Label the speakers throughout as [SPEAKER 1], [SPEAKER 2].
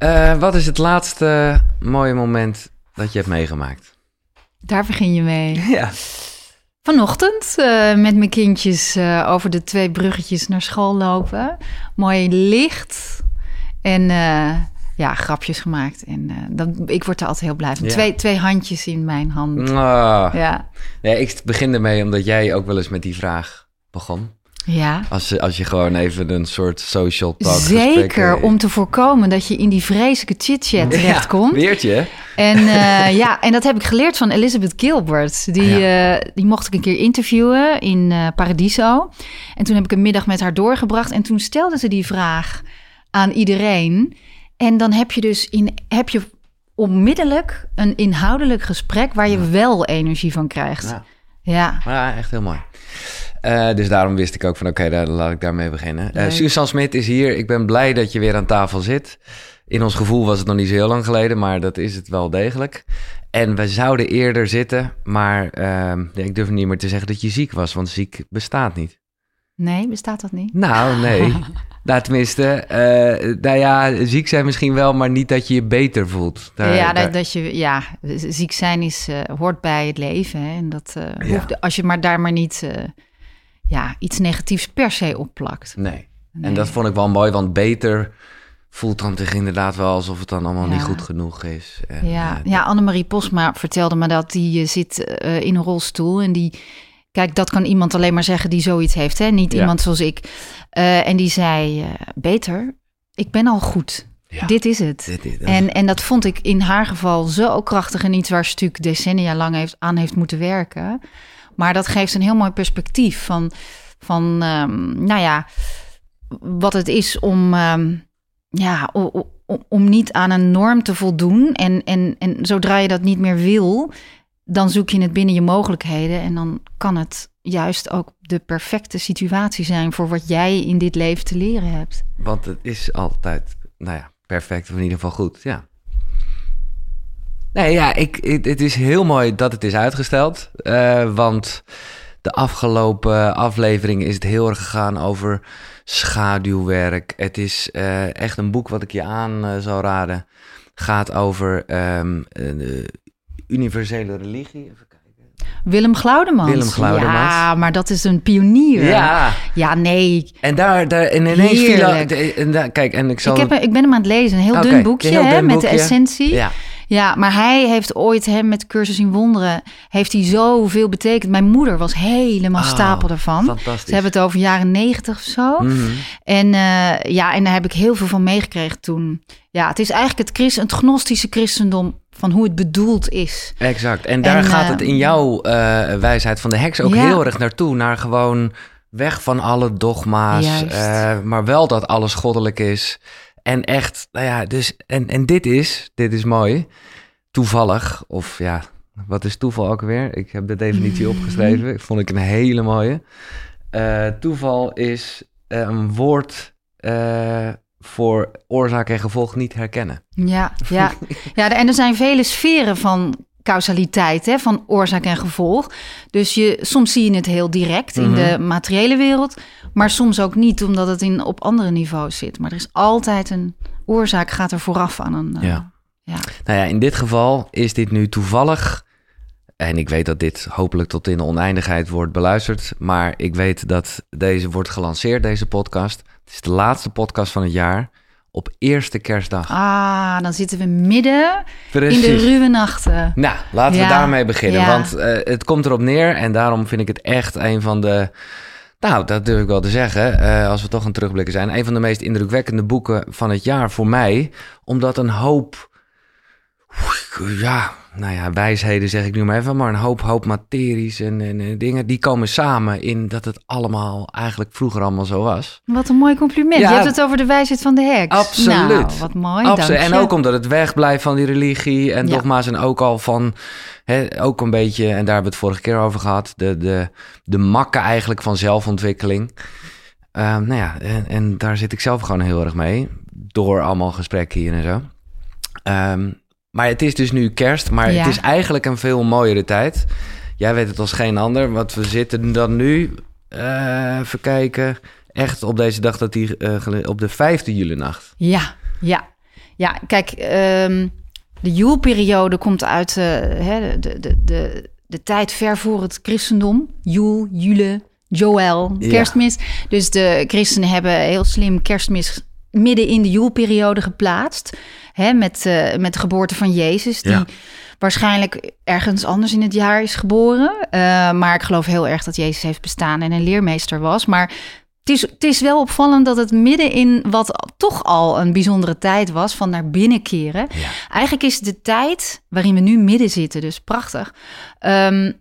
[SPEAKER 1] Eh, wat is het laatste mooie moment dat je hebt meegemaakt?
[SPEAKER 2] Daar begin je mee.
[SPEAKER 1] Ja.
[SPEAKER 2] Vanochtend eh, met mijn kindjes eh, over de twee bruggetjes naar school lopen. Mooi licht en ja, grapjes gemaakt. En dan, ik word er altijd heel blij van.
[SPEAKER 1] Ja.
[SPEAKER 2] Twee, twee handjes in mijn hand.
[SPEAKER 1] Ah.
[SPEAKER 2] Ja,
[SPEAKER 1] Nee, ik begin ermee omdat jij ook wel eens met die vraag begon.
[SPEAKER 2] Ja.
[SPEAKER 1] Als, als je gewoon even een soort social talk
[SPEAKER 2] Zeker
[SPEAKER 1] eh,
[SPEAKER 2] om te voorkomen dat je in die vreselijke chit-chat terechtkomt.
[SPEAKER 1] Ja, weertje.
[SPEAKER 2] En eh, ja, en dat heb ik geleerd van Elizabeth Gilbert. Die, eh, die mocht ik een keer interviewen in Paradiso. En toen heb ik een middag met haar doorgebracht. En toen stelde ze die vraag aan iedereen. En dan heb je dus in, heb je onmiddellijk een inhoudelijk gesprek waar je wel energie van krijgt.
[SPEAKER 1] Ja.
[SPEAKER 2] Ja,
[SPEAKER 1] Ja, echt heel mooi. Eh, dus daarom wist ik ook van oké, daar laat ik daarmee beginnen.
[SPEAKER 2] Leuk.
[SPEAKER 1] Suzanne Smit is hier. Ik ben blij dat je weer aan tafel zit. In ons gevoel was het nog niet zo heel lang geleden, maar dat is het wel degelijk. En we zouden eerder zitten, maar ehm, ik durf niet meer te zeggen dat je ziek was, want ziek bestaat niet.
[SPEAKER 2] nee, bestaat dat niet?
[SPEAKER 1] Nou, nee. nou, tenminste, eh, nou ja, ziek zijn misschien wel, maar niet dat je je beter voelt. Daar-
[SPEAKER 2] ja,
[SPEAKER 1] daar-
[SPEAKER 2] dat, je, ja, ziek zijn is, hoort bij het leven. Hè? En dat
[SPEAKER 1] Ja.
[SPEAKER 2] hoeft, als je maar daar maar niet ja, iets negatiefs per se op plakt.
[SPEAKER 1] Nee.
[SPEAKER 2] Nee.
[SPEAKER 1] En dat vond ik wel mooi, want beter voelt dan toch inderdaad wel alsof het dan allemaal
[SPEAKER 2] Ja.
[SPEAKER 1] niet goed genoeg is. En,
[SPEAKER 2] Ja,
[SPEAKER 1] eh,
[SPEAKER 2] ja Annemarie Posma vertelde me dat die eh, zit eh, in een rolstoel en die... Kijk, dat kan iemand alleen maar zeggen die zoiets heeft, hè? Niet
[SPEAKER 1] Ja.
[SPEAKER 2] iemand zoals ik. En die zei, beter, ik ben al goed.
[SPEAKER 1] Ja.
[SPEAKER 2] Dit is het.
[SPEAKER 1] Dit- dit-
[SPEAKER 2] En, en dat vond ik in haar geval zo krachtig en iets waar Stuk decennia lang heeft, aan heeft moeten werken. Maar dat geeft een heel mooi perspectief van, van ehm, nou ja, wat het is om, ehm, ja, om niet aan een norm te voldoen. En, en, en zodra je dat niet meer wil, dan zoek je het binnen je mogelijkheden. En dan kan het juist ook de perfecte situatie zijn voor wat jij in dit leven te leren hebt.
[SPEAKER 1] Want het is altijd, nou ja, perfect of in ieder geval goed, ja. Nee, ja, ik, het, het is heel mooi dat het is uitgesteld. eh, want de afgelopen aflevering is het heel erg gegaan over schaduwwerk. Het is eh, echt een boek wat ik je aan eh, zou raden. Gaat over ehm, eh, de universele religie. Even kijken.
[SPEAKER 2] Willem Glaudemans.
[SPEAKER 1] Willem Glaudemans.
[SPEAKER 2] Ja, maar dat is een pionier.
[SPEAKER 1] Ja,
[SPEAKER 2] Ja, nee.
[SPEAKER 1] en daar, daar en ineens viel... En daar- kijk, en ik zal...
[SPEAKER 2] Ik, heb, ik ben hem aan het lezen. Een heel dun boekje
[SPEAKER 1] heel
[SPEAKER 2] hè,
[SPEAKER 1] dun
[SPEAKER 2] met
[SPEAKER 1] boekje.
[SPEAKER 2] de essentie. Ja.
[SPEAKER 1] Ja,
[SPEAKER 2] maar hij heeft ooit hem met Cursus in Wonderen... heeft hij zoveel betekend. Mijn moeder was helemaal
[SPEAKER 1] Oh,
[SPEAKER 2] stapel ervan.
[SPEAKER 1] fantastisch.
[SPEAKER 2] Ze hebben het over jaren negentig of zo.
[SPEAKER 1] Mhm.
[SPEAKER 2] En eh, ja, en daar heb ik heel veel van meegekregen toen. Ja, het is eigenlijk het, christen, het gnostische christendom... van hoe het bedoeld is.
[SPEAKER 1] Exact. En daar
[SPEAKER 2] En,
[SPEAKER 1] gaat
[SPEAKER 2] eh,
[SPEAKER 1] het in jouw eh, wijsheid van de heks ook
[SPEAKER 2] Ja.
[SPEAKER 1] heel erg naartoe. Naar gewoon weg van alle dogma's. Maar wel dat alles goddelijk is. En echt, nou ja, dus, en, en dit is, dit is mooi, toevallig, of ja, wat is toeval ook weer? Ik heb de definitie opgeschreven, ik vond ik een hele mooie. Eh, toeval is eh, een woord eh, voor oorzaak en gevolg niet herkennen.
[SPEAKER 2] Ja, ja. ja en er zijn vele sferen van causaliteit, hè, van oorzaak en gevolg. Dus je, soms zie je het heel direct in de materiële wereld, maar soms ook niet, omdat het in, op andere niveaus zit. Maar er is altijd een oorzaak, gaat er vooraf aan een.
[SPEAKER 1] Ja.
[SPEAKER 2] ja.
[SPEAKER 1] Nou ja, in dit geval is dit nu toevallig. En ik weet dat dit hopelijk tot in de oneindigheid wordt beluisterd. Maar ik weet dat deze wordt gelanceerd, deze podcast. Het is de laatste podcast van het jaar. Op eerste kerstdag.
[SPEAKER 2] Ah, dan zitten we midden
[SPEAKER 1] Precies.
[SPEAKER 2] in de ruwe nachten.
[SPEAKER 1] Nou, laten we daarmee beginnen.
[SPEAKER 2] ja.
[SPEAKER 1] Want eh, het komt erop neer. En daarom vind ik het echt een van de. Nou, dat durf ik wel te zeggen. eh, als we toch aan terugblikken zijn. Een van de meest indrukwekkende boeken van het jaar voor mij. Omdat een hoop. Ja, nou ja, wijsheden zeg ik nu maar even. Maar een hoop, hoop materies en, en, en dingen. Die komen samen in dat het allemaal eigenlijk vroeger allemaal zo was.
[SPEAKER 2] Wat een mooi compliment.
[SPEAKER 1] Ja.
[SPEAKER 2] je hebt het over de wijsheid van de heks.
[SPEAKER 1] Absoluut.
[SPEAKER 2] Nou, wat mooi.
[SPEAKER 1] Absoluut. En ook omdat het wegblijft van die religie en
[SPEAKER 2] Ja.
[SPEAKER 1] dogma's. En ook al van, hè, ook een beetje, en daar hebben we het vorige keer over gehad, de, de, de makken eigenlijk van zelfontwikkeling. Ehm, nou ja, en, en daar zit ik zelf gewoon heel erg mee. Door allemaal gesprekken hier en zo. Ehm, maar het is dus nu kerst, maar
[SPEAKER 2] Ja.
[SPEAKER 1] het is eigenlijk een veel mooiere tijd. Jij weet het als geen ander, want we zitten dan nu, eh, even kijken, echt op deze dag dat die, eh, op de vijfde juli nacht.
[SPEAKER 2] Ja, ja. Ja, kijk, ehm, de Joelperiode komt uit uh, hè, de, de, de, de tijd ver voor het christendom. Joel, Jule, Joel, kerstmis. Dus de christenen hebben heel slim kerstmis midden in de Joelperiode geplaatst. Hè, met, uh, met de geboorte van Jezus, die waarschijnlijk ergens anders in het jaar is geboren. Uh, maar ik geloof heel erg dat Jezus heeft bestaan en een leermeester was. Maar het is, het is wel opvallend dat het midden in wat toch al een bijzondere tijd was van naar binnen keren. Eigenlijk is de tijd waarin we nu midden zitten, dus prachtig. Um,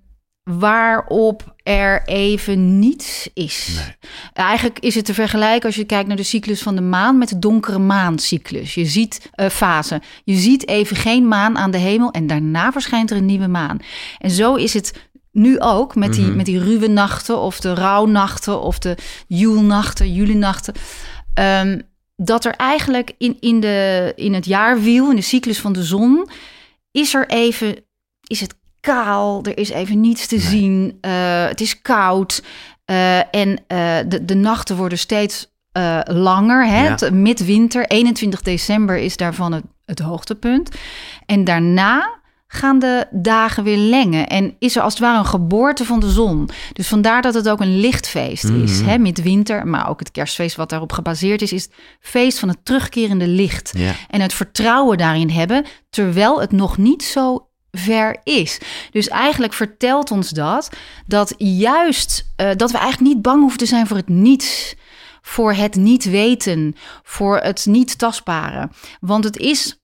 [SPEAKER 2] waarop er even niets is. Nee. Eigenlijk is het te vergelijken als je kijkt naar de cyclus van de maan met de donkere maancyclus. Je ziet uh, fase. Je ziet even geen maan aan de hemel en daarna verschijnt er een nieuwe maan. En zo is het nu ook met die, mm -hmm. met die ruwe nachten of de rouwnachten of de joelnachten, julienachten. Um, dat er eigenlijk in, in, de, in het jaarwiel, in de cyclus van de zon, is er even, is het kaal, er is even niets te zien, uh, het is koud uh, en uh, de, de nachten worden steeds langer. Hè? Ja. Midwinter, 21 december is daarvan het, het hoogtepunt. En daarna gaan de dagen weer lengen. En is er als het ware een geboorte van de zon. Dus vandaar dat het ook een lichtfeest is. Mm-hmm. Hè, midwinter, maar ook het kerstfeest wat daarop gebaseerd is... is het feest van het terugkerende licht. En het vertrouwen daarin hebben... terwijl het nog niet zo ver is. Dus eigenlijk vertelt ons dat... dat juist uh, dat we eigenlijk niet bang hoeven te zijn voor het niets... voor het niet weten, voor het niet tastbare. Want het is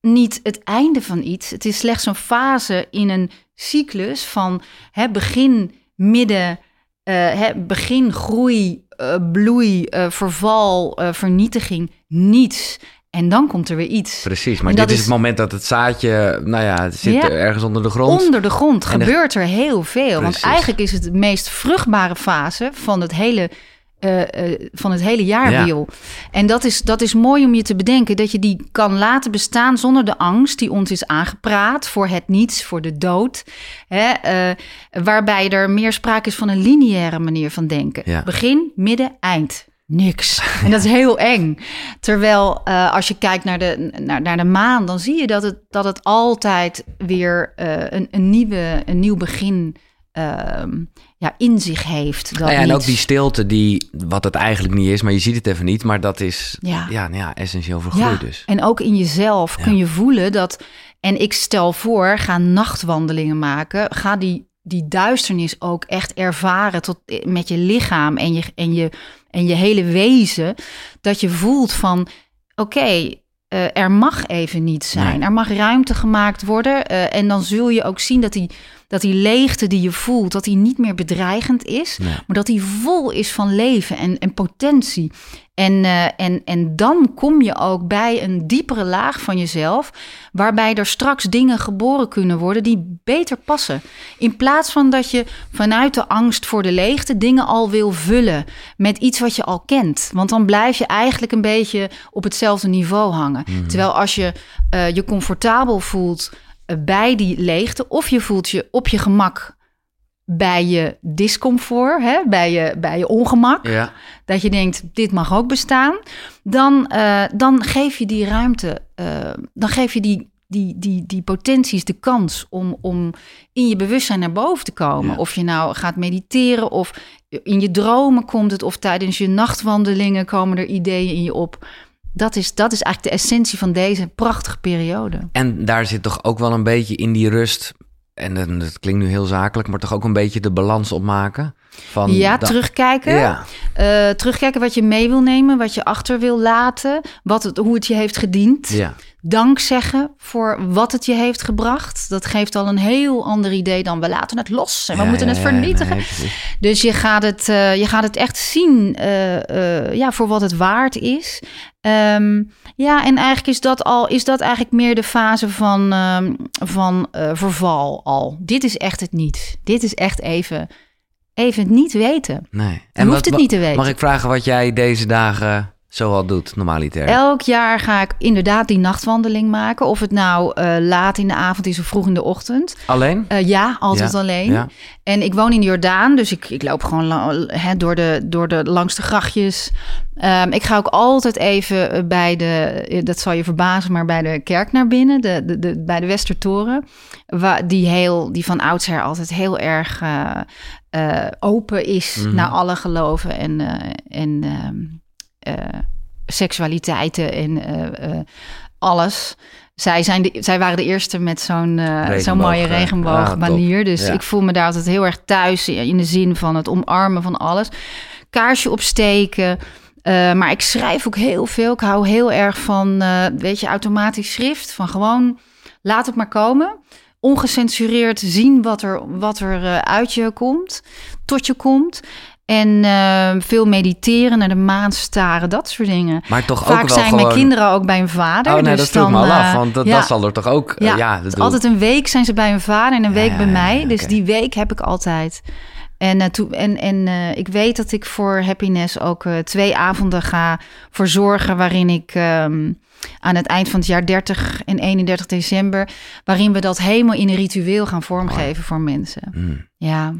[SPEAKER 2] niet het einde van iets. Het is slechts een fase in een cyclus van hè, begin, midden, hè, begin, groei, uh, bloei, verval, vernietiging, niets. En dan komt er weer iets.
[SPEAKER 1] Precies, maar dit is, het moment dat het zaadje, nou ja, het zit ja, ergens onder de grond.
[SPEAKER 2] Onder de grond gebeurt er heel veel. Precies. Want eigenlijk is het de meest vruchtbare fase van het hele uh, uh, van het hele jaarwiel. Ja. En dat is, dat is mooi om je te bedenken dat je die kan laten bestaan zonder de angst die ons is aangepraat voor het niets, voor de dood. Hè, uh, waarbij er meer sprake is van een lineaire manier van denken.
[SPEAKER 1] Ja.
[SPEAKER 2] Begin, midden, eind. Niks. En dat is heel eng. Terwijl als je kijkt naar de, naar, naar de maan, dan zie je dat het, dat het altijd weer een, een, nieuwe, een nieuw begin uh, ja, in zich heeft. Dat
[SPEAKER 1] nou ja, en ook die stilte, die, wat het eigenlijk niet is, maar je ziet het even niet. Maar dat is
[SPEAKER 2] ja.
[SPEAKER 1] Ja, nou ja, essentieel voor groei
[SPEAKER 2] ja.
[SPEAKER 1] dus.
[SPEAKER 2] En ook in jezelf kun je voelen dat... En ik stel voor, ga nachtwandelingen maken. Ga die, die duisternis ook echt ervaren tot, met je lichaam en je, en, je, en je hele wezen. Dat je voelt van, oké, okay, uh, er mag even niet zijn.
[SPEAKER 1] Nee.
[SPEAKER 2] Er mag ruimte gemaakt worden. Uh, en dan zul je ook zien dat die, dat die leegte die je voelt, dat die niet meer bedreigend is,
[SPEAKER 1] nee.
[SPEAKER 2] maar dat die vol is van leven en, en potentie. En, uh, en, en dan kom je ook bij een diepere laag van jezelf, waarbij er straks dingen geboren kunnen worden die beter passen. In plaats van dat je vanuit de angst voor de leegte dingen al wil vullen met iets wat je al kent. Want dan blijf je eigenlijk een beetje op hetzelfde niveau hangen.
[SPEAKER 1] Mhm.
[SPEAKER 2] Terwijl als je uh, je comfortabel voelt bij die leegte, of je voelt je op je gemak bij je discomfort, hè, bij, je, bij je ongemak,
[SPEAKER 1] ja.
[SPEAKER 2] dat je denkt, dit mag ook bestaan, dan, uh, dan geef je die ruimte, uh, dan geef je die, die, die, die potenties de kans om, om in je bewustzijn naar boven te komen.
[SPEAKER 1] Ja.
[SPEAKER 2] Of je nou gaat mediteren, of in je dromen komt het, of tijdens je nachtwandelingen komen er ideeën in je op. Dat is, dat is eigenlijk de essentie van deze prachtige periode.
[SPEAKER 1] En daar zit toch ook wel een beetje in die rust. En dat klinkt nu heel zakelijk, maar toch ook een beetje de balans opmaken. Van
[SPEAKER 2] ja,
[SPEAKER 1] dat...
[SPEAKER 2] terugkijken.
[SPEAKER 1] Ja.
[SPEAKER 2] Uh, terugkijken wat je mee wil nemen, wat je achter wil laten, wat het, hoe het je heeft gediend.
[SPEAKER 1] Ja.
[SPEAKER 2] Dank zeggen voor wat het je heeft gebracht. Dat geeft al een heel ander idee dan we laten het los en we
[SPEAKER 1] ja,
[SPEAKER 2] moeten het vernietigen.
[SPEAKER 1] Nee,
[SPEAKER 2] dus je gaat het, uh, je gaat het echt zien uh, ja, voor wat het waard is. Um, ja, en eigenlijk is dat al is dat eigenlijk meer de fase van, um, van verval al. Dit is echt het niet. Dit is echt even, even het niet weten.
[SPEAKER 1] Nee.
[SPEAKER 2] Je hoeft het niet te weten.
[SPEAKER 1] Mag ik vragen wat jij deze dagen zo al doet, normaliter.
[SPEAKER 2] Elk jaar ga ik inderdaad die nachtwandeling maken. Of het nou eh, laat in de avond is of vroeg in de ochtend.
[SPEAKER 1] Alleen?
[SPEAKER 2] Uh, ja, altijd
[SPEAKER 1] Ja,
[SPEAKER 2] alleen.
[SPEAKER 1] ja.
[SPEAKER 2] En ik woon in Jordaan, dus ik, ik loop gewoon door, de, door de langs de grachtjes. Ehm, ik ga ook altijd even eh, bij de, eh, dat zal je verbazen, maar bij de kerk naar binnen, de, de, de, bij de Westertoren. Waar, die, heel, die van oudsher altijd heel erg eh, eh, open is
[SPEAKER 1] Mhm.
[SPEAKER 2] naar alle geloven en, eh, en ehm, eh, seksualiteiten en eh, eh, alles. Zij, zijn de, zij waren de eerste met zo'n eh, zo'n mooie
[SPEAKER 1] eh,
[SPEAKER 2] regenboogbanier.
[SPEAKER 1] ah, top.
[SPEAKER 2] dus
[SPEAKER 1] Ja.
[SPEAKER 2] ik voel me daar altijd heel erg thuis in de zin van het omarmen van alles. Kaarsje opsteken. Eh, maar ik schrijf ook heel veel. Ik hou heel erg van, eh, weet je, automatisch schrift. Van gewoon, laat het maar komen. Ongecensureerd zien wat er, wat er eh, uit je komt, tot je komt. En eh, veel mediteren, naar de maan staren, dat soort dingen.
[SPEAKER 1] Maar toch ook
[SPEAKER 2] Vaak
[SPEAKER 1] wel
[SPEAKER 2] zijn
[SPEAKER 1] gewoon...
[SPEAKER 2] mijn kinderen ook bij hun vader.
[SPEAKER 1] Oh nee,
[SPEAKER 2] dus
[SPEAKER 1] dat vroeg me al af,
[SPEAKER 2] eh,
[SPEAKER 1] want dat,
[SPEAKER 2] ja.
[SPEAKER 1] dat zal er toch ook... eh,
[SPEAKER 2] Ja,
[SPEAKER 1] Ja, dat
[SPEAKER 2] altijd een week zijn ze bij hun vader en een week bij mij. Dus die week heb ik altijd. En, eh, toe, en, en eh, ik weet dat ik voor Happiness ook eh, twee avonden ga verzorgen... waarin ik ehm, aan het eind van het jaar 30 en 31 december... waarin we dat helemaal in een ritueel gaan vormgeven voor mensen.
[SPEAKER 1] Mm.
[SPEAKER 2] Ja,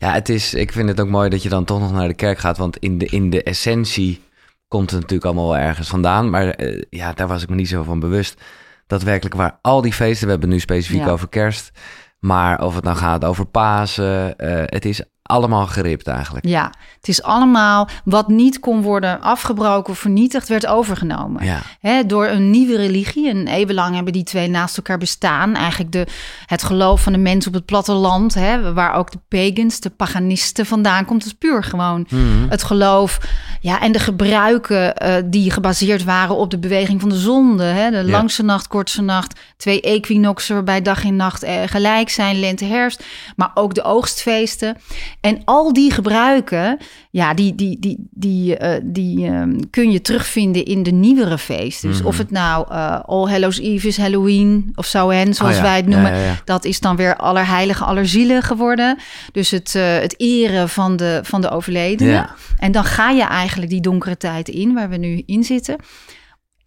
[SPEAKER 1] Ja, het is, ik vind het ook mooi dat je dan toch nog naar de kerk gaat. Want in de, in de essentie komt het natuurlijk allemaal wel ergens vandaan. Maar eh, ja, daar was ik me niet zo van bewust. Dat werkelijk waar al die feesten, we hebben nu specifiek
[SPEAKER 2] Ja.
[SPEAKER 1] over kerst. Maar of het nou gaat over Pasen, eh, het is allemaal geript eigenlijk.
[SPEAKER 2] ja, het is allemaal wat niet kon worden afgebroken of vernietigd... werd overgenomen.
[SPEAKER 1] Ja,
[SPEAKER 2] Hè, door een nieuwe religie. En eeuwenlang hebben die twee naast elkaar bestaan. Eigenlijk de, het geloof van de mensen op het platteland, hè, waar ook de pagans, de paganisten vandaan komt, is puur gewoon
[SPEAKER 1] Mhm.
[SPEAKER 2] het geloof. Ja, en de gebruiken eh, die gebaseerd waren op de beweging van de zonde. Hè, de
[SPEAKER 1] Ja.
[SPEAKER 2] langste nacht, kortste nacht, twee equinoxen waarbij dag en nacht eh, gelijk zijn, lente, herfst, maar ook de oogstfeesten. En al die gebruiken, ja, die, die, die, die, eh, die ehm, kun je terugvinden in de nieuwere feesten. Dus
[SPEAKER 1] Mhm.
[SPEAKER 2] of het nou eh, All Hallows Eve is, Halloween of Samhain, zoals
[SPEAKER 1] Oh ja,
[SPEAKER 2] wij het noemen.
[SPEAKER 1] ja, ja.
[SPEAKER 2] Dat is dan weer Allerheilige, Allerzielen geworden. Dus het, eh, het eren van de, van de overledenen. En dan ga je eigenlijk die donkere tijd in, waar we nu in zitten.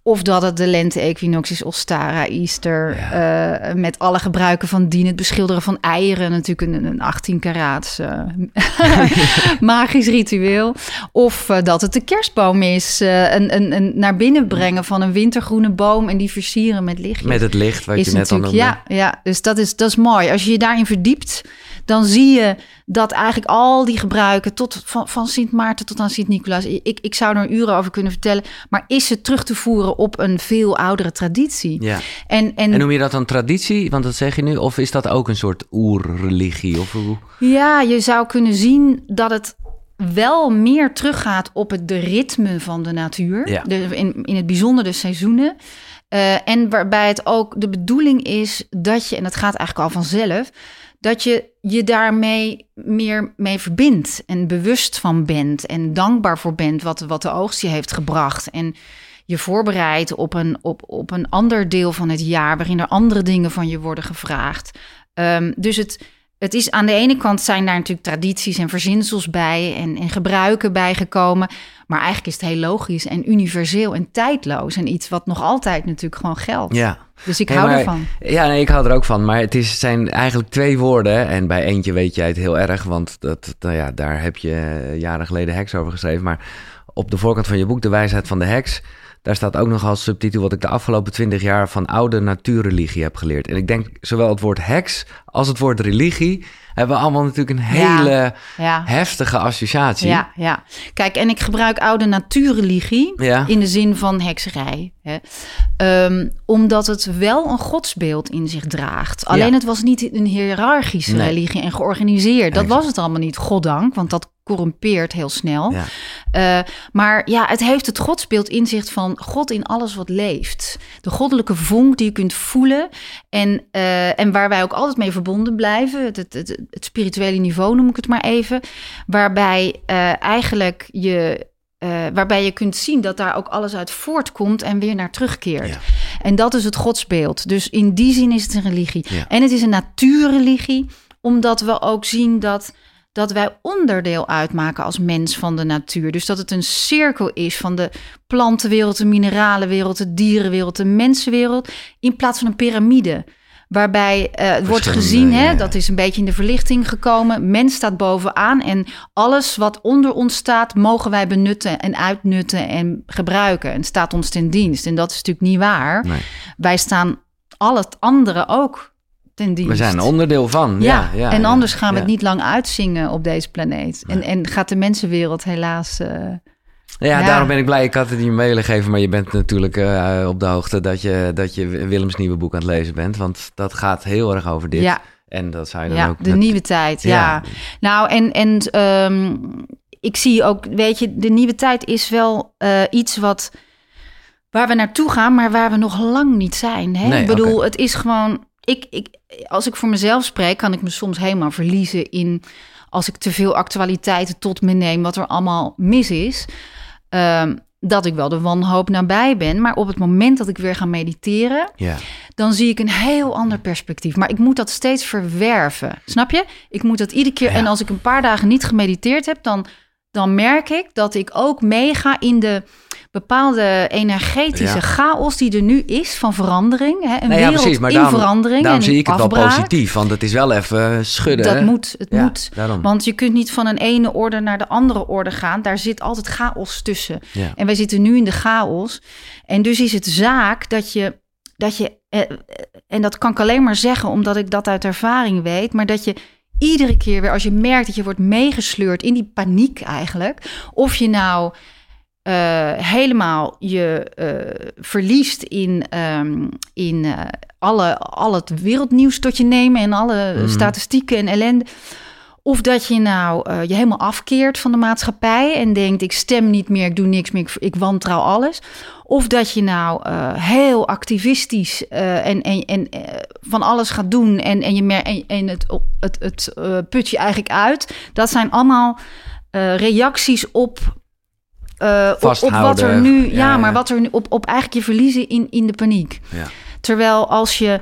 [SPEAKER 2] Of dat het de lente-equinox is, Ostara, Easter. eh, met alle gebruiken van dien. Het beschilderen van eieren, natuurlijk een, een 18 karaats eh, magisch ritueel. Of eh, dat het de kerstboom is. een, een, een naar binnen brengen van een wintergroene boom en die versieren met lichtjes
[SPEAKER 1] met het licht wat
[SPEAKER 2] is
[SPEAKER 1] je net al noemde.
[SPEAKER 2] ja, ja, dus dat is, dat is mooi. Als je je daarin verdiept, dan zie je dat eigenlijk al die gebruiken, tot, van, van Sint Maarten tot aan Sint Nicolaas, ik, ik zou er uren over kunnen vertellen, maar is het terug te voeren op een veel oudere traditie?
[SPEAKER 1] Ja.
[SPEAKER 2] En, en,
[SPEAKER 1] En noem je dat dan traditie? Want dat zeg je nu. Of is dat ook een soort oerreligie? Of hoe?
[SPEAKER 2] ja, je zou kunnen zien dat het wel meer teruggaat op het de ritme van de natuur.
[SPEAKER 1] Ja.
[SPEAKER 2] De, in, in het bijzonder de seizoenen. Eh, en waarbij het ook de bedoeling is dat je, en dat gaat eigenlijk al vanzelf, dat je je daarmee meer mee verbindt en bewust van bent en dankbaar voor bent wat, wat de oogst je heeft gebracht. En je voorbereidt op een, op, op een ander deel van het jaar waarin er andere dingen van je worden gevraagd. Ehm, dus het, het is aan de ene kant zijn daar natuurlijk tradities en verzinsels bij en, en gebruiken bijgekomen. Maar eigenlijk is het heel logisch en universeel en tijdloos. En iets wat nog altijd natuurlijk gewoon geldt.
[SPEAKER 1] Ja.
[SPEAKER 2] Dus ik
[SPEAKER 1] Hey,
[SPEAKER 2] hou
[SPEAKER 1] maar-
[SPEAKER 2] ervan.
[SPEAKER 1] Ja, nee, ik hou er ook van. Maar het is, zijn eigenlijk twee woorden. En bij eentje weet jij het heel erg. Want dat, nou ja, daar heb je eh, jaren geleden heks over geschreven. Maar op de voorkant van je boek, De Wijsheid van de Heks... daar staat ook nog als subtitel... wat ik de afgelopen twintig jaar van oude natuurreligie heb geleerd. En ik denk, zowel het woord heks als het woord religie... hebben allemaal natuurlijk een hele
[SPEAKER 2] Ja.
[SPEAKER 1] heftige associatie.
[SPEAKER 2] Ja, ja. Kijk, en ik gebruik oude natuurreligie
[SPEAKER 1] Ja.
[SPEAKER 2] in de zin van hekserij. Hè. Ehm, omdat het wel een godsbeeld in zich draagt. Alleen het was niet een hiërarchische
[SPEAKER 1] Nee.
[SPEAKER 2] religie en georganiseerd. Dat
[SPEAKER 1] Exact.
[SPEAKER 2] was het allemaal niet, goddank, want dat corrumpeert heel snel.
[SPEAKER 1] Ja.
[SPEAKER 2] Eh, maar ja, het heeft het godsbeeld in zich van God in alles wat leeft. De goddelijke vonk die je kunt voelen en, eh, en waar wij ook altijd mee verbonden blijven. Het, het, het, het spirituele niveau noem ik het maar even. Waarbij eh, eigenlijk je... eh, waarbij je kunt zien dat daar ook alles uit voortkomt en weer naar terugkeert.
[SPEAKER 1] Ja.
[SPEAKER 2] En dat is het godsbeeld. Dus in die zin is het een religie.
[SPEAKER 1] Ja.
[SPEAKER 2] En het is een natuurreligie, omdat we ook zien dat dat wij onderdeel uitmaken als mens van de natuur. Dus dat het een cirkel is van de plantenwereld, de mineralenwereld, de dierenwereld, de mensenwereld, in plaats van een piramide. Waarbij uh, het wordt gezien, hè, dat is een beetje in de verlichting gekomen. Mens staat bovenaan en alles wat onder ons staat, mogen wij benutten en uitnutten en gebruiken. En staat ons ten dienst. En dat is natuurlijk niet waar. Nee. Wij staan al het andere ook ten dienst.
[SPEAKER 1] We zijn een onderdeel van. Ja, ja,
[SPEAKER 2] en anders gaan we het niet lang uitzingen op deze planeet. En, en gaat de mensenwereld helaas. Uh,
[SPEAKER 1] ja, daarom ben ik blij. Ik had het niet mailen gegeven, maar je bent natuurlijk uh, op de hoogte dat je, dat je Willems nieuwe boek aan het lezen bent. Want dat gaat heel erg over dit. Ja. En dat zou je dan
[SPEAKER 2] ja,
[SPEAKER 1] ook...
[SPEAKER 2] de nieuwe tijd, ja. Nou, en, en um, ik zie ook, weet je, de nieuwe tijd is wel uh, iets wat... Waar we naartoe gaan, maar waar we nog lang niet zijn. Hè? Nee, ik bedoel, okay. het is gewoon... Ik, ik, als ik voor mezelf spreek, kan ik me soms helemaal verliezen in... als ik te veel actualiteiten tot me neem, wat er allemaal mis is... Um, dat ik wel de wanhoop nabij ben. Maar op het moment dat ik weer ga mediteren, ja. dan zie ik een heel ander perspectief. Maar ik moet dat steeds verwerven. Snap je? Ik moet dat iedere keer. Ja. En als ik een paar dagen niet gemediteerd heb, dan, dan merk ik dat ik ook meega in de bepaalde energetische ja. chaos die er nu is van verandering. Hè? Een
[SPEAKER 1] nou
[SPEAKER 2] ja, wereld
[SPEAKER 1] precies, maar
[SPEAKER 2] in
[SPEAKER 1] daarom,
[SPEAKER 2] verandering.
[SPEAKER 1] Daarom
[SPEAKER 2] en
[SPEAKER 1] zie ik het
[SPEAKER 2] afbraak.
[SPEAKER 1] wel positief, want het is wel even schudden.
[SPEAKER 2] Dat
[SPEAKER 1] hè?
[SPEAKER 2] moet, het
[SPEAKER 1] Ja,
[SPEAKER 2] moet.
[SPEAKER 1] daarom.
[SPEAKER 2] Want je kunt niet van een ene orde naar de andere orde gaan. Daar zit altijd chaos tussen. En wij zitten nu in de chaos. En dus is het zaak dat je, dat je eh, en dat kan ik alleen maar zeggen omdat ik dat uit ervaring weet, maar dat je iedere keer weer als je merkt dat je wordt meegesleurd in die paniek eigenlijk, of je nou eh, helemaal je eh, verliest in, ehm, in eh, alle, al het wereldnieuws tot je nemen en alle
[SPEAKER 1] Mhm.
[SPEAKER 2] statistieken en ellende. Of dat je nou je helemaal afkeert van de maatschappij en denkt: ik stem niet meer, ik doe niks meer, ik, ik wantrouw alles. Of dat je nou heel activistisch en, en, en van alles gaat doen en, en, je mer en, en het, het, het put je eigenlijk uit. Dat zijn allemaal reacties op, eh, op, op wat er nu, ja, maar wat er nu op, op eigenlijk je verliezen in, in de paniek.
[SPEAKER 1] Ja.
[SPEAKER 2] Terwijl als je,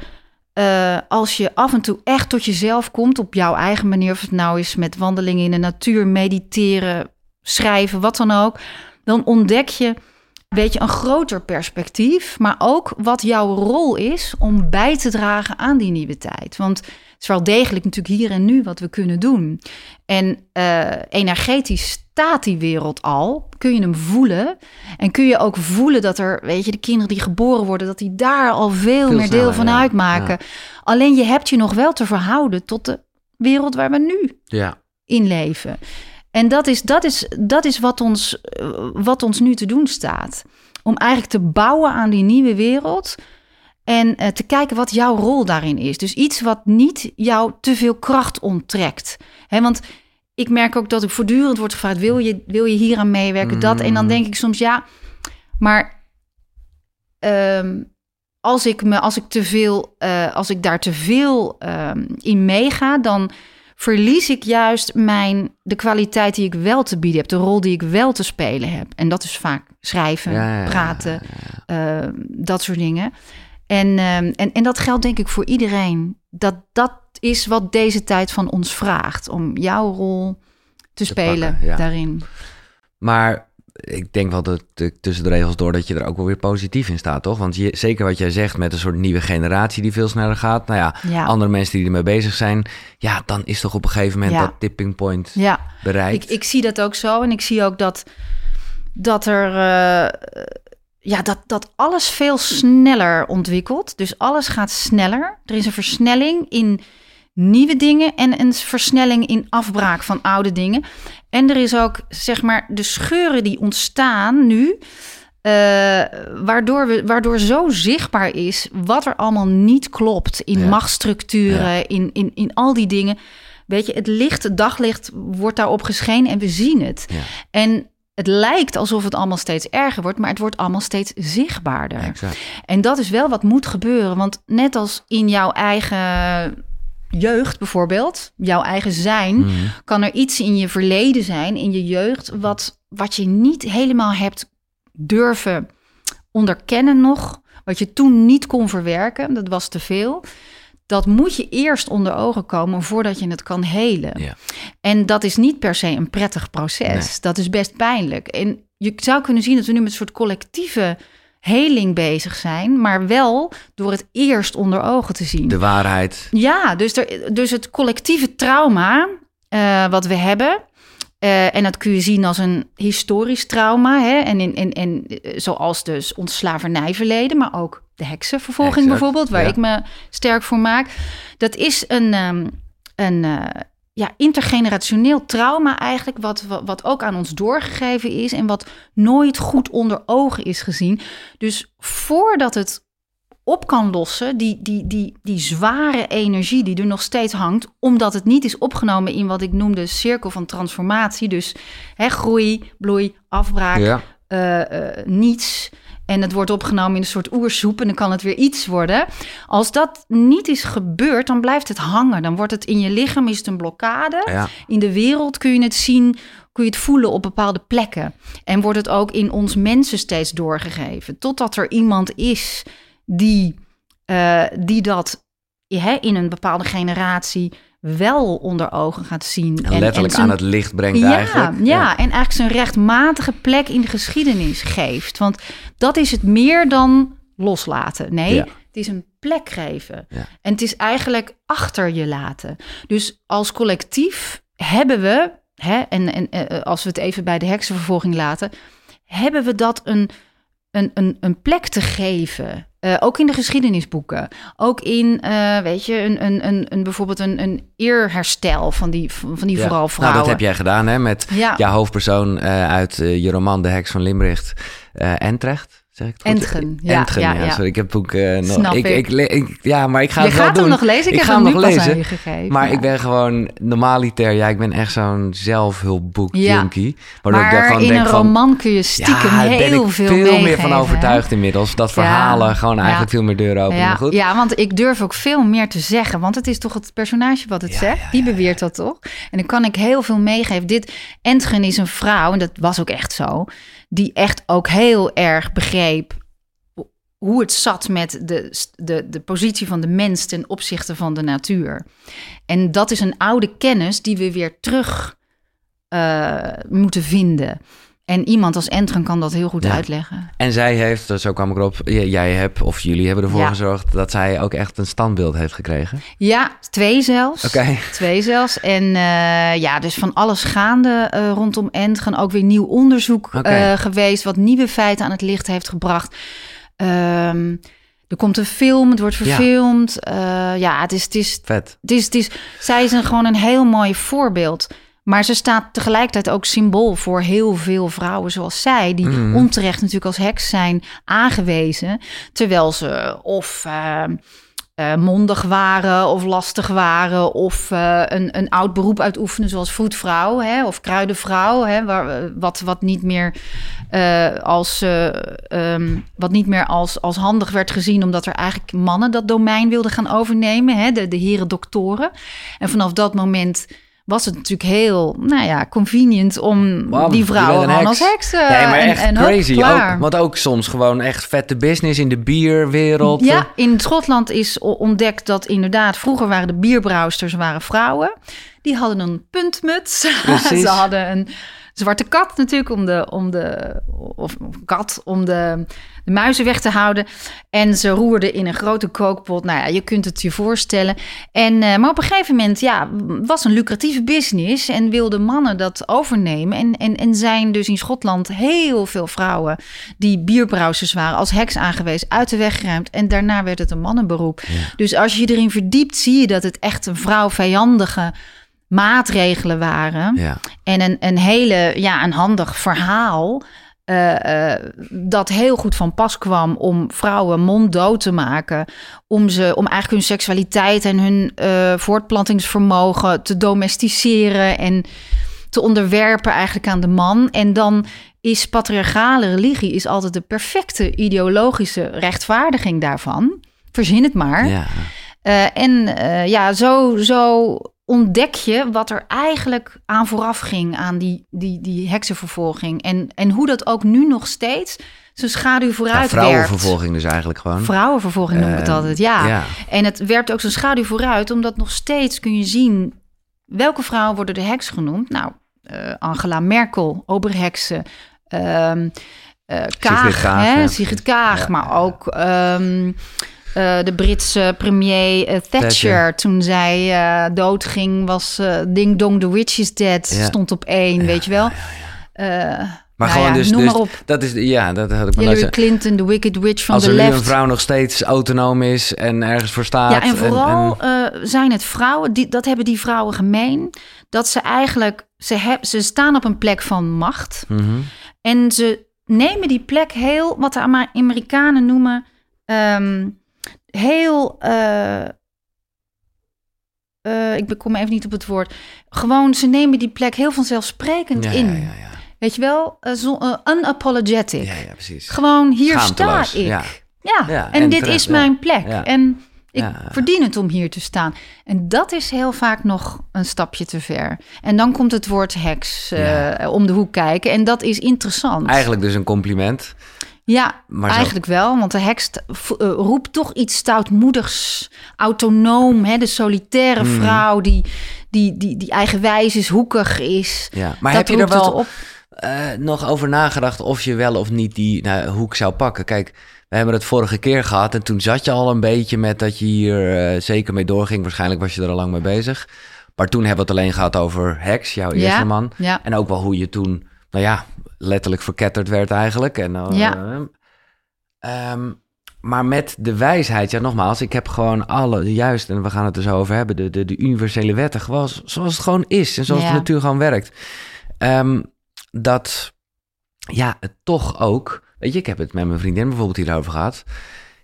[SPEAKER 2] eh, als je af en toe echt tot jezelf komt op jouw eigen manier, of het nou is met wandelingen in de natuur, mediteren, schrijven, wat dan ook, dan ontdek je, weet je, een groter perspectief, maar ook wat jouw rol is om bij te dragen aan die nieuwe tijd. Want het is wel degelijk natuurlijk hier en nu wat we kunnen doen. En eh, energetisch staat die wereld al. Kun je hem voelen. En kun je ook voelen dat er, weet je, de kinderen die geboren worden, dat die daar al veel,
[SPEAKER 1] Veel
[SPEAKER 2] meer deel van
[SPEAKER 1] ja.
[SPEAKER 2] uitmaken. Alleen je hebt je nog wel te verhouden tot de wereld waar we nu
[SPEAKER 1] Ja.
[SPEAKER 2] in leven. En dat is, dat is, dat is wat, ons, eh, wat ons nu te doen staat. Om eigenlijk te bouwen aan die nieuwe wereld. En eh, te kijken wat jouw rol daarin is. Dus iets wat niet jou te veel kracht onttrekt. Hè, want ik merk ook dat ik voortdurend wordt gevraagd: wil je, wil je hier aan meewerken? Dat. En dan denk ik soms ja, maar ehm, als ik me, als ik te veel, eh, als ik daar te veel ehm, in meega, dan verlies ik juist mijn, de kwaliteit die ik wel te bieden heb, de rol die ik wel te spelen heb. En dat is vaak schrijven,
[SPEAKER 1] Ja, ja, ja,
[SPEAKER 2] praten, eh, dat soort dingen. En, ehm, en, en dat geldt denk ik voor iedereen. Dat dat is wat deze tijd van ons vraagt, om jouw rol te, spelen
[SPEAKER 1] pakken, ja.
[SPEAKER 2] daarin.
[SPEAKER 1] Maar ik denk wel dat tussen de regels door dat je er ook wel weer positief in staat, toch? Want je, zeker wat jij zegt met een soort nieuwe generatie die veel sneller gaat. Nou ja,
[SPEAKER 2] Ja.
[SPEAKER 1] andere mensen die ermee bezig zijn. Ja, dan is toch op een gegeven moment
[SPEAKER 2] Ja.
[SPEAKER 1] dat tipping point
[SPEAKER 2] Ja,
[SPEAKER 1] bereikt.
[SPEAKER 2] Ik, ik zie dat ook zo. En ik zie ook dat, dat er. eh, ja, dat, dat alles veel sneller ontwikkelt. Dus alles gaat sneller. Er is een versnelling in nieuwe dingen en een versnelling in afbraak van oude dingen. En er is ook, zeg maar, de scheuren die ontstaan nu. eh, waardoor, we, waardoor zo zichtbaar is wat er allemaal niet klopt in
[SPEAKER 1] Ja.
[SPEAKER 2] machtsstructuren,
[SPEAKER 1] Ja.
[SPEAKER 2] in, in, in al die dingen. Weet je, het licht, het daglicht wordt daarop geschenen en we zien het.
[SPEAKER 1] Ja.
[SPEAKER 2] En het lijkt alsof het allemaal steeds erger wordt, maar het wordt allemaal steeds zichtbaarder.
[SPEAKER 1] Exact.
[SPEAKER 2] En dat is wel wat moet gebeuren. Want net als in jouw eigen jeugd bijvoorbeeld, jouw eigen zijn,
[SPEAKER 1] Mhm.
[SPEAKER 2] kan er iets in je verleden zijn, in je jeugd, wat, wat je niet helemaal hebt durven onderkennen nog. Wat je toen niet kon verwerken, dat was te veel. dat moet je eerst onder ogen komen voordat je het kan helen.
[SPEAKER 1] Ja.
[SPEAKER 2] En dat is niet per se een prettig proces.
[SPEAKER 1] Nee.
[SPEAKER 2] Dat is best pijnlijk. En je zou kunnen zien dat we nu met een soort collectieve heling bezig zijn, maar wel door het eerst onder ogen te zien.
[SPEAKER 1] De waarheid.
[SPEAKER 2] Ja, dus, er, dus het collectieve trauma eh, wat we hebben. eh, en dat kun je zien als een historisch trauma. Hè? En, in, en, en eh, zoals dus ons slavernijverleden, maar ook de heksenvervolging
[SPEAKER 1] Exact,
[SPEAKER 2] bijvoorbeeld, waar
[SPEAKER 1] ja.
[SPEAKER 2] ik me sterk voor maak. Dat is een, ehm, een ja, intergenerationeel trauma eigenlijk, wat, wat, wat ook aan ons doorgegeven is en wat nooit goed onder ogen is gezien. Dus voordat het op kan lossen, die, die, die, die zware energie die er nog steeds hangt, omdat het niet is opgenomen in wat ik noemde cirkel van transformatie. Dus hè, groei, bloei, afbraak,
[SPEAKER 1] Ja.
[SPEAKER 2] eh, eh, niets. En het wordt opgenomen in een soort oersoep en dan kan het weer iets worden. Als dat niet is gebeurd, dan blijft het hangen. Dan wordt het in je lichaam is het een blokkade.
[SPEAKER 1] Ja.
[SPEAKER 2] In de wereld kun je het zien, kun je het voelen op bepaalde plekken. En wordt het ook in ons mensen steeds doorgegeven. Totdat er iemand is die, eh, die dat hè, in een bepaalde generatie wel onder ogen gaat zien.
[SPEAKER 1] En letterlijk
[SPEAKER 2] zijn-
[SPEAKER 1] aan het licht brengt
[SPEAKER 2] ja,
[SPEAKER 1] eigenlijk.
[SPEAKER 2] Ja, en eigenlijk zijn rechtmatige plek in de geschiedenis geeft. Want dat is het meer dan loslaten. Nee,
[SPEAKER 1] Ja.
[SPEAKER 2] het is een plek geven.
[SPEAKER 1] Ja.
[SPEAKER 2] En het is eigenlijk achter je laten. Dus als collectief hebben we, hè, en, en eh, als we het even bij de heksenvervolging laten, hebben we dat een, een, een, een plek te geven. Eh, ook in de geschiedenisboeken. Ook in, eh, weet je, een, een, een, een, bijvoorbeeld een, een eerherstel van die, van die
[SPEAKER 1] Ja.
[SPEAKER 2] vooral
[SPEAKER 1] Nou,
[SPEAKER 2] vrouwen.
[SPEAKER 1] dat heb jij gedaan hè, met
[SPEAKER 2] Ja.
[SPEAKER 1] jouw hoofdpersoon eh, uit je roman De Heks van Limbricht. Entrecht, ik?
[SPEAKER 2] Entgen, ja,
[SPEAKER 1] Entgen,
[SPEAKER 2] ja,
[SPEAKER 1] ja.
[SPEAKER 2] ja.
[SPEAKER 1] Sorry, ik heb boek eh, nog... Ik,
[SPEAKER 2] ik.
[SPEAKER 1] ik, ik- ja, maar ik ga
[SPEAKER 2] je
[SPEAKER 1] het wel
[SPEAKER 2] gaat
[SPEAKER 1] doen.
[SPEAKER 2] hem nog lezen? Ik, heb
[SPEAKER 1] ga
[SPEAKER 2] hem
[SPEAKER 1] hem nog
[SPEAKER 2] pas aan
[SPEAKER 1] lezen.
[SPEAKER 2] je gegeven.
[SPEAKER 1] Maar ik ben gewoon normaliter, ja, ik ben echt zo'n zelfhulpboek junkie. Waardoor ik
[SPEAKER 2] maar
[SPEAKER 1] gewoon
[SPEAKER 2] in
[SPEAKER 1] denk
[SPEAKER 2] een
[SPEAKER 1] van,
[SPEAKER 2] roman kun je stiekem heel
[SPEAKER 1] ik
[SPEAKER 2] veel
[SPEAKER 1] veel meer van
[SPEAKER 2] hè?
[SPEAKER 1] overtuigd inmiddels. Dat verhalen gewoon eigenlijk veel meer deuren openen.
[SPEAKER 2] Ja,
[SPEAKER 1] goed.
[SPEAKER 2] ja, want ik durf ook veel meer te zeggen. Want het is toch het personage wat het zegt. Die beweert dat toch? En dan kan ik heel veel meegeven. Dit Entgen is een vrouw, en dat was ook echt zo... die echt ook heel erg begreep hoe het zat met de, de, de positie van de mens ten opzichte van de natuur. En dat is een oude kennis die we weer terug eh, moeten vinden. En iemand als Entgen kan dat heel goed
[SPEAKER 1] Ja.
[SPEAKER 2] uitleggen.
[SPEAKER 1] En zij heeft, dus zo kwam ik erop, jij hebt, of jullie hebben ervoor
[SPEAKER 2] Ja.
[SPEAKER 1] gezorgd dat zij ook echt een standbeeld heeft gekregen.
[SPEAKER 2] Ja, twee zelfs.
[SPEAKER 1] Oké.
[SPEAKER 2] Twee zelfs. En eh, ja, dus van alles gaande eh, rondom Entgen. Ook weer nieuw onderzoek eh, geweest... wat nieuwe feiten aan het licht heeft gebracht. Ehm, er komt een film, het wordt verfilmd. Ja, ja het, is, het, is,
[SPEAKER 1] Vet.
[SPEAKER 2] het, is, het is... Zij is een, gewoon een heel mooi voorbeeld... Maar ze staat tegelijkertijd ook symbool voor heel veel vrouwen zoals zij, die
[SPEAKER 1] Mhm.
[SPEAKER 2] onterecht natuurlijk als heks zijn aangewezen. Terwijl ze of eh, eh, mondig waren of lastig waren of eh, een, een oud beroep uitoefenen zoals voetvrouw hè, of kruidenvrouw, hè, waar, wat, wat niet meer als, eh, ehm, wat niet meer als, als handig werd gezien, omdat er eigenlijk mannen dat domein wilden gaan overnemen, hè, de, de heren doktoren. En vanaf dat moment was het natuurlijk heel, nou ja, convenient om
[SPEAKER 1] Bam,
[SPEAKER 2] die vrouwen gewoon
[SPEAKER 1] heks.
[SPEAKER 2] als heks eh,
[SPEAKER 1] nee, maar
[SPEAKER 2] en-
[SPEAKER 1] echt
[SPEAKER 2] en
[SPEAKER 1] crazy.
[SPEAKER 2] klaar.
[SPEAKER 1] Ook, want ook soms gewoon echt vette business in de bierwereld.
[SPEAKER 2] Ja, in Schotland is ontdekt dat inderdaad vroeger waren de bierbrouwsters waren vrouwen. Die hadden een puntmuts.
[SPEAKER 1] Precies.
[SPEAKER 2] Ze hadden een zwarte kat natuurlijk om de, om de of of kat om de, de muizen weg te houden. En ze roerden in een grote kookpot. Nou ja, je kunt het je voorstellen. En, eh, maar op een gegeven moment, ja, was een lucratieve business en wilden mannen dat overnemen. En, en, en zijn dus in Schotland heel veel vrouwen die bierbrouwers waren als heks aangewezen, uit de weg geruimd. En daarna werd het een mannenberoep. Dus als je je erin verdiept, zie je dat het echt een vrouwvijandige maatregelen waren.
[SPEAKER 1] Ja.
[SPEAKER 2] En een, een hele, ja, een handig verhaal. eh, eh, dat heel goed van pas kwam om vrouwen monddood te maken. Om, ze, om eigenlijk hun seksualiteit en hun eh, voortplantingsvermogen te domesticeren. En te onderwerpen eigenlijk aan de man. En dan is patriarchale religie is altijd de perfecte ideologische rechtvaardiging daarvan. Verzin het maar.
[SPEAKER 1] Ja.
[SPEAKER 2] En ja, zo, zo ontdek je wat er eigenlijk aan vooraf ging aan die, die, die heksenvervolging. En, en hoe dat ook nu nog steeds zijn schaduw
[SPEAKER 1] Ja,
[SPEAKER 2] vooruit werpt.
[SPEAKER 1] vrouwenvervolging dus eigenlijk gewoon.
[SPEAKER 2] Vrouwenvervolging noem ik het altijd, ja.
[SPEAKER 1] ja.
[SPEAKER 2] En het werpt ook zijn schaduw vooruit, omdat nog steeds kun je zien welke vrouwen worden de heks genoemd. Nou, eh, Angela Merkel, Oberheksen, ehm eh, Kaag,
[SPEAKER 1] Kaag,
[SPEAKER 2] hè,
[SPEAKER 1] ja,
[SPEAKER 2] Sigrid. Kaag,
[SPEAKER 1] Ja,
[SPEAKER 2] maar
[SPEAKER 1] ja, ja.
[SPEAKER 2] ook ehm, eh, de Britse premier eh, Thatcher,
[SPEAKER 1] Thatcher.
[SPEAKER 2] toen zij eh, doodging, was Ding Dong, the Witch is Dead,
[SPEAKER 1] Ja.
[SPEAKER 2] stond op één, weet je wel. Eh,
[SPEAKER 1] Maar
[SPEAKER 2] nou
[SPEAKER 1] gewoon
[SPEAKER 2] ja,
[SPEAKER 1] dus,
[SPEAKER 2] noem
[SPEAKER 1] dus
[SPEAKER 2] maar op.
[SPEAKER 1] dat is ja, dat had ik maar
[SPEAKER 2] Hillary Clinton, the Wicked Witch van
[SPEAKER 1] Als
[SPEAKER 2] de left.
[SPEAKER 1] een vrouw nog steeds autonoom is en ergens voor staat.
[SPEAKER 2] Ja, en vooral
[SPEAKER 1] en-
[SPEAKER 2] zijn het vrouwen, die, dat hebben die vrouwen gemeen, dat ze eigenlijk, ze, heb, ze staan op een plek van macht
[SPEAKER 1] Mhm.
[SPEAKER 2] en ze nemen die plek heel, wat de Amerikanen noemen, ehm, heel, eh, eh, ik kom even niet op het woord, gewoon ze nemen die plek heel vanzelfsprekend
[SPEAKER 1] ja,
[SPEAKER 2] in.
[SPEAKER 1] Ja, ja, ja.
[SPEAKER 2] Weet je wel, Eh, zo, unapologetic.
[SPEAKER 1] ja, ja, precies.
[SPEAKER 2] Gewoon hier sta ik.
[SPEAKER 1] ja.
[SPEAKER 2] En,
[SPEAKER 1] en
[SPEAKER 2] dit
[SPEAKER 1] terecht,
[SPEAKER 2] is mijn plek. En ik verdien het om hier te staan. En dat is heel vaak nog een stapje te ver. En dan komt het woord heks om de hoek kijken. En dat is interessant.
[SPEAKER 1] Eigenlijk dus een compliment.
[SPEAKER 2] Ja,
[SPEAKER 1] maar zo-
[SPEAKER 2] eigenlijk wel. Want de heks eh, roept toch iets stoutmoedigs. Autonoom, hè, de solitaire
[SPEAKER 1] Hmm.
[SPEAKER 2] vrouw die, die, die, die eigenwijs is, hoekig is.
[SPEAKER 1] Ja. Maar
[SPEAKER 2] Dat
[SPEAKER 1] heb je er wel
[SPEAKER 2] op.
[SPEAKER 1] eh, nog over nagedacht of je wel of niet die nou, hoek zou pakken? Kijk, we hebben het vorige keer gehad en toen zat je al een beetje met dat je hier eh, zeker mee doorging. Waarschijnlijk was je er al lang mee bezig. Maar toen hebben we het alleen gehad over Hex, jouw eerste
[SPEAKER 2] Ja,
[SPEAKER 1] man.
[SPEAKER 2] ja.
[SPEAKER 1] En ook wel hoe je toen, nou ja, letterlijk verketterd werd eigenlijk. En, eh,
[SPEAKER 2] Ja.
[SPEAKER 1] ehm, maar met de wijsheid, ja nogmaals, ik heb gewoon alle, juist, en we gaan het er zo over hebben, de, de, de universele wetten, gewoon zoals het gewoon is en zoals
[SPEAKER 2] Ja.
[SPEAKER 1] de natuur gewoon werkt. Ehm, dat, ja, het toch ook, weet je, ik heb het met mijn vriendin bijvoorbeeld hierover gehad.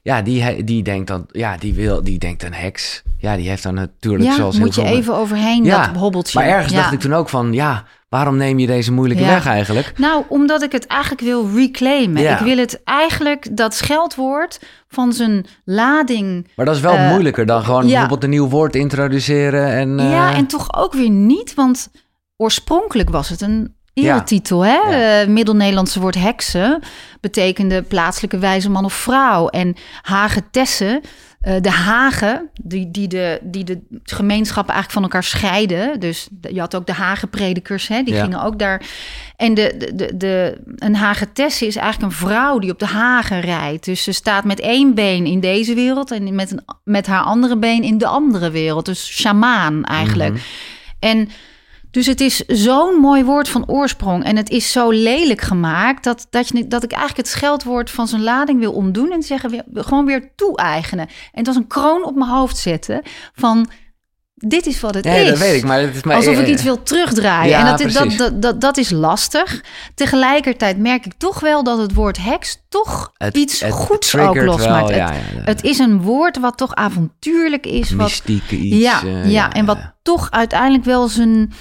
[SPEAKER 1] Ja, die, die denkt dan, ja, die wil, die denkt een heks. Ja, die heeft dan natuurlijk
[SPEAKER 2] Ja,
[SPEAKER 1] zoals
[SPEAKER 2] moet je
[SPEAKER 1] veel-
[SPEAKER 2] even overheen
[SPEAKER 1] Ja,
[SPEAKER 2] dat hobbeltje.
[SPEAKER 1] Maar ergens
[SPEAKER 2] Ja.
[SPEAKER 1] dacht ik toen ook van, ja, waarom neem je deze moeilijke
[SPEAKER 2] Ja.
[SPEAKER 1] weg eigenlijk?
[SPEAKER 2] Nou, omdat ik het eigenlijk wil reclaimen.
[SPEAKER 1] Ja.
[SPEAKER 2] Ik wil het eigenlijk, dat scheldwoord van zijn lading...
[SPEAKER 1] Maar dat is wel
[SPEAKER 2] Eh,
[SPEAKER 1] moeilijker dan gewoon
[SPEAKER 2] ja.
[SPEAKER 1] bijvoorbeeld een nieuw woord introduceren. En, eh,
[SPEAKER 2] Ja, en toch ook weer niet, want oorspronkelijk was het een
[SPEAKER 1] Ja.
[SPEAKER 2] eretitel. Hè?
[SPEAKER 1] Ja.
[SPEAKER 2] Eh, Middel-Nederlandse woord heksen betekende plaatselijke wijze man of vrouw. En hagetesse, eh de hagen, die, die, de, die de gemeenschappen eigenlijk van elkaar scheiden. Dus je had ook de hagenpredikers, hè? die
[SPEAKER 1] Ja.
[SPEAKER 2] gingen ook daar... En de, de, de, de, een hagetesse is eigenlijk een vrouw die op de hagen rijdt. Dus ze staat met één been in deze wereld... en met, een, met haar andere been in de andere wereld. Dus shamaan eigenlijk.
[SPEAKER 1] Mhm.
[SPEAKER 2] En dus het is zo'n mooi woord van oorsprong. En het is zo lelijk gemaakt dat, dat, je, dat ik eigenlijk het scheldwoord van zijn lading wil omdoen en zeggen weer, gewoon weer toe-eigenen. En het was een kroon op mijn hoofd zetten van dit is wat het
[SPEAKER 1] Nee,
[SPEAKER 2] is.
[SPEAKER 1] dat weet ik, maar het is maar...
[SPEAKER 2] Alsof ik
[SPEAKER 1] eh,
[SPEAKER 2] iets wil terugdraaien.
[SPEAKER 1] Ja,
[SPEAKER 2] en dat, is- dat, dat, dat, dat is lastig. Tegelijkertijd merk ik toch wel dat het woord heks toch
[SPEAKER 1] het-
[SPEAKER 2] iets
[SPEAKER 1] het
[SPEAKER 2] goeds ook losmaakt.
[SPEAKER 1] wel,
[SPEAKER 2] Het-
[SPEAKER 1] ja, ja, ja.
[SPEAKER 2] Het is een woord wat toch avontuurlijk is. Wat,
[SPEAKER 1] mystieke iets.
[SPEAKER 2] ja,
[SPEAKER 1] eh,
[SPEAKER 2] ja, en wat
[SPEAKER 1] ja.
[SPEAKER 2] toch uiteindelijk wel zijn,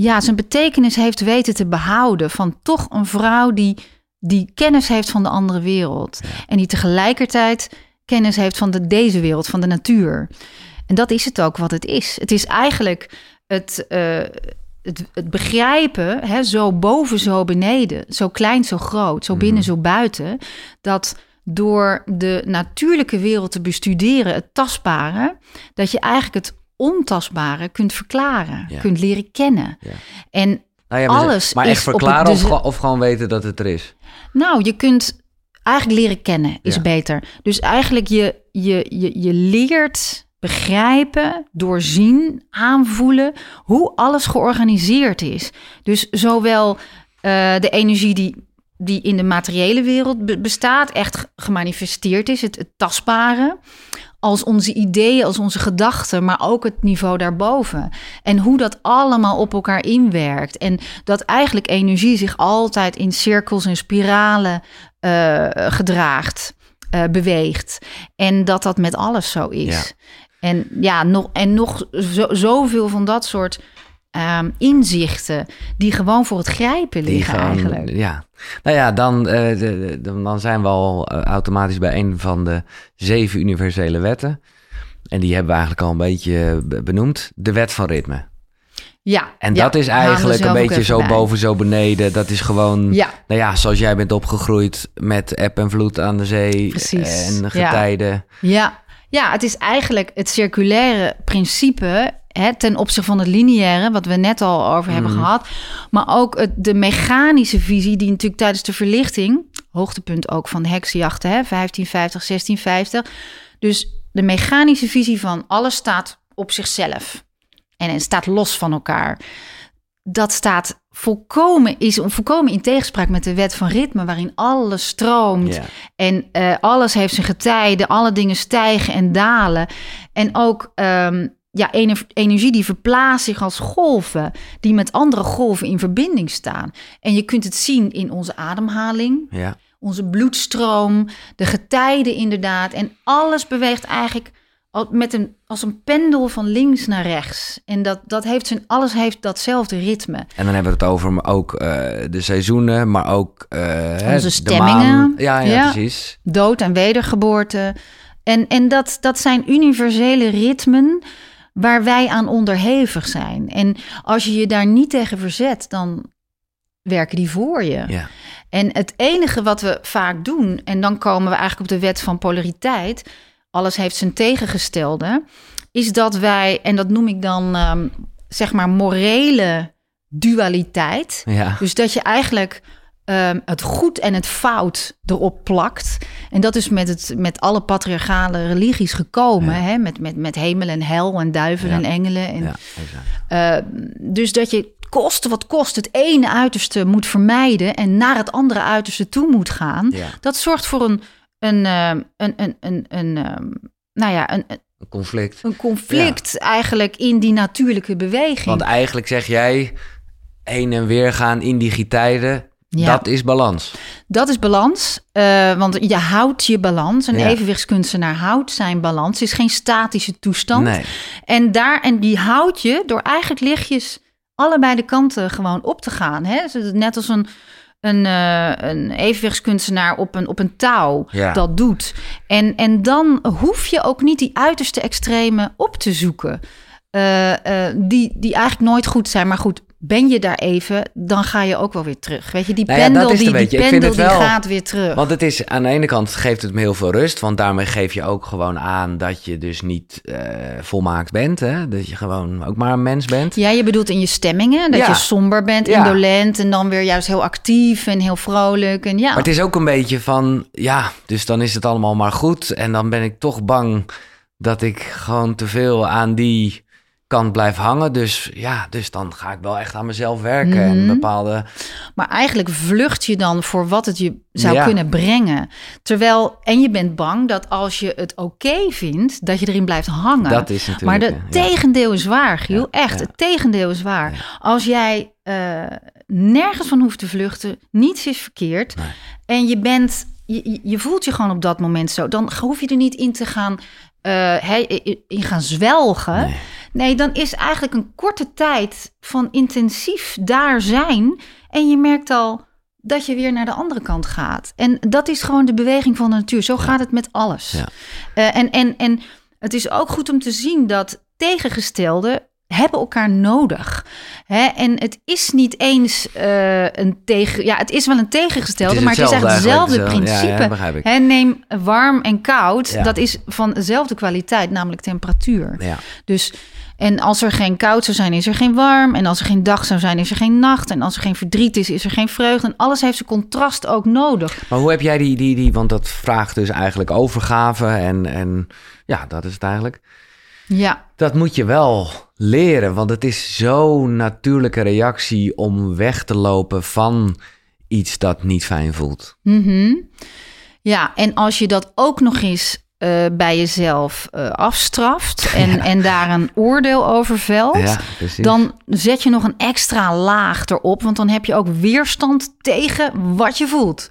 [SPEAKER 2] ja, zijn betekenis heeft weten te behouden. Van toch een vrouw die, die kennis heeft van de andere wereld. En die tegelijkertijd kennis heeft van de, deze wereld, van de natuur. En dat is het ook wat het is. Het is eigenlijk het, eh, het, het begrijpen, hè, zo boven, zo beneden, zo klein, zo groot, zo binnen, zo buiten, dat door de natuurlijke wereld te bestuderen, het tastbare, dat je eigenlijk het ontastbare kunt verklaren,
[SPEAKER 1] Ja.
[SPEAKER 2] kunt leren kennen.
[SPEAKER 1] Ja.
[SPEAKER 2] En
[SPEAKER 1] Nou ja, maar,
[SPEAKER 2] alles
[SPEAKER 1] maar
[SPEAKER 2] is
[SPEAKER 1] echt
[SPEAKER 2] het-
[SPEAKER 1] verklaren
[SPEAKER 2] dus-
[SPEAKER 1] of, gewoon- of gewoon weten dat het er is.
[SPEAKER 2] nou, je kunt eigenlijk leren kennen, is beter. Dus eigenlijk je, je, je, je leert begrijpen, doorzien, aanvoelen hoe alles georganiseerd is. Dus zowel eh, de energie die, die in de materiële wereld be- bestaat, echt ge- gemanifesteerd is, het, het tastbare, als onze ideeën, als onze gedachten, maar ook het niveau daarboven. En hoe dat allemaal op elkaar inwerkt. En dat eigenlijk energie zich altijd in cirkels en spiralen eh, gedraagt, eh, beweegt. En dat dat met alles zo is.
[SPEAKER 1] Ja.
[SPEAKER 2] En ja, nog, en nog zo, zoveel van dat soort ehm, inzichten die gewoon voor het grijpen liggen eigenlijk.
[SPEAKER 1] Ja. Nou ja, dan, eh, de- de- dan zijn we al eh, automatisch bij een van de zeven universele wetten. En die hebben we eigenlijk al een beetje be- benoemd. De wet van ritme.
[SPEAKER 2] Ja.
[SPEAKER 1] En
[SPEAKER 2] ja,
[SPEAKER 1] dat is eigenlijk een beetje zo
[SPEAKER 2] bij.
[SPEAKER 1] boven, zo beneden. Dat is gewoon,
[SPEAKER 2] Ja,
[SPEAKER 1] nou ja, zoals jij bent opgegroeid met eb en vloed aan de zee.
[SPEAKER 2] Precies,
[SPEAKER 1] En
[SPEAKER 2] ja.
[SPEAKER 1] getijden.
[SPEAKER 2] ja. ja, het is eigenlijk het circulaire principe hè, ten opzichte van het lineaire, wat we net al over hebben
[SPEAKER 1] Mhm.
[SPEAKER 2] gehad. Maar ook het, de mechanische visie, die natuurlijk tijdens de verlichting, hoogtepunt ook van de heksenjachten, hè, 1550, 1650. Dus de mechanische visie van alles staat op zichzelf. En het staat los van elkaar. Dat staat volkomen, is volkomen in tegenspraak met de wet van ritme, waarin alles stroomt. En eh, alles heeft zijn getijden, alle dingen stijgen en dalen. En ook ehm, ja, ener- energie die verplaatst zich als golven, die met andere golven in verbinding staan. En je kunt het zien in onze ademhaling,
[SPEAKER 1] Ja.
[SPEAKER 2] onze bloedstroom, de getijden inderdaad. En alles beweegt eigenlijk met een, als een pendel van links naar rechts. En dat, dat heeft zijn, alles heeft datzelfde ritme.
[SPEAKER 1] En dan hebben we het over maar ook eh, de seizoenen, maar ook eh,
[SPEAKER 2] Onze stemmingen.
[SPEAKER 1] Ja, ja,
[SPEAKER 2] Ja.
[SPEAKER 1] precies.
[SPEAKER 2] dood- en wedergeboorte. En, en dat, dat zijn universele ritmen waar wij aan onderhevig zijn. En als je je daar niet tegen verzet, dan werken die voor je.
[SPEAKER 1] Ja.
[SPEAKER 2] En het enige wat we vaak doen, en dan komen we eigenlijk op de wet van polariteit, alles heeft zijn tegengestelde, is dat wij, en dat noem ik dan ehm, zeg maar morele dualiteit.
[SPEAKER 1] Ja.
[SPEAKER 2] Dus dat je eigenlijk ehm, het goed en het fout erop plakt. En dat is met, het, met alle patriarchale religies gekomen.
[SPEAKER 1] Ja.
[SPEAKER 2] Hè? Met, met, met hemel en hel en duivel
[SPEAKER 1] Ja.
[SPEAKER 2] en engelen. En,
[SPEAKER 1] ja, exact.
[SPEAKER 2] eh, dus dat je koste wat kost het ene uiterste moet vermijden... en naar het andere uiterste toe moet gaan. Dat zorgt voor een, een, ehm, een, een, een, een, ehm, nou ja, een, een-
[SPEAKER 1] conflict.
[SPEAKER 2] een conflict eigenlijk in die natuurlijke beweging.
[SPEAKER 1] Want eigenlijk zeg jij, heen en weer gaan in die getijden,
[SPEAKER 2] Ja.
[SPEAKER 1] dat is balans.
[SPEAKER 2] Dat is balans, eh, want je houdt je balans. Een
[SPEAKER 1] Ja.
[SPEAKER 2] evenwichtskunstenaar houdt zijn balans. Het is geen statische toestand.
[SPEAKER 1] Nee.
[SPEAKER 2] En, daar, en die houd je door eigenlijk lichtjes allebei de kanten gewoon op te gaan. Hè? Net als een, een, eh, een evenwichtskunstenaar op een, op een touw
[SPEAKER 1] Ja.
[SPEAKER 2] dat doet. En, en dan hoef je ook niet die uiterste extreme op te zoeken. Eh, eh, die, die eigenlijk nooit goed zijn. Maar goed, ben je daar even, dan ga je ook wel weer terug. Weet je, die
[SPEAKER 1] Nou ja,
[SPEAKER 2] pendel, die, die, pendel die
[SPEAKER 1] wel-
[SPEAKER 2] gaat weer terug.
[SPEAKER 1] Want het is aan de ene kant geeft het me heel veel rust, want daarmee geef je ook gewoon aan dat je dus niet eh, volmaakt bent. Hè? Dat je gewoon ook maar een mens bent.
[SPEAKER 2] Ja, je bedoelt in je stemmingen, dat
[SPEAKER 1] Ja.
[SPEAKER 2] je somber bent,
[SPEAKER 1] Ja.
[SPEAKER 2] indolent en dan weer juist heel actief en heel vrolijk. En ja,
[SPEAKER 1] Maar het is ook een beetje van, ja, dus dan is het allemaal maar goed. En dan ben ik toch bang dat ik gewoon te veel aan die kant blijf hangen. Dus ja, dus dan ga ik wel echt aan mezelf werken. En
[SPEAKER 2] Mhm.
[SPEAKER 1] bepaalde...
[SPEAKER 2] maar eigenlijk vlucht je dan voor wat het je zou
[SPEAKER 1] Ja.
[SPEAKER 2] kunnen brengen. Terwijl, en je bent bang dat als je het oké vindt, dat je erin blijft hangen.
[SPEAKER 1] Dat is natuurlijk...
[SPEAKER 2] maar het
[SPEAKER 1] ja.
[SPEAKER 2] tegendeel is waar, Giel.
[SPEAKER 1] Ja,
[SPEAKER 2] Echt, het tegendeel is waar. Als jij eh, nergens van hoeft te vluchten, niets is verkeerd.
[SPEAKER 1] Nee.
[SPEAKER 2] En je bent, je, voelt je gewoon op dat moment zo. Dan hoef je er niet in te gaan, he- in gaan zwelgen.
[SPEAKER 1] Nee.
[SPEAKER 2] Nee, dan is eigenlijk een korte tijd van intensief daar zijn. En je merkt al dat je weer naar de andere kant gaat. En dat is gewoon de beweging van de natuur. Zo gaat het met alles.
[SPEAKER 1] Ja.
[SPEAKER 2] Eh, en, en, en het is ook goed om te zien dat tegengestelden hebben elkaar nodig. Hè? En het is niet eens eh, een tegen... Ja, het is wel een tegengestelde, maar het is echt
[SPEAKER 1] hetzelfde
[SPEAKER 2] hetzelfde
[SPEAKER 1] eigenlijk, hetzelfde.
[SPEAKER 2] principe.
[SPEAKER 1] Ja, ja, begrijp ik.
[SPEAKER 2] Hè, neem warm en koud.
[SPEAKER 1] Ja.
[SPEAKER 2] Dat is van dezelfde kwaliteit, namelijk temperatuur. Dus, en als er geen koud zou zijn, is er geen warm. En als er geen dag zou zijn, is er geen nacht. En als er geen verdriet is, is er geen vreugde. En alles heeft zijn contrast ook nodig.
[SPEAKER 1] Maar hoe heb jij die, die, die, want dat vraagt dus eigenlijk overgave en, en ja, dat is het eigenlijk.
[SPEAKER 2] Ja,
[SPEAKER 1] Dat moet je wel leren, want het is zo'n natuurlijke reactie om weg te lopen van iets dat niet fijn voelt.
[SPEAKER 2] Mhm. ja en als je dat ook nog eens eh, bij jezelf eh, afstraft... En, en daar een oordeel over velt...
[SPEAKER 1] Ja.
[SPEAKER 2] Dan zet je nog een extra laag erop, want dan heb je ook weerstand tegen wat je voelt.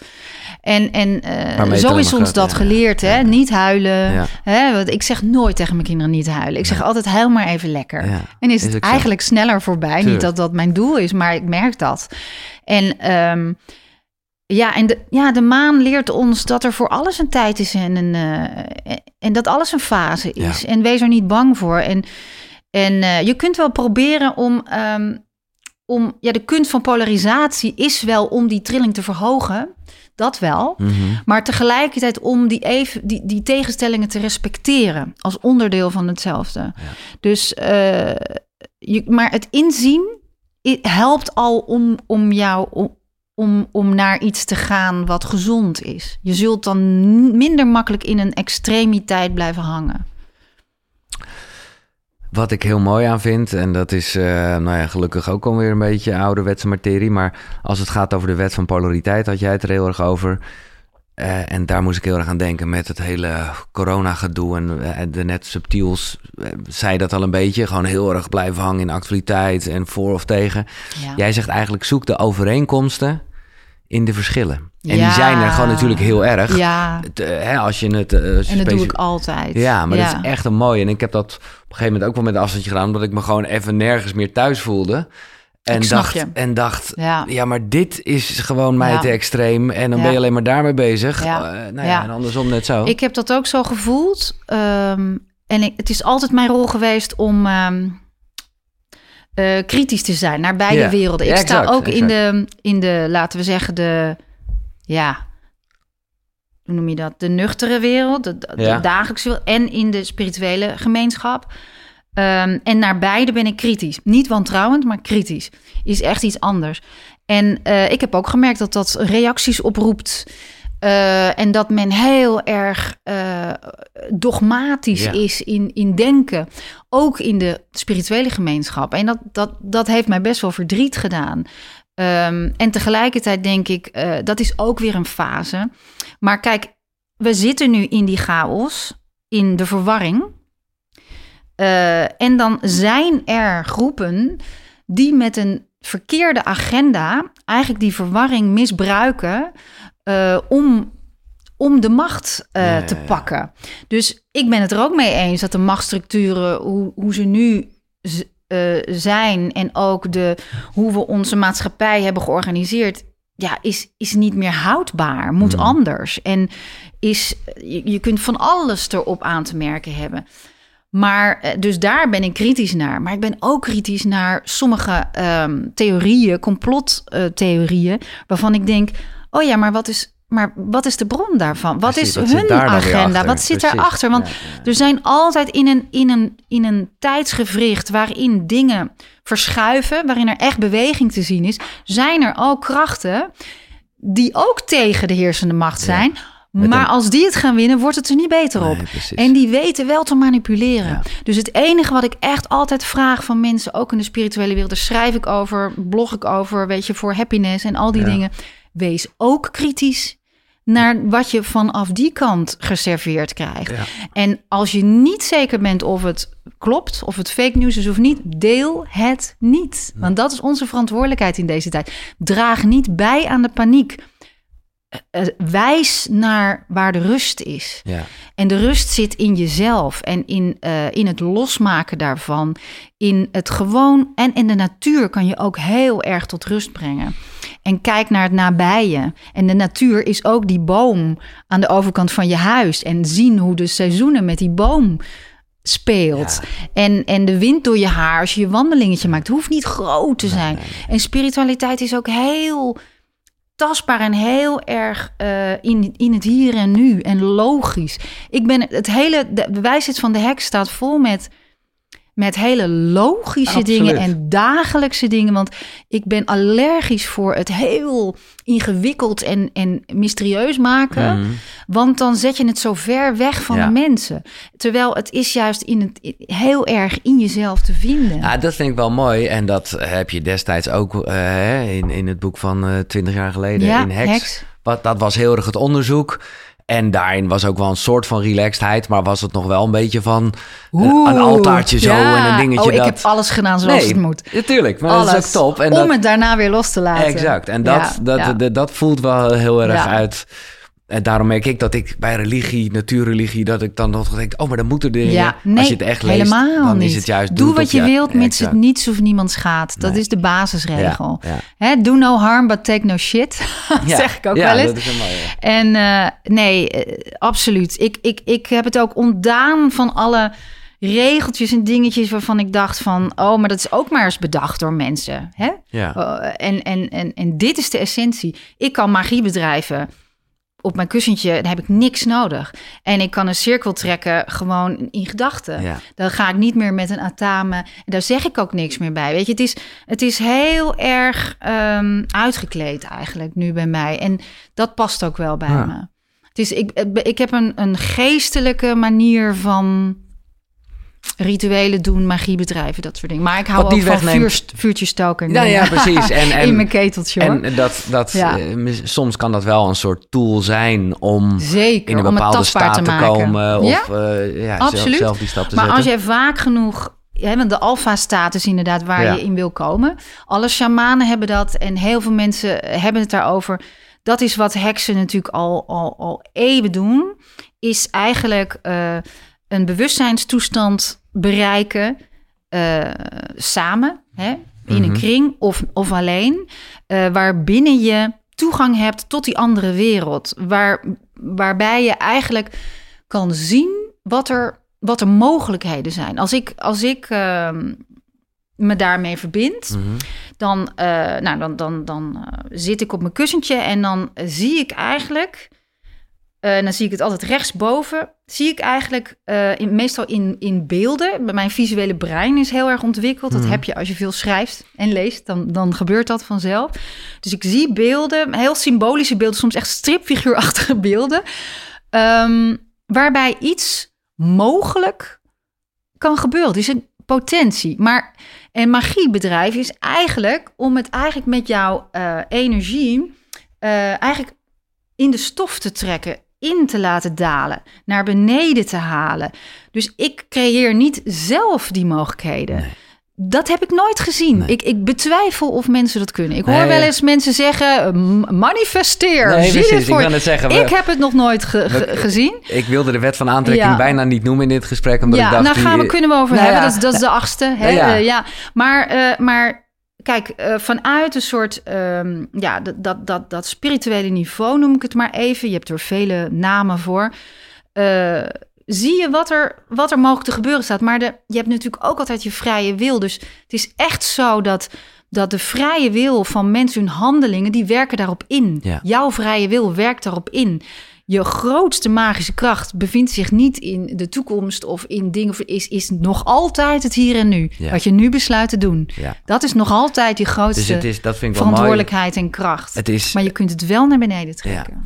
[SPEAKER 2] En, en eh, zo is ons dat
[SPEAKER 1] ja.
[SPEAKER 2] geleerd, hè?
[SPEAKER 1] Ja.
[SPEAKER 2] Niet huilen.
[SPEAKER 1] Ja.
[SPEAKER 2] Hè? Want ik zeg nooit tegen mijn kinderen niet huilen. Ik zeg altijd huil maar even lekker. En is
[SPEAKER 1] is
[SPEAKER 2] het
[SPEAKER 1] zo.
[SPEAKER 2] eigenlijk sneller voorbij. Niet dat dat mijn doel is, maar ik merk dat. En, ehm, ja, en de, ja, de maan leert ons dat er voor alles een tijd is en, een, eh, en dat alles een fase is. En wees er niet bang voor. En, en eh, je kunt wel proberen om, ehm, om, ja, de kunst van polarisatie is wel om die trilling te verhogen. Dat wel.
[SPEAKER 1] Mhm.
[SPEAKER 2] Maar tegelijkertijd om die, even, die, die tegenstellingen te respecteren als onderdeel van hetzelfde. Dus, eh, je, maar het inzien helpt al om, om jou om, om, om naar iets te gaan wat gezond is. Je zult dan minder makkelijk in een extremiteit blijven hangen.
[SPEAKER 1] Wat ik heel mooi aan vind, en dat is eh, nou ja, gelukkig ook alweer een beetje ouderwetse materie, maar als het gaat over de wet van polariteit, had jij het er heel erg over. Eh, en daar moest ik heel erg aan denken met het hele corona-gedoe. En eh, de net subtiels zei dat al een beetje. Gewoon heel erg blijven hangen in actualiteit en voor of tegen.
[SPEAKER 2] Ja.
[SPEAKER 1] Jij zegt eigenlijk zoek de overeenkomsten in de verschillen. En die zijn er gewoon natuurlijk heel erg.
[SPEAKER 2] Ja,
[SPEAKER 1] hè, als je het... eh,
[SPEAKER 2] en dat doe ik altijd.
[SPEAKER 1] ja, maar dat is echt een mooie. En ik heb dat een gegeven moment ook wel met een afstandje gedaan, omdat ik me gewoon even nergens meer thuis voelde. En dacht,
[SPEAKER 2] je.
[SPEAKER 1] en dacht,
[SPEAKER 2] Ja.
[SPEAKER 1] ja, maar dit is gewoon mij
[SPEAKER 2] Ja.
[SPEAKER 1] te extreem. En dan
[SPEAKER 2] Ja.
[SPEAKER 1] ben je alleen maar daarmee bezig.
[SPEAKER 2] Ja.
[SPEAKER 1] Eh, nou ja, en andersom net zo.
[SPEAKER 2] Ik heb dat ook zo gevoeld. Ehm, en ik, het is altijd mijn rol geweest om ehm, eh, kritisch te zijn naar beide werelden. Ik sta
[SPEAKER 1] exact,
[SPEAKER 2] ook in de, in de, laten we zeggen, de, ja, hoe noem je dat? De nuchtere wereld, de, de
[SPEAKER 1] Ja.
[SPEAKER 2] dagelijkse wereld en in de spirituele gemeenschap. Ehm, en naar beide ben ik kritisch. Niet wantrouwend, maar kritisch. Is echt iets anders. En eh, ik heb ook gemerkt dat dat reacties oproept. eh, en dat men heel erg eh, dogmatisch
[SPEAKER 1] Ja.
[SPEAKER 2] is in, in denken. Ook in de spirituele gemeenschap. En dat, dat, dat heeft mij best wel verdriet gedaan. Ehm, en tegelijkertijd denk ik, dat is ook weer een fase. Maar kijk, we zitten nu in die chaos, in de verwarring. Eh, en dan zijn er groepen die met een verkeerde agenda eigenlijk die verwarring misbruiken eh, om, om de macht eh,
[SPEAKER 1] Ja,
[SPEAKER 2] te
[SPEAKER 1] ja, ja.
[SPEAKER 2] pakken. Dus ik ben het er ook mee eens dat de machtsstructuren, hoe, hoe ze nu zijn en ook de, hoe we onze maatschappij hebben georganiseerd, ja, is, is niet meer houdbaar, moet
[SPEAKER 1] Mm.
[SPEAKER 2] anders. En is, je, je kunt van alles erop aan te merken hebben. Maar eh, dus daar ben ik kritisch naar. Maar ik ben ook kritisch naar sommige ehm, theorieën, complottheorieën, waarvan ik denk: oh ja, maar wat is, maar wat is de bron daarvan? Wat
[SPEAKER 1] Precies,
[SPEAKER 2] is hun agenda? Wat zit
[SPEAKER 1] Precies,
[SPEAKER 2] daarachter? Want
[SPEAKER 1] ja, ja.
[SPEAKER 2] er zijn altijd in een, in, een, in een tijdsgewricht waarin dingen verschuiven, waarin er echt beweging te zien is, zijn er ook krachten die ook tegen de heersende macht zijn. Maar
[SPEAKER 1] een-
[SPEAKER 2] als die het gaan winnen, wordt het er niet beter op.
[SPEAKER 1] Nee.
[SPEAKER 2] En die weten wel te manipuleren.
[SPEAKER 1] Ja.
[SPEAKER 2] Dus het enige wat ik echt altijd vraag van mensen, ook in de spirituele wereld, daar schrijf ik over, blog ik over, weet je, voor happiness en al die
[SPEAKER 1] Ja.
[SPEAKER 2] dingen. Wees ook kritisch naar wat je vanaf die kant geserveerd krijgt.
[SPEAKER 1] Ja.
[SPEAKER 2] En als je niet zeker bent of het klopt, of het fake news is of niet, deel het niet. Want dat is onze verantwoordelijkheid in deze tijd. Draag niet bij aan de paniek. Eh, eh, wijs naar waar de rust is.
[SPEAKER 1] Ja.
[SPEAKER 2] En de rust zit in jezelf en in, eh, in het losmaken daarvan. In het gewoon en in de natuur kan je ook heel erg tot rust brengen. En kijk naar het nabije. En de natuur is ook die boom aan de overkant van je huis. En zien hoe de seizoenen met die boom speelt. En, en de wind door je haar als je je wandelingetje maakt. Hoeft niet groot te zijn. En spiritualiteit is ook heel tastbaar en heel erg eh, in, in het hier en nu en logisch. Ik ben het hele de wijsheid van de hek staat vol met met hele logische
[SPEAKER 1] Absoluut.
[SPEAKER 2] dingen en dagelijkse dingen. Want ik ben allergisch voor het heel ingewikkeld en, en mysterieus maken.
[SPEAKER 1] Mhm.
[SPEAKER 2] Want dan zet je het zo ver weg van
[SPEAKER 1] Ja.
[SPEAKER 2] de mensen. Terwijl het is juist in het, heel erg in jezelf te vinden.
[SPEAKER 1] Ja, dat vind ik wel mooi. En dat heb je destijds ook eh, in, in het boek van eh 20 jaar geleden
[SPEAKER 2] Ja,
[SPEAKER 1] in. Hex. Wat, dat was heel erg het onderzoek. En daarin was ook wel een soort van relaxedheid, maar was het nog wel een beetje van eh,
[SPEAKER 2] Oeh,
[SPEAKER 1] een altaartje zo
[SPEAKER 2] ja.
[SPEAKER 1] en een dingetje
[SPEAKER 2] Oh, ik
[SPEAKER 1] dat...
[SPEAKER 2] heb alles gedaan zoals het moet.
[SPEAKER 1] natuurlijk, maar
[SPEAKER 2] Alles.
[SPEAKER 1] dat is ook top. En
[SPEAKER 2] om
[SPEAKER 1] dat,
[SPEAKER 2] het daarna weer los te laten.
[SPEAKER 1] Exact. En dat,
[SPEAKER 2] Ja,
[SPEAKER 1] dat,
[SPEAKER 2] ja.
[SPEAKER 1] dat, dat voelt wel heel erg uit En daarom merk ik dat ik bij religie, natuurreligie, dat ik dan nog denk, oh, maar dan moeten dingen.
[SPEAKER 2] Ja, nee,
[SPEAKER 1] Als je het echt leest,
[SPEAKER 2] helemaal
[SPEAKER 1] dan
[SPEAKER 2] niet.
[SPEAKER 1] is het juist.
[SPEAKER 2] Doe wat je wilt, mits
[SPEAKER 1] exact.
[SPEAKER 2] het niets of niemand schaadt. Dat
[SPEAKER 1] Nee.
[SPEAKER 2] is de basisregel.
[SPEAKER 1] Ja, ja.
[SPEAKER 2] Hè, do no harm, but take no shit.
[SPEAKER 1] Ja,
[SPEAKER 2] zeg ik ook wel eens.
[SPEAKER 1] dat is helemaal.
[SPEAKER 2] En eh, nee, eh, absoluut. Ik, ik, ik heb het ook ontdaan van alle regeltjes en dingetjes waarvan ik dacht van... oh, maar dat is ook maar eens bedacht door mensen. Hè?
[SPEAKER 1] Ja.
[SPEAKER 2] Uh, en, en, en, en dit is de essentie. Ik kan magie bedrijven. Op mijn kussentje dan heb ik niks nodig. En ik kan een cirkel trekken gewoon in gedachten.
[SPEAKER 1] Ja.
[SPEAKER 2] Dan ga ik niet meer met een atame. En daar zeg ik ook niks meer bij. Weet je, het is, het is heel erg ehm, uitgekleed eigenlijk nu bij mij. En dat past ook wel bij
[SPEAKER 1] Ja.
[SPEAKER 2] me. Het is, ik, ik heb een, een geestelijke manier van rituelen doen, magie bedrijven, dat soort dingen. Maar ik hou
[SPEAKER 1] Wat
[SPEAKER 2] ook van
[SPEAKER 1] wegneemt-
[SPEAKER 2] vuur, vuurtjes stoken.
[SPEAKER 1] Ja, ja, precies. En, en,
[SPEAKER 2] in mijn keteltje hoor.
[SPEAKER 1] en dat, dat,
[SPEAKER 2] Ja.
[SPEAKER 1] eh, soms kan dat wel een soort tool zijn om
[SPEAKER 2] Zeker,
[SPEAKER 1] in een bepaalde staat
[SPEAKER 2] te
[SPEAKER 1] komen. Of
[SPEAKER 2] Ja,
[SPEAKER 1] eh, ja,
[SPEAKER 2] absoluut.
[SPEAKER 1] zelf die stap te
[SPEAKER 2] maar
[SPEAKER 1] zetten.
[SPEAKER 2] als je vaak genoeg... Want de alfa-status inderdaad waar je in wil komen. Alle shamanen hebben dat en heel veel mensen hebben het daarover. Dat is wat heksen natuurlijk al, al, al eeuwen doen. Is eigenlijk eh, een bewustzijnstoestand bereiken eh, samen, hè, in een
[SPEAKER 1] Mhm.
[SPEAKER 2] kring of, of alleen. eh, waarbinnen je toegang hebt tot die andere wereld. Waar, waarbij je eigenlijk kan zien wat er, wat er mogelijkheden zijn. Als ik, als ik ehm, me daarmee verbind,
[SPEAKER 1] Mhm.
[SPEAKER 2] dan, eh, nou, dan, dan, dan zit ik op mijn kussentje en dan zie ik eigenlijk, eh, dan zie ik het altijd rechtsboven, zie ik eigenlijk eh, in, meestal in, in beelden. Mijn visuele brein is heel erg ontwikkeld. Dat
[SPEAKER 1] Mhm.
[SPEAKER 2] heb je als je veel schrijft en leest, dan, dan gebeurt dat vanzelf. Dus ik zie beelden, heel symbolische beelden, soms echt stripfiguurachtige beelden, ehm, waarbij iets mogelijk kan gebeuren. Is een potentie. Maar een magiebedrijf is eigenlijk om het eigenlijk met jouw eh, energie eigenlijk in de stof te trekken, in te laten dalen, naar beneden te halen. Dus ik creëer niet zelf die mogelijkheden.
[SPEAKER 1] Nee.
[SPEAKER 2] Dat heb ik nooit gezien.
[SPEAKER 1] Nee.
[SPEAKER 2] Ik, ik betwijfel of mensen dat kunnen. Ik hoor
[SPEAKER 1] Nee,
[SPEAKER 2] wel
[SPEAKER 1] ja.
[SPEAKER 2] eens mensen zeggen: manifesteer.
[SPEAKER 1] Nee,
[SPEAKER 2] zie
[SPEAKER 1] precies. Ik
[SPEAKER 2] voor je.
[SPEAKER 1] het zeggen.
[SPEAKER 2] Ik heb het nog nooit ge- ge-
[SPEAKER 1] we-
[SPEAKER 2] gezien.
[SPEAKER 1] Ik wilde de wet van aantrekking
[SPEAKER 2] Ja.
[SPEAKER 1] bijna niet noemen in dit gesprek. Omdat
[SPEAKER 2] ja,
[SPEAKER 1] ik dacht,
[SPEAKER 2] nou gaan we, kunnen we over
[SPEAKER 1] Nou
[SPEAKER 2] hebben.
[SPEAKER 1] ja.
[SPEAKER 2] Dat, is, dat is de achtste. Hè?
[SPEAKER 1] Ja.
[SPEAKER 2] Eh, ja. Maar, eh, maar kijk, eh, vanuit een soort, ehm, ja, dat, dat, dat, dat spirituele niveau noem ik het maar even. Je hebt er vele namen voor. Eh, zie je wat er, wat er mogelijk te gebeuren staat. Maar de, je hebt natuurlijk ook altijd je vrije wil. Dus het is echt zo dat, dat de vrije wil van mensen, hun handelingen, die werken daarop in.
[SPEAKER 1] Ja.
[SPEAKER 2] Jouw vrije wil werkt daarop in. Je grootste magische kracht bevindt zich niet in de toekomst of in dingen, is, is nog altijd het hier en nu.
[SPEAKER 1] Ja.
[SPEAKER 2] Wat je nu besluit te doen.
[SPEAKER 1] Ja.
[SPEAKER 2] Dat is nog altijd je grootste
[SPEAKER 1] Dus het is, dat vind ik wel mooi.
[SPEAKER 2] verantwoordelijkheid en kracht.
[SPEAKER 1] Het is,
[SPEAKER 2] Maar je kunt het wel naar beneden trekken.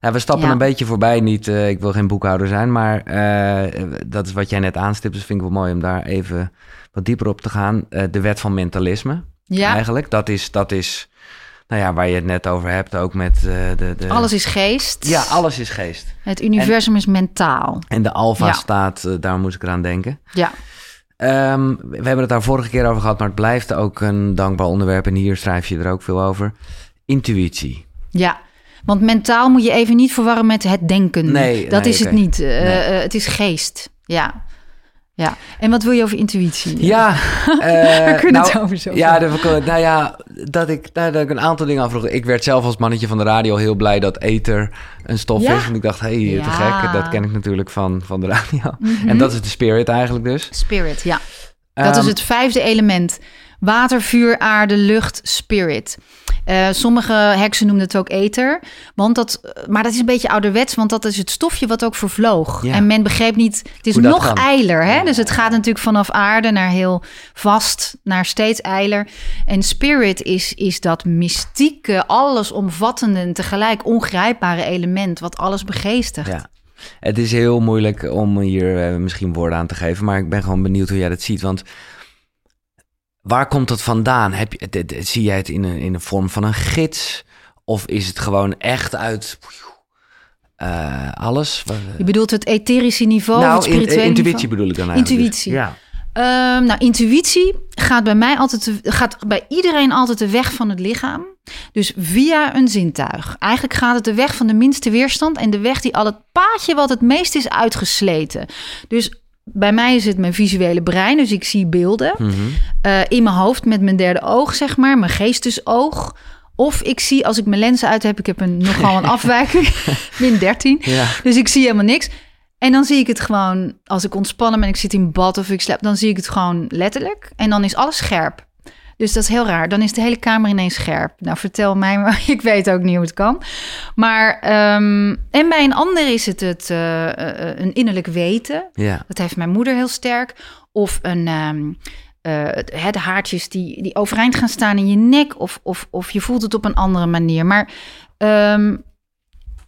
[SPEAKER 1] Ja, we stappen een beetje voorbij. Niet, eh, ik wil geen boekhouder zijn, maar eh, dat is wat jij net aanstipt. Dus vind ik wel mooi om daar even wat dieper op te gaan. Eh, de wet van mentalisme,
[SPEAKER 2] Ja,
[SPEAKER 1] eigenlijk. Dat is, dat is, nou ja, waar je het net over hebt, ook met eh, de, de...
[SPEAKER 2] alles is geest.
[SPEAKER 1] Ja, alles is geest.
[SPEAKER 2] Het universum is mentaal.
[SPEAKER 1] En de alfa
[SPEAKER 2] Ja.
[SPEAKER 1] staat, eh, daar moest ik eraan denken.
[SPEAKER 2] Ja,
[SPEAKER 1] Ehm, we hebben het daar vorige keer over gehad, maar het blijft ook een dankbaar onderwerp. En hier schrijf je er ook veel over. Intuïtie.
[SPEAKER 2] ja. Want mentaal moet je even niet verwarren met het denken.
[SPEAKER 1] Nee,
[SPEAKER 2] dat
[SPEAKER 1] nee,
[SPEAKER 2] is het niet.
[SPEAKER 1] Nee.
[SPEAKER 2] eh, het is geest. Ja. Ja. En wat wil je over intuïtie?
[SPEAKER 1] Ja,
[SPEAKER 2] Daar
[SPEAKER 1] eh,
[SPEAKER 2] kunnen we
[SPEAKER 1] nou,
[SPEAKER 2] het over zo.
[SPEAKER 1] Ja, dat, nou ja, dat ik, nou, dat ik een aantal dingen afvroeg. Ik werd zelf als mannetje van de radio heel blij dat ether een stof
[SPEAKER 2] Ja.
[SPEAKER 1] is. Want ik dacht, hé, hey, te gek. Dat ken ik natuurlijk van, van de radio.
[SPEAKER 2] Mhm.
[SPEAKER 1] En dat is de spirit eigenlijk dus.
[SPEAKER 2] Spirit, ja. Dat
[SPEAKER 1] Ehm,
[SPEAKER 2] is het vijfde element. Water, vuur, aarde, lucht, spirit. Eh, sommige heksen noemen het ook ether. Want dat, maar dat is een beetje ouderwets, want dat is het stofje wat ook vervloog.
[SPEAKER 1] Ja.
[SPEAKER 2] En men begreep niet, het is nog
[SPEAKER 1] kan.
[SPEAKER 2] eiler. Hè? Dus het gaat natuurlijk vanaf aarde naar heel vast, naar steeds eiler. En spirit is, is dat mystieke, allesomvattende en tegelijk ongrijpbare element wat alles begeestigt.
[SPEAKER 1] Ja. Het is heel moeilijk om hier eh, misschien woorden aan te geven. Maar ik ben gewoon benieuwd hoe jij dat ziet. Want waar komt dat vandaan? Heb je, het- het- zie jij het in een, in de vorm van een gids? Of is het gewoon echt uit eh, alles?
[SPEAKER 2] Je bedoelt het etherische niveau, of het
[SPEAKER 1] nou, in-
[SPEAKER 2] spirituele
[SPEAKER 1] eh, intuïtie
[SPEAKER 2] niveau?
[SPEAKER 1] bedoel ik dan eigenlijk.
[SPEAKER 2] Intuïtie.
[SPEAKER 1] Ja.
[SPEAKER 2] Ehm, nou, intuïtie gaat bij mij altijd, de- gaat bij iedereen altijd de weg van het lichaam. Dus via een zintuig. Eigenlijk gaat het de weg van de minste weerstand en de weg die al het paadje wat het meest is uitgesleten. Dus bij mij is het mijn visuele brein, dus ik zie beelden
[SPEAKER 1] Mhm.
[SPEAKER 2] eh, in mijn hoofd met mijn derde oog, zeg maar, mijn geestesoog. Of ik zie als ik mijn lenzen uit heb, ik heb een, nogal een afwijking, min 13.
[SPEAKER 1] Ja.
[SPEAKER 2] Dus ik zie helemaal niks. En dan zie ik het gewoon, als ik ontspannen ben, ik zit in bad of ik slaap, dan zie ik het gewoon letterlijk. En dan is alles scherp. Dus dat is heel raar. Dan is de hele kamer ineens scherp. Nou, vertel mij maar. Ik weet ook niet hoe het kan. Maar, ehm, en bij een ander is het, het eh, eh, een innerlijk weten.
[SPEAKER 1] Ja.
[SPEAKER 2] Dat heeft mijn moeder heel sterk. Of een, het- hè, de haartjes die, die overeind gaan staan in je nek. Of, of, of je voelt het op een andere manier. Maar ehm,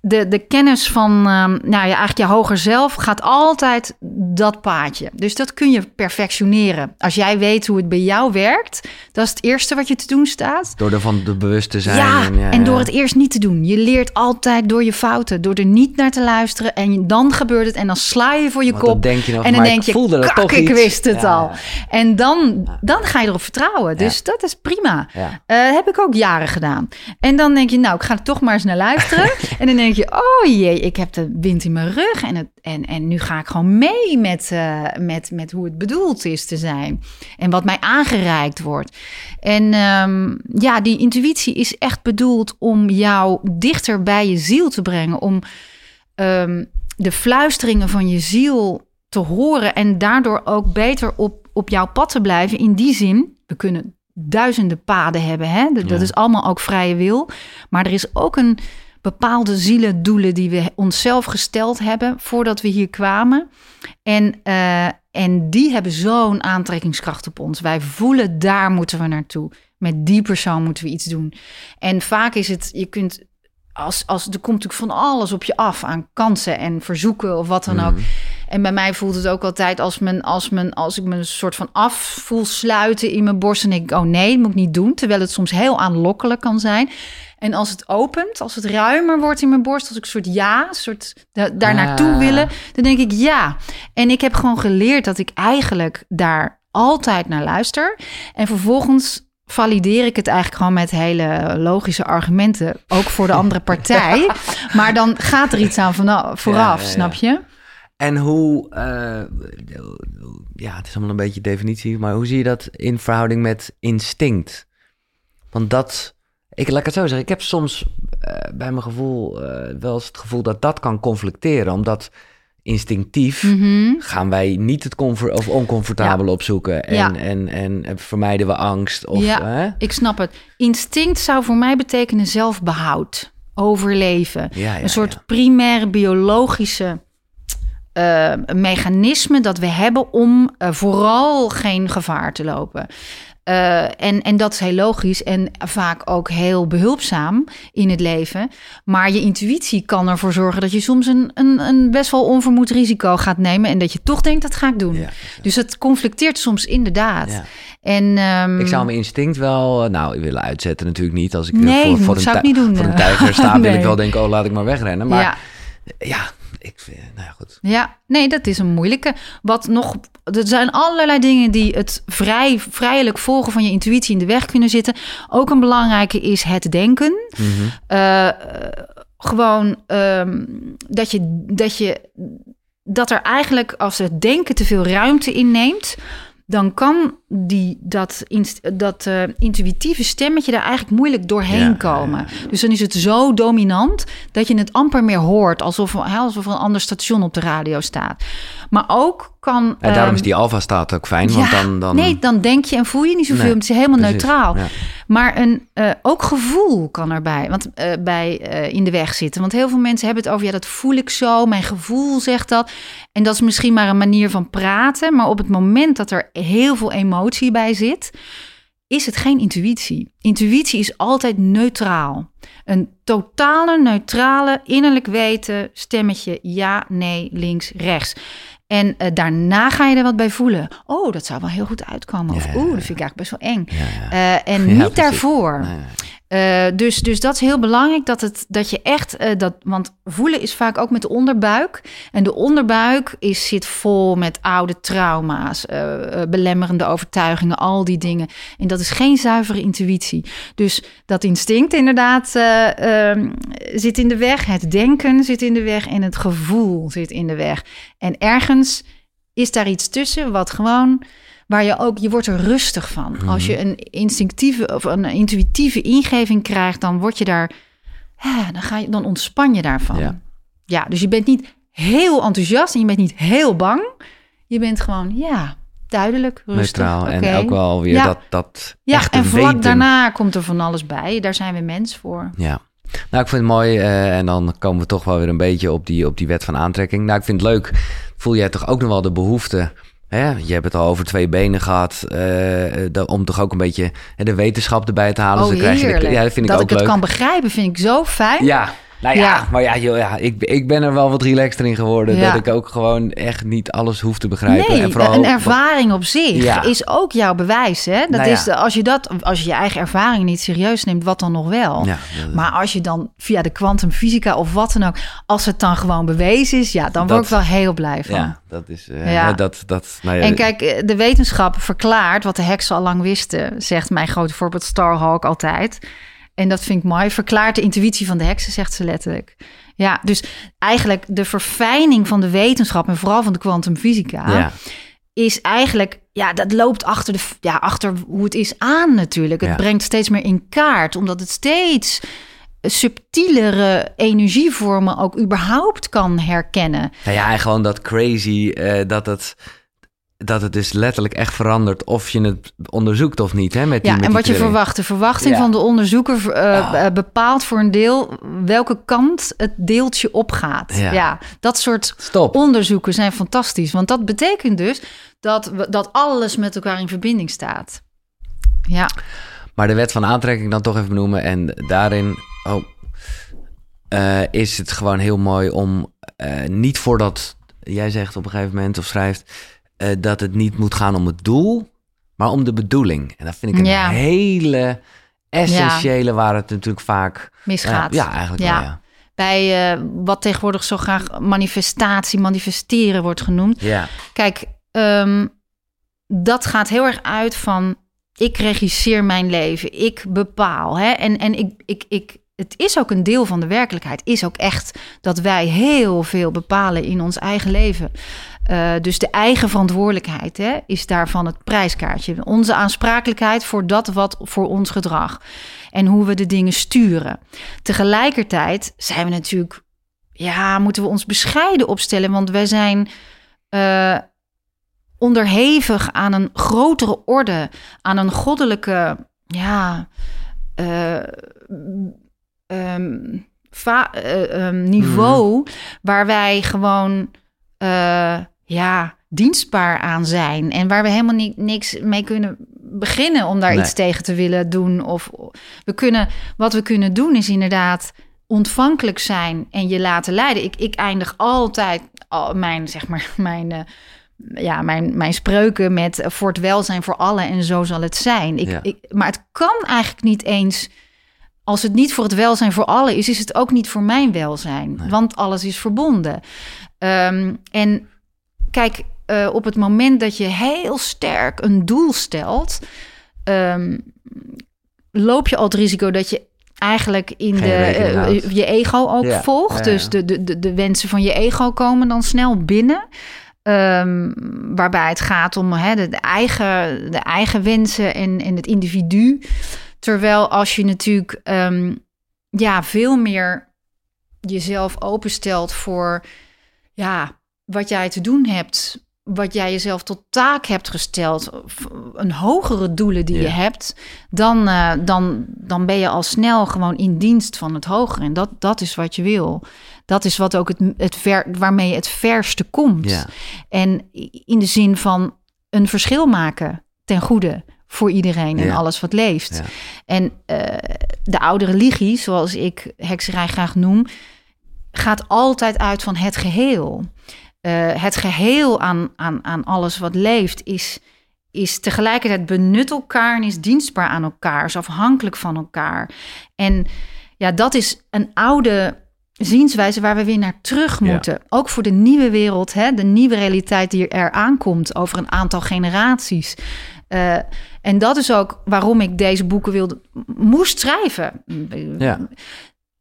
[SPEAKER 2] de, de kennis van ehm, nou ja, eigenlijk je hoger zelf gaat altijd dat paadje. Dus dat kun je perfectioneren. Als jij weet hoe het bij jou werkt, dat is het eerste wat je te doen staat.
[SPEAKER 1] Door ervan bewust te zijn.
[SPEAKER 2] Ja,
[SPEAKER 1] en, ja,
[SPEAKER 2] en door
[SPEAKER 1] ja.
[SPEAKER 2] het eerst niet te doen. Je leert altijd door je fouten, door er niet naar te luisteren. En dan gebeurt het en dan sla je voor je
[SPEAKER 1] Want
[SPEAKER 2] kop.
[SPEAKER 1] denk je nog,
[SPEAKER 2] en dan denk je,
[SPEAKER 1] voelde
[SPEAKER 2] kak,
[SPEAKER 1] toch
[SPEAKER 2] ik
[SPEAKER 1] iets."
[SPEAKER 2] wist het al. En dan, dan ga je erop vertrouwen. Dus dat is prima. Eh, heb ik ook jaren gedaan. En dan denk je, nou, ik ga er toch maar eens naar luisteren. en dan denk je, oh jee, ik heb de wind in mijn rug. En, het, en, en nu ga ik gewoon mee met, eh, met, met hoe het bedoeld is te zijn. En wat mij aangereikt wordt. En ehm, ja, die intuïtie is echt bedoeld om jou dichter bij je ziel te brengen. Om ehm, de fluisteringen van je ziel te horen. En daardoor ook beter op, op jouw pad te blijven. In die zin, we kunnen duizenden paden hebben. Hè? Dat, is allemaal ook vrije wil. Maar er is ook een bepaalde zielendoelen die we onszelf gesteld hebben voordat we hier kwamen. En, eh, en die hebben zo'n aantrekkingskracht op ons. Wij voelen, daar moeten we naartoe. Met die persoon moeten we iets doen. En vaak is het, je kunt, als, als, er komt natuurlijk van alles op je af aan kansen en verzoeken of wat dan ook.
[SPEAKER 1] Mhm.
[SPEAKER 2] En bij mij voelt het ook altijd als, men, als, men, als ik me een soort van af voel sluiten in mijn borst. En denk ik, oh nee, dat moet ik niet doen. Terwijl het soms heel aanlokkelijk kan zijn. En als het opent, als het ruimer wordt in mijn borst, als ik een soort ja, een soort da- daar naartoe
[SPEAKER 1] Ah.
[SPEAKER 2] willen, dan denk ik ja. En ik heb gewoon geleerd dat ik eigenlijk daar altijd naar luister. En vervolgens valideer ik het eigenlijk gewoon met hele logische argumenten, ook voor de andere partij. Maar dan gaat er iets aan vanaf, vooraf,
[SPEAKER 1] ja, ja.
[SPEAKER 2] snap je?
[SPEAKER 1] En hoe, eh, ja, het is allemaal een beetje definitie, maar hoe zie je dat in verhouding met instinct? Want dat, ik laat ik het zo zeggen, ik heb soms eh, bij mijn gevoel eh, wel eens het gevoel dat dat kan conflicteren, omdat instinctief
[SPEAKER 2] Mhm.
[SPEAKER 1] gaan wij niet het comfort of oncomfortabele opzoeken en,
[SPEAKER 2] Ja.
[SPEAKER 1] en, en vermijden we angst of
[SPEAKER 2] Ja.
[SPEAKER 1] hè?
[SPEAKER 2] Ik snap het. Instinct zou voor mij betekenen zelfbehoud, overleven.
[SPEAKER 1] Ja,
[SPEAKER 2] een soort
[SPEAKER 1] ja.
[SPEAKER 2] primaire biologische eh, mechanisme dat we hebben om vooral geen gevaar te lopen. Eh, en, en dat is heel logisch en vaak ook heel behulpzaam in het leven. Maar je intuïtie kan ervoor zorgen dat je soms een, een, een best wel onvermoed risico gaat nemen. En dat je toch denkt, dat ga ik doen.
[SPEAKER 1] Ja.
[SPEAKER 2] Dus het conflicteert soms inderdaad.
[SPEAKER 1] Ja.
[SPEAKER 2] En, ehm,
[SPEAKER 1] Ik zou mijn instinct wel, eh, nou, willen uitzetten natuurlijk niet. Als ik eh,
[SPEAKER 2] Nee,
[SPEAKER 1] voor, voor, een,
[SPEAKER 2] ik
[SPEAKER 1] tij-
[SPEAKER 2] niet doen,
[SPEAKER 1] voor een tijger sta, wil
[SPEAKER 2] Nee.
[SPEAKER 1] ik wel denken, oh, laat ik maar wegrennen. Maar
[SPEAKER 2] ja.
[SPEAKER 1] ja, ik vind, nou ja, goed.
[SPEAKER 2] Ja, nee, dat is een moeilijke. Wat nog, er zijn allerlei dingen die het vrij, vrijelijk volgen van je intuïtie in de weg kunnen zitten. Ook een belangrijke is het denken.
[SPEAKER 1] Mhm.
[SPEAKER 2] Eh, gewoon ehm, dat je, dat je, dat er eigenlijk als het denken te veel ruimte inneemt, dan kan die, dat, dat eh, intuïtieve stemmetje daar eigenlijk moeilijk doorheen
[SPEAKER 1] Ja, ja,
[SPEAKER 2] komen. Dus dan is het zo dominant dat je het amper meer hoort, alsof, alsof er een ander station op de radio staat. Maar ook kan.
[SPEAKER 1] En daarom
[SPEAKER 2] ehm,
[SPEAKER 1] is die alfa staat ook fijn, want dan... dan
[SPEAKER 2] Nee, dan denk je en voel je niet zoveel.
[SPEAKER 1] Nee,
[SPEAKER 2] het is helemaal
[SPEAKER 1] precies,
[SPEAKER 2] neutraal.
[SPEAKER 1] ja.
[SPEAKER 2] Maar een, eh, ook gevoel kan erbij want, eh, bij, eh, in de weg zitten. Want heel veel mensen hebben het over... ja, dat voel ik zo, mijn gevoel zegt dat. En dat is misschien maar een manier van praten. Maar op het moment dat er heel veel emotie bij zit... is het geen intuïtie. Intuïtie is altijd neutraal. Een totale, neutrale, innerlijk weten... stemmetje ja, nee, links, rechts... En eh, daarna ga je er wat bij voelen. Oh, dat zou wel heel goed uitkomen. Of
[SPEAKER 1] Ja, ja,
[SPEAKER 2] oeh, dat vind ik eigenlijk best wel eng.
[SPEAKER 1] Ja, ja.
[SPEAKER 2] Eh, en niet daarvoor.
[SPEAKER 1] Nee, nee.
[SPEAKER 2] Uh, dus, dus dat is heel belangrijk dat, het, dat je echt, uh, dat, want voelen is vaak ook met de onderbuik. En de onderbuik is, zit vol met oude trauma's, uh, belemmerende overtuigingen, al die dingen. En dat is geen zuivere intuïtie. Dus dat instinct inderdaad ehm, zit in de weg, het denken zit in de weg en het gevoel zit in de weg. En ergens is daar iets tussen wat gewoon waar je ook, je wordt er rustig van. Als je mhm. een instinctieve of een intuïtieve ingeving krijgt, dan word je daar, ja, dan, ga je, dan ontspan je daarvan. Ja. ja, dus je bent niet heel enthousiast en je bent niet heel bang. Je bent gewoon, ja, duidelijk, rustig.
[SPEAKER 1] Neutraal en ook wel weer dat, dat
[SPEAKER 2] Ja, en vlak daarna komt er van alles bij. Daar zijn we mens voor.
[SPEAKER 1] Ja. Nou, ik vind het mooi. Uh, en dan komen we toch wel weer een beetje op die, op die wet van aantrekking. Nou, ik vind het leuk. Voel jij toch ook nog wel de behoefte Hè, je hebt het al over twee benen gehad. Uh, om toch ook een beetje de wetenschap erbij te halen.
[SPEAKER 2] Oh, dus krijg je ja, dat vind ik ook leuk. Dat ik het kan begrijpen, vind ik zo fijn.
[SPEAKER 1] Ja, nou ja, maar ja, joh, ja ik, ik ben er wel wat relaxter in geworden. Dat ik ook gewoon echt niet alles hoef te begrijpen.
[SPEAKER 2] Nee,
[SPEAKER 1] en vooral
[SPEAKER 2] een ervaring op zich is ook jouw bewijs. Hè? Dat nou is, als, je dat, als je je eigen ervaring niet serieus neemt, wat dan nog wel? Maar als je dan via de kwantumfysica of wat dan ook, als het dan gewoon bewezen is, ja, dan word ik wel heel blij van.
[SPEAKER 1] Ja, dat is. Uh, dat, dat, nou
[SPEAKER 2] en kijk, eh, de wetenschap verklaart wat de heksen al lang wisten, zegt mijn grote voorbeeld Starhawk altijd en dat vind ik mooi. Verklaart de intuïtie van de heksen, zegt ze letterlijk. Ja, dus eigenlijk de verfijning van de wetenschap en vooral van de kwantumfysica. Ja. Is eigenlijk, ja, dat loopt achter, de, ja, achter hoe het is aan natuurlijk. Het brengt steeds meer in kaart, omdat het steeds subtielere energievormen ook überhaupt kan herkennen.
[SPEAKER 1] Nou ja, en gewoon dat crazy, uh, dat het dat het dus letterlijk echt verandert of je het onderzoekt of niet. Hè, met die,
[SPEAKER 2] ja, en wat je verwacht. De verwachting van de onderzoeker uh, bepaalt voor een deel welke kant het deeltje opgaat. Ja, ja dat soort Stop. onderzoeken zijn fantastisch. Want dat betekent dus dat, we, dat alles met elkaar in verbinding staat. Ja.
[SPEAKER 1] Maar de wet van aantrekking dan toch even benoemen. En daarin oh, uh, is het gewoon heel mooi om niet voordat jij zegt op een gegeven moment of schrijft uh, dat het niet moet gaan om het doel, maar om de bedoeling. En dat vind ik een hele essentiële waar het natuurlijk vaak
[SPEAKER 2] misgaat.
[SPEAKER 1] Uh, ja, eigenlijk ja. Wel, ja.
[SPEAKER 2] Bij uh, wat tegenwoordig zo graag manifestatie, manifesteren wordt genoemd.
[SPEAKER 1] Ja.
[SPEAKER 2] Kijk, um, dat gaat heel erg uit van ik regisseer mijn leven, ik bepaal. Hè? En, en ik, ik, ik, het is ook een deel van de werkelijkheid. Is ook echt dat wij heel veel bepalen in ons eigen leven. Uh, dus de eigen verantwoordelijkheid hè, is daarvan het prijskaartje. Onze aansprakelijkheid voor dat wat voor ons gedrag. En hoe we de dingen sturen. Tegelijkertijd zijn we natuurlijk, ja, moeten we ons bescheiden opstellen. Want wij zijn uh, onderhevig aan een grotere orde, aan een goddelijke, ja. Uh, um, niveau, mm. waar wij gewoon uh, ja, dienstbaar aan zijn. En waar we helemaal niet, niks mee kunnen beginnen om daar iets tegen te willen doen. Of we kunnen, wat we kunnen doen is inderdaad ontvankelijk zijn en je laten leiden. Ik, ik eindig altijd al mijn, zeg maar, mijn. Uh, ja, mijn, mijn spreuken met voor het welzijn voor allen en zo zal het zijn. Ik, ik, maar het kan eigenlijk niet eens als het niet voor het welzijn voor allen is, is het ook niet voor mijn welzijn. Want alles is verbonden. Um, en kijk, uh, op het moment dat je heel sterk een doel stelt, um, loop je al het risico dat je eigenlijk in de, uh, je ego ook volgt. Dus de, de, de wensen van je ego komen dan snel binnen. Um, waarbij het gaat om hè, de, de, eigen, de eigen wensen en, en het individu. Terwijl als je natuurlijk um, ja, veel meer jezelf openstelt voor ja, wat jij te doen hebt, wat jij jezelf tot taak hebt gesteld, een hogere doelen die je hebt, dan, uh, dan, dan ben je al snel gewoon in dienst van het hogere. En dat, dat is wat je wil. Dat is wat ook het, het ver, waarmee je het verste komt. Ja. En in de zin van een verschil maken ten goede voor iedereen en alles wat leeft. En uh, de oude religie, zoals ik hekserij graag noem, gaat altijd uit van het geheel. Uh, het geheel aan, aan, aan alles wat leeft is, is tegelijkertijd benut elkaar en is dienstbaar aan elkaar, is afhankelijk van elkaar. En ja, dat is een oude zienswijze waar we weer naar terug
[SPEAKER 1] Ja.
[SPEAKER 2] moeten. Ook voor de nieuwe wereld, hè, de nieuwe realiteit die er aankomt over een aantal generaties. Eh, en dat is ook waarom ik deze boeken wilde, moest schrijven.
[SPEAKER 1] Ja.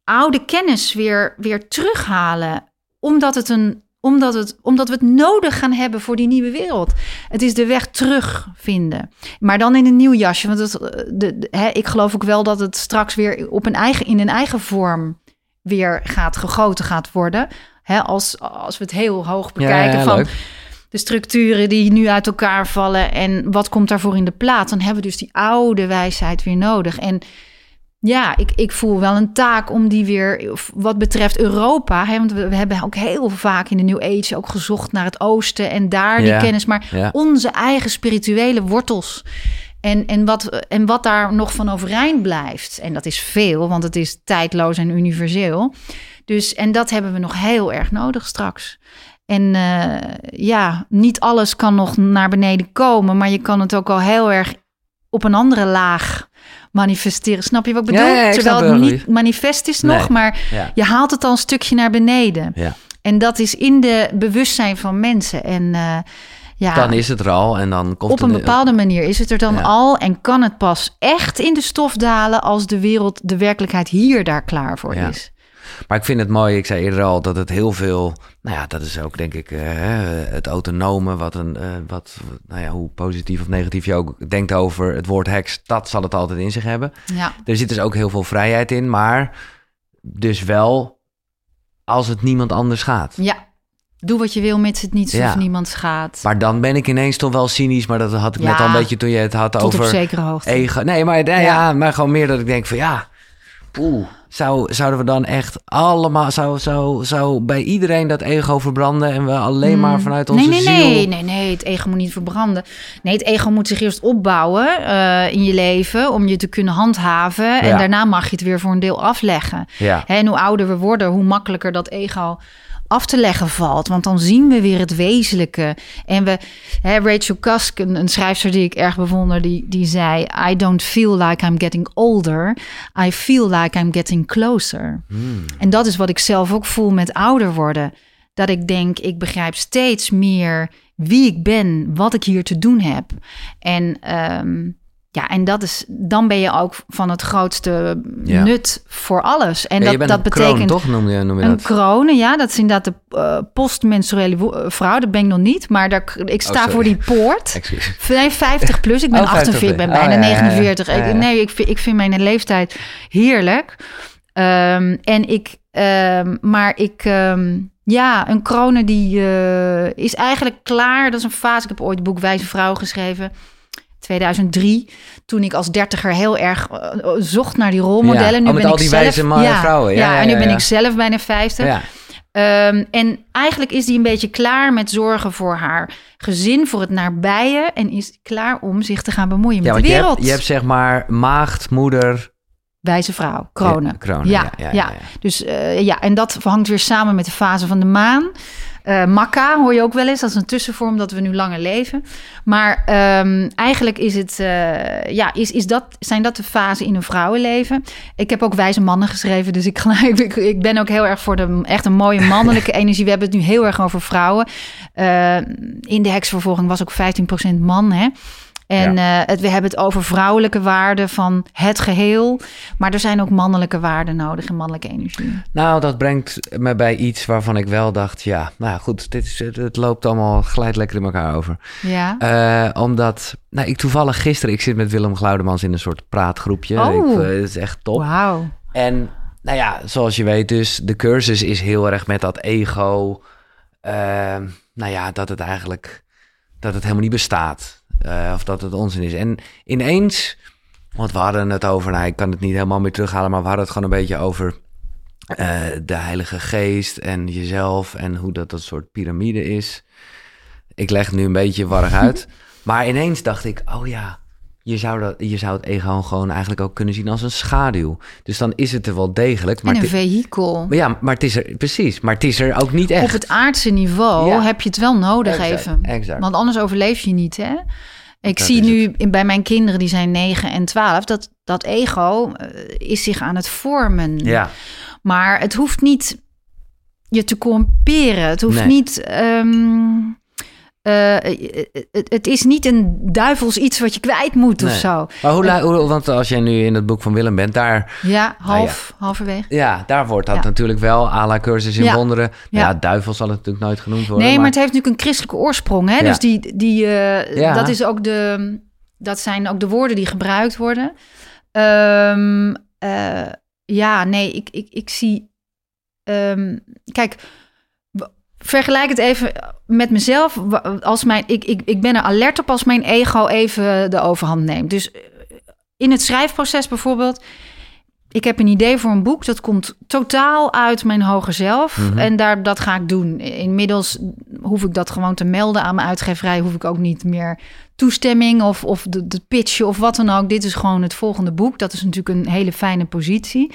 [SPEAKER 2] Oude kennis weer, weer terughalen, omdat, het een, omdat, het, omdat we het nodig gaan hebben voor die nieuwe wereld. Het is de weg terugvinden. Maar dan in een nieuw jasje. Want het, eh, de, de- hè, ik geloof ook wel dat het straks weer op een eigen, in een eigen vorm weer gaat gegoten gaat worden. Hè, als, als we het heel hoog bekijken
[SPEAKER 1] ja,
[SPEAKER 2] van de structuren die nu uit elkaar vallen en wat komt daarvoor in de plaats, dan hebben we dus die oude wijsheid weer nodig. En ja, ik, ik voel wel een taak om die weer, wat betreft Europa, hè, want we, we hebben ook heel vaak in de New Age ook gezocht naar het oosten en daar die
[SPEAKER 1] Ja,
[SPEAKER 2] kennis, maar
[SPEAKER 1] ja.
[SPEAKER 2] onze eigen spirituele wortels. En, en, wat, en wat daar nog van overeind blijft. En dat is veel, want het is tijdloos en universeel. Dus, en dat hebben we nog heel erg nodig straks. En eh, ja, niet alles kan nog naar beneden komen, maar je kan het ook al heel erg op een andere laag manifesteren. Snap je wat ik bedoel?
[SPEAKER 1] ja, ik
[SPEAKER 2] Terwijl het niet manifest is nog,
[SPEAKER 1] Nee.
[SPEAKER 2] maar je haalt het al een stukje naar beneden.
[SPEAKER 1] Ja.
[SPEAKER 2] En dat is in de bewustzijn van mensen. En eh, ja,
[SPEAKER 1] Dan is het er al en dan komt
[SPEAKER 2] op een bepaalde manier is het er dan al en kan het pas echt in de stof dalen als de wereld, de werkelijkheid hier daar klaar voor is.
[SPEAKER 1] Maar ik vind het mooi, ik zei eerder al, dat het heel veel... Nou ja, dat is ook denk ik eh, het autonome, wat een, eh, wat, nou ja, hoe positief of negatief je ook denkt over het woord heks, dat zal het altijd in zich hebben.
[SPEAKER 2] Ja,
[SPEAKER 1] Er zit dus ook heel veel vrijheid in, maar dus wel als het niemand anders gaat.
[SPEAKER 2] ja. Doe wat je wil, mits het niet
[SPEAKER 1] Ja.
[SPEAKER 2] of niemand schaadt.
[SPEAKER 1] Maar dan ben ik ineens toch wel cynisch, maar dat had ik net al een beetje toen je het had
[SPEAKER 2] Tot
[SPEAKER 1] over
[SPEAKER 2] op zekere hoogte.
[SPEAKER 1] ego. Nee, maar, nee, ja. maar gewoon meer dat ik denk van ja, poeh, zou, zouden we dan echt allemaal, zou, zou, zou bij iedereen dat ego verbranden en we alleen maar vanuit onze
[SPEAKER 2] Hmm. nee, nee,
[SPEAKER 1] ziel...
[SPEAKER 2] Nee, nee, nee, het ego moet niet verbranden. Nee, het ego moet zich eerst opbouwen eh, in je leven om je te kunnen handhaven. En daarna mag je het weer voor een deel afleggen.
[SPEAKER 1] Ja.
[SPEAKER 2] En hoe ouder we worden, hoe makkelijker dat ego af te leggen valt. Want dan zien we weer het wezenlijke. En we, hè, Rachel Cusk, een, een schrijfster die ik erg bewonder, die, die zei: I don't feel like I'm getting older. I feel like I'm getting closer.
[SPEAKER 1] Hmm.
[SPEAKER 2] En dat is wat ik zelf ook voel met ouder worden. Dat ik denk, ik begrijp steeds meer wie ik ben, wat ik hier te doen heb. En ehm, ja, en dat is, dan ben je ook van het grootste
[SPEAKER 1] Ja.
[SPEAKER 2] nut voor alles. En
[SPEAKER 1] Ja,
[SPEAKER 2] dat, dat betekent
[SPEAKER 1] kroon, toch noem je, noem je
[SPEAKER 2] een
[SPEAKER 1] dat?
[SPEAKER 2] kroon, ja, dat is inderdaad de eh, postmenstruele eh, vrouw. Dat ben ik nog niet, maar daar, ik sta
[SPEAKER 1] Oh, sorry.
[SPEAKER 2] voor die poort.
[SPEAKER 1] Excuus.
[SPEAKER 2] Nee, 50 plus. Ik ben
[SPEAKER 1] Oh, 50
[SPEAKER 2] 48, ik ben bijna
[SPEAKER 1] Oh, ja, ja, ja.
[SPEAKER 2] 49. Ik-. Nee, ik vind, ik vind mijn leeftijd heerlijk. Ehm, en ik, ehm, maar ik, ehm, ja, een kronen die eh, is eigenlijk klaar. Dat is een fase. Ik heb ooit het boek Wijze Vrouw geschreven. 2003, toen ik als dertiger heel erg eh, zocht naar die rolmodellen.
[SPEAKER 1] Ja.
[SPEAKER 2] Nu
[SPEAKER 1] Oh, met
[SPEAKER 2] ben
[SPEAKER 1] al
[SPEAKER 2] ik
[SPEAKER 1] die
[SPEAKER 2] zelf,
[SPEAKER 1] wijze mannen,
[SPEAKER 2] ja,
[SPEAKER 1] vrouwen. Ja,
[SPEAKER 2] en nu ben ik zelf bijna 50.
[SPEAKER 1] Ja.
[SPEAKER 2] Ehm, en eigenlijk is die een beetje klaar met zorgen voor haar gezin, voor het nabije. En is klaar om zich te gaan bemoeien met de
[SPEAKER 1] je
[SPEAKER 2] wereld.
[SPEAKER 1] hebt, je hebt zeg maar maagd, moeder...
[SPEAKER 2] Wijze vrouw, kronen.
[SPEAKER 1] Ja, kronen,
[SPEAKER 2] ja,
[SPEAKER 1] ja, ja.
[SPEAKER 2] Dus eh, ja, en dat hangt weer samen met de fase van de maan. Eh Makka hoor je ook wel eens, dat is een tussenvorm dat we nu langer leven. Maar ehm, eigenlijk is het, eh, ja, is, is dat, zijn dat de fasen in een vrouwenleven. Ik heb ook wijze mannen geschreven, dus ik, ik, ik ben ook heel erg voor de echt een mooie mannelijke energie. We hebben het nu heel erg over vrouwen. In de heksvervolging was ook 15% man, hè. En eh, het, we hebben het over vrouwelijke waarden van het geheel. Maar er zijn ook mannelijke waarden nodig en mannelijke energie.
[SPEAKER 1] Nou, dat brengt me bij iets waarvan ik wel dacht... Ja, nou goed, dit is, het, loopt allemaal, glijdt lekker in elkaar over.
[SPEAKER 2] Ja.
[SPEAKER 1] Eh, omdat, nou, ik toevallig gisteren, ik zit met Willem Glaudemans in een soort praatgroepje.
[SPEAKER 2] Oh.
[SPEAKER 1] Ik, eh, het is echt top.
[SPEAKER 2] Wauw.
[SPEAKER 1] En nou ja, zoals je weet dus, de cursus is heel erg met dat ego. ehm, nou ja, dat het eigenlijk, dat het helemaal niet bestaat. Eh, of dat het onzin is. En ineens, want we hadden het over, nou ik kan het niet helemaal meer terughalen, maar we hadden het gewoon een beetje over eh, de Heilige Geest en jezelf en hoe dat een soort piramide is. Ik leg het nu een beetje warrig uit. maar ineens dacht ik, oh ja, je zou, dat, je zou het ego gewoon eigenlijk ook kunnen zien als een schaduw. Dus dan is het er wel degelijk. Maar,
[SPEAKER 2] En een vehikel.
[SPEAKER 1] maar ja, maar het is er, precies, maar het is er ook niet echt.
[SPEAKER 2] Op het aardse niveau
[SPEAKER 1] Ja.
[SPEAKER 2] heb je het wel nodig
[SPEAKER 1] Exact,
[SPEAKER 2] even.
[SPEAKER 1] exact.
[SPEAKER 2] Want anders overleef je niet, hè? Ik
[SPEAKER 1] Dat
[SPEAKER 2] zie nu bij mijn kinderen, die zijn 9 en 12, dat dat ego eh, is zich aan het vormen.
[SPEAKER 1] Ja,
[SPEAKER 2] Maar het hoeft niet je te corromperen. Het hoeft
[SPEAKER 1] Nee.
[SPEAKER 2] niet. ehm, eh, het, het is niet een duivels iets wat je kwijt moet of
[SPEAKER 1] Nee.
[SPEAKER 2] zo.
[SPEAKER 1] maar hoe, la- hoe- want als jij nu in het boek van Willem bent, daar,
[SPEAKER 2] Ja, half, halverwege.
[SPEAKER 1] ja, daar wordt dat
[SPEAKER 2] Ja.
[SPEAKER 1] natuurlijk wel à la cursus in
[SPEAKER 2] Ja.
[SPEAKER 1] wonderen. Ja.
[SPEAKER 2] Ja.
[SPEAKER 1] duivel zal het natuurlijk nooit genoemd worden.
[SPEAKER 2] Nee, maar het heeft natuurlijk een christelijke oorsprong. Hè?
[SPEAKER 1] Ja.
[SPEAKER 2] Dus die, die, eh,
[SPEAKER 1] Ja.
[SPEAKER 2] dat, is ook de, dat zijn ook de woorden die gebruikt worden. Ehm, eh, ja, nee, ik, ik, ik zie... ehm, kijk, vergelijk het even met mezelf. Als mijn, ik, ik, ik ben er alert op als mijn ego even de overhand neemt. Dus eh, in het schrijfproces bijvoorbeeld... Ik heb een idee voor een boek. Dat komt totaal uit mijn hoger zelf.
[SPEAKER 1] Mhm.
[SPEAKER 2] En daar, dat ga ik doen. Inmiddels hoef ik dat gewoon te melden aan mijn uitgeverij. Hoef ik ook niet meer toestemming of, of de, de pitch of wat dan ook. Dit is gewoon het volgende boek. Dat is natuurlijk een hele fijne positie.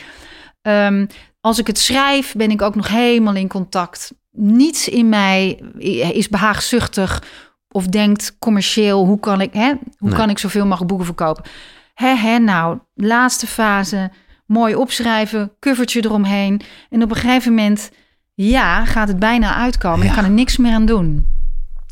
[SPEAKER 2] Ehm, als ik het schrijf, ben ik ook nog helemaal in contact. Niets in mij is behaagzuchtig of denkt commercieel. Hoe kan ik, hè, hoe
[SPEAKER 1] Nee.
[SPEAKER 2] kan ik zoveel mogelijk boeken verkopen? Hè, hè, nou, laatste fase, mooi opschrijven, covertje eromheen. En op een gegeven moment, ja, gaat het bijna uitkomen.
[SPEAKER 1] Ja.
[SPEAKER 2] Ik kan er niks meer aan doen.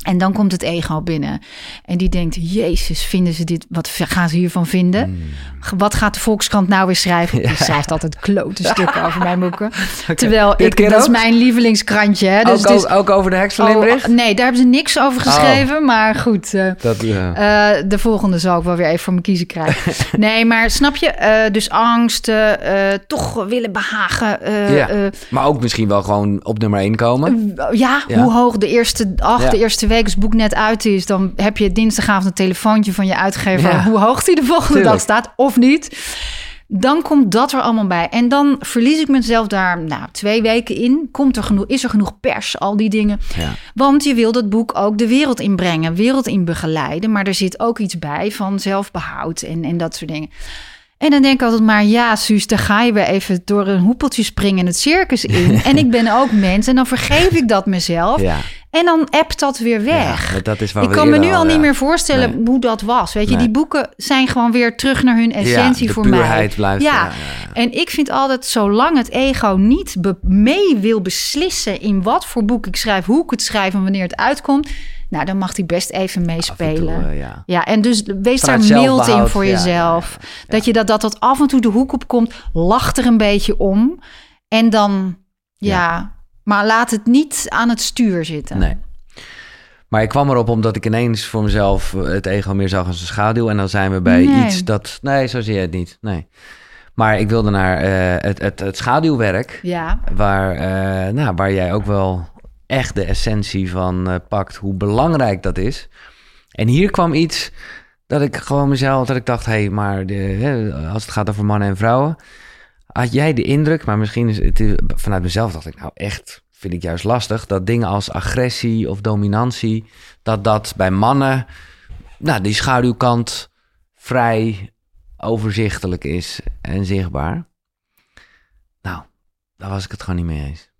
[SPEAKER 2] En dan komt het ego binnen. En die denkt, jezus, vinden ze dit? Wat gaan ze hiervan vinden?
[SPEAKER 1] Hmm.
[SPEAKER 2] Wat gaat de Volkskrant nou weer schrijven? Die schrijft altijd klote stukken over mijn boeken. Terwijl
[SPEAKER 1] Dit
[SPEAKER 2] ik, dat is mijn lievelingskrantje. Hè? Dus
[SPEAKER 1] ook,
[SPEAKER 2] is,
[SPEAKER 1] ook, over de heks van
[SPEAKER 2] oh, nee, daar hebben ze niks over geschreven. Maar goed, eh,
[SPEAKER 1] Dat, ja.
[SPEAKER 2] eh, de volgende zal ik wel weer even voor me kiezen krijgen. nee, maar snap je? Eh, dus angst, toch willen behagen. eh,
[SPEAKER 1] Ja. maar ook misschien wel gewoon op nummer 1 komen.
[SPEAKER 2] ja, hoe hoog de eerste, ach,
[SPEAKER 1] Ja.
[SPEAKER 2] de eerste week als het boek net uit is, dan heb je dinsdagavond een telefoontje van je uitgever
[SPEAKER 1] Ja.
[SPEAKER 2] hoe hoog die de volgende
[SPEAKER 1] Tuurlijk.
[SPEAKER 2] dag staat of niet. Dan komt dat er allemaal bij. En dan verlies ik mezelf daar nou, twee weken in. Komt er genoeg, is er genoeg pers, al die dingen.
[SPEAKER 1] Ja.
[SPEAKER 2] Want je wil dat boek ook de wereld inbrengen, wereld in begeleiden. Maar er zit ook iets bij van zelfbehoud en, en dat soort dingen. En dan denk ik altijd maar, ja, Suus, dan ga je weer even door een hoepeltje springen het circus in. en ik ben ook mens en dan vergeef ik dat mezelf.
[SPEAKER 1] Ja.
[SPEAKER 2] En dan appt dat weer weg.
[SPEAKER 1] Ja, dat is
[SPEAKER 2] ik kan me nu al
[SPEAKER 1] ja.
[SPEAKER 2] niet meer voorstellen
[SPEAKER 1] Nee.
[SPEAKER 2] hoe dat was. Weet je,
[SPEAKER 1] Nee.
[SPEAKER 2] die boeken zijn gewoon weer terug naar hun essentie
[SPEAKER 1] ja,
[SPEAKER 2] voor mij.
[SPEAKER 1] blijft.
[SPEAKER 2] Ja. En ik vind altijd, zolang het ego niet mee wil beslissen in wat voor boek ik schrijf, hoe ik het schrijf en wanneer het uitkomt, nou, dan mag hij best even
[SPEAKER 1] toe,
[SPEAKER 2] meespelen.
[SPEAKER 1] eh, ja.
[SPEAKER 2] Ja, en dus wees
[SPEAKER 1] Vanuit
[SPEAKER 2] daar mild in voor
[SPEAKER 1] ja,
[SPEAKER 2] jezelf.
[SPEAKER 1] ja.
[SPEAKER 2] Dat je dat, dat dat af en toe de hoek op komt, lach er een beetje om. En dan, ja, maar laat het niet aan het stuur zitten.
[SPEAKER 1] Nee. Maar ik kwam erop omdat ik ineens voor mezelf eh, het ego meer zag als een schaduw. En dan zijn we bij
[SPEAKER 2] Nee.
[SPEAKER 1] iets dat... Nee, zo zie je het niet. Nee. Maar ik wilde naar eh, het, het, het schaduwwerk.
[SPEAKER 2] Ja,
[SPEAKER 1] Waar, nou, waar jij ook wel echt de essentie van eh, pakt. Hoe belangrijk dat is. En hier kwam iets dat ik gewoon mezelf... Dat ik dacht, hé, hey, maar de, als het gaat over mannen en vrouwen... Had jij de indruk, maar misschien is het vanuit mezelf dacht ik nou echt, vind ik juist lastig, dat dingen als agressie of dominantie, dat dat bij mannen, nou die schaduwkant vrij overzichtelijk is en zichtbaar. Nou, daar was ik het gewoon niet mee eens.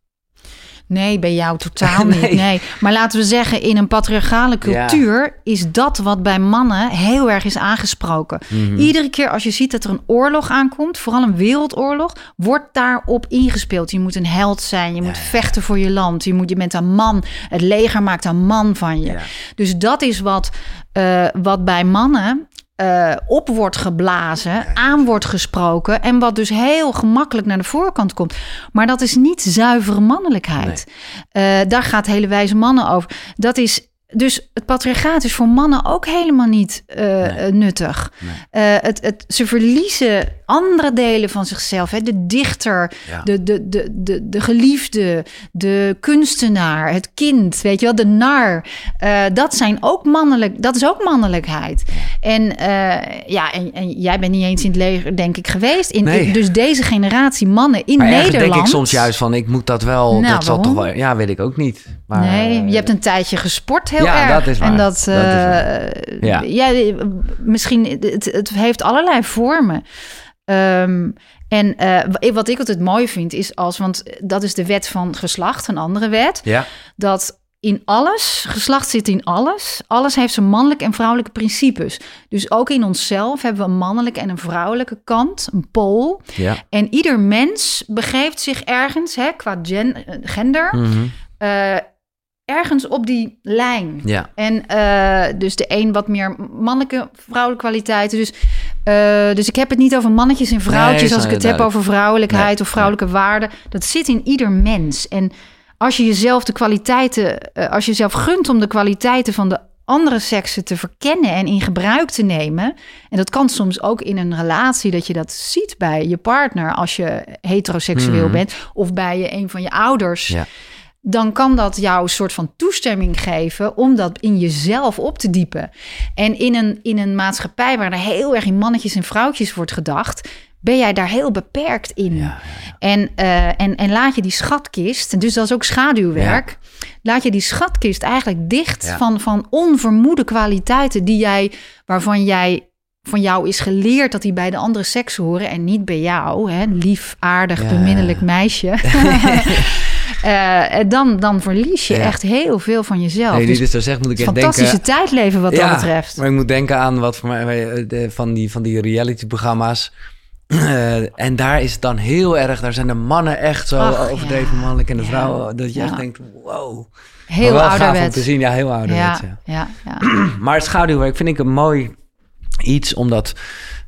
[SPEAKER 2] Nee, bij jou totaal niet.
[SPEAKER 1] Nee.
[SPEAKER 2] Maar laten we zeggen, in een patriarchale cultuur is dat wat bij mannen heel erg is aangesproken.
[SPEAKER 1] Mhm.
[SPEAKER 2] Iedere keer als je ziet dat er een oorlog aankomt, vooral een wereldoorlog, wordt daarop ingespeeld. Je moet een held zijn, je moet vechten voor je land, je, moet, je bent een man. Het leger maakt een man van je. Dus dat is wat, eh, wat bij mannen eh, op wordt geblazen, aan wordt gesproken en wat dus heel gemakkelijk naar de voorkant komt. Maar dat is niet zuivere mannelijkheid. Eh, daar gaat hele wijze mannen over. Dat is dus het patriarchaat is voor mannen ook helemaal niet eh,
[SPEAKER 1] Nee.
[SPEAKER 2] nuttig.
[SPEAKER 1] Nee.
[SPEAKER 2] Het, het, ze verliezen andere delen van zichzelf. Hè? De dichter,
[SPEAKER 1] Ja.
[SPEAKER 2] de, de, de, de, de geliefde, de kunstenaar, het kind, weet je wel, de nar. Eh, dat zijn ook mannelijk, dat is ook mannelijkheid. En eh, ja, en, en jij bent niet eens in het leger, denk ik, geweest. In,
[SPEAKER 1] Nee.
[SPEAKER 2] in- dus deze generatie mannen in
[SPEAKER 1] Maar
[SPEAKER 2] Nederland.
[SPEAKER 1] denk ik soms juist van, ik moet dat wel,
[SPEAKER 2] Nou,
[SPEAKER 1] dat zal toch wel, ja, weet ik ook niet. Maar,
[SPEAKER 2] nee,
[SPEAKER 1] eh,
[SPEAKER 2] je hebt een tijdje gesport heel
[SPEAKER 1] Ja,
[SPEAKER 2] erg.
[SPEAKER 1] dat is waar.
[SPEAKER 2] En dat, eh,
[SPEAKER 1] Ja.
[SPEAKER 2] ja, misschien, het, het heeft allerlei vormen. Ehm, en eh, wat ik altijd mooi vind is als, want dat is de wet van geslacht, een andere wet,
[SPEAKER 1] Ja,
[SPEAKER 2] dat in alles. Geslacht zit in alles. Alles heeft zijn mannelijke en vrouwelijke principes. Dus ook in onszelf hebben we een mannelijke en een vrouwelijke kant, een pool.
[SPEAKER 1] Ja.
[SPEAKER 2] En ieder mens begeeft zich ergens, hè, qua gen- gender,
[SPEAKER 1] Mhm.
[SPEAKER 2] eh, ergens op die lijn.
[SPEAKER 1] Ja.
[SPEAKER 2] En eh, dus de een wat meer mannelijke, vrouwelijke kwaliteiten. Dus, eh, dus ik heb het niet over mannetjes en vrouwtjes
[SPEAKER 1] Nee,
[SPEAKER 2] als ik het heb over vrouwelijkheid
[SPEAKER 1] Nee,
[SPEAKER 2] of vrouwelijke waarden. Dat zit in ieder mens. En als je jezelf de kwaliteiten, eh, als je jezelf gunt om de kwaliteiten van de andere seksen te verkennen en in gebruik te nemen. En dat kan soms ook in een relatie dat je dat ziet bij je partner als je heteroseksueel
[SPEAKER 1] Mhm.
[SPEAKER 2] bent of bij je een van je ouders
[SPEAKER 1] Ja.
[SPEAKER 2] Dan kan dat jou een soort van toestemming geven om dat in jezelf op te diepen. En in een, in een maatschappij waar er heel erg in mannetjes en vrouwtjes wordt gedacht, ben jij daar heel beperkt in.
[SPEAKER 1] Ja,
[SPEAKER 2] En, eh, en, en laat je die schatkist, dus dat is ook schaduwwerk, laat je die schatkist eigenlijk dicht van, van onvermoede kwaliteiten die jij, waarvan jij van jou is geleerd dat die bij de andere seks horen en niet bij jou, hè? lief, aardig, beminnelijk meisje. Eh, dan, dan verlies je
[SPEAKER 1] Ja.
[SPEAKER 2] echt heel veel van jezelf.
[SPEAKER 1] Nee,
[SPEAKER 2] dus
[SPEAKER 1] dit zegt, moet ik echt
[SPEAKER 2] fantastische
[SPEAKER 1] denken...
[SPEAKER 2] tijd leven wat dat betreft.
[SPEAKER 1] Maar ik moet denken aan wat voor mij eh, van die, van die reality-programma's. Eh, en daar is het dan heel erg, daar zijn de mannen echt zo
[SPEAKER 2] Ach,
[SPEAKER 1] overdreven
[SPEAKER 2] ja.
[SPEAKER 1] mannelijk en de
[SPEAKER 2] Ja.
[SPEAKER 1] vrouwen, dat je
[SPEAKER 2] Ja.
[SPEAKER 1] echt denkt, wow.
[SPEAKER 2] Heel
[SPEAKER 1] Maar om te zien, ja, heel ouderwets,
[SPEAKER 2] ja,
[SPEAKER 1] ja.
[SPEAKER 2] ja, ja.
[SPEAKER 1] Maar het schaduwwerk vind ik een mooi iets, omdat,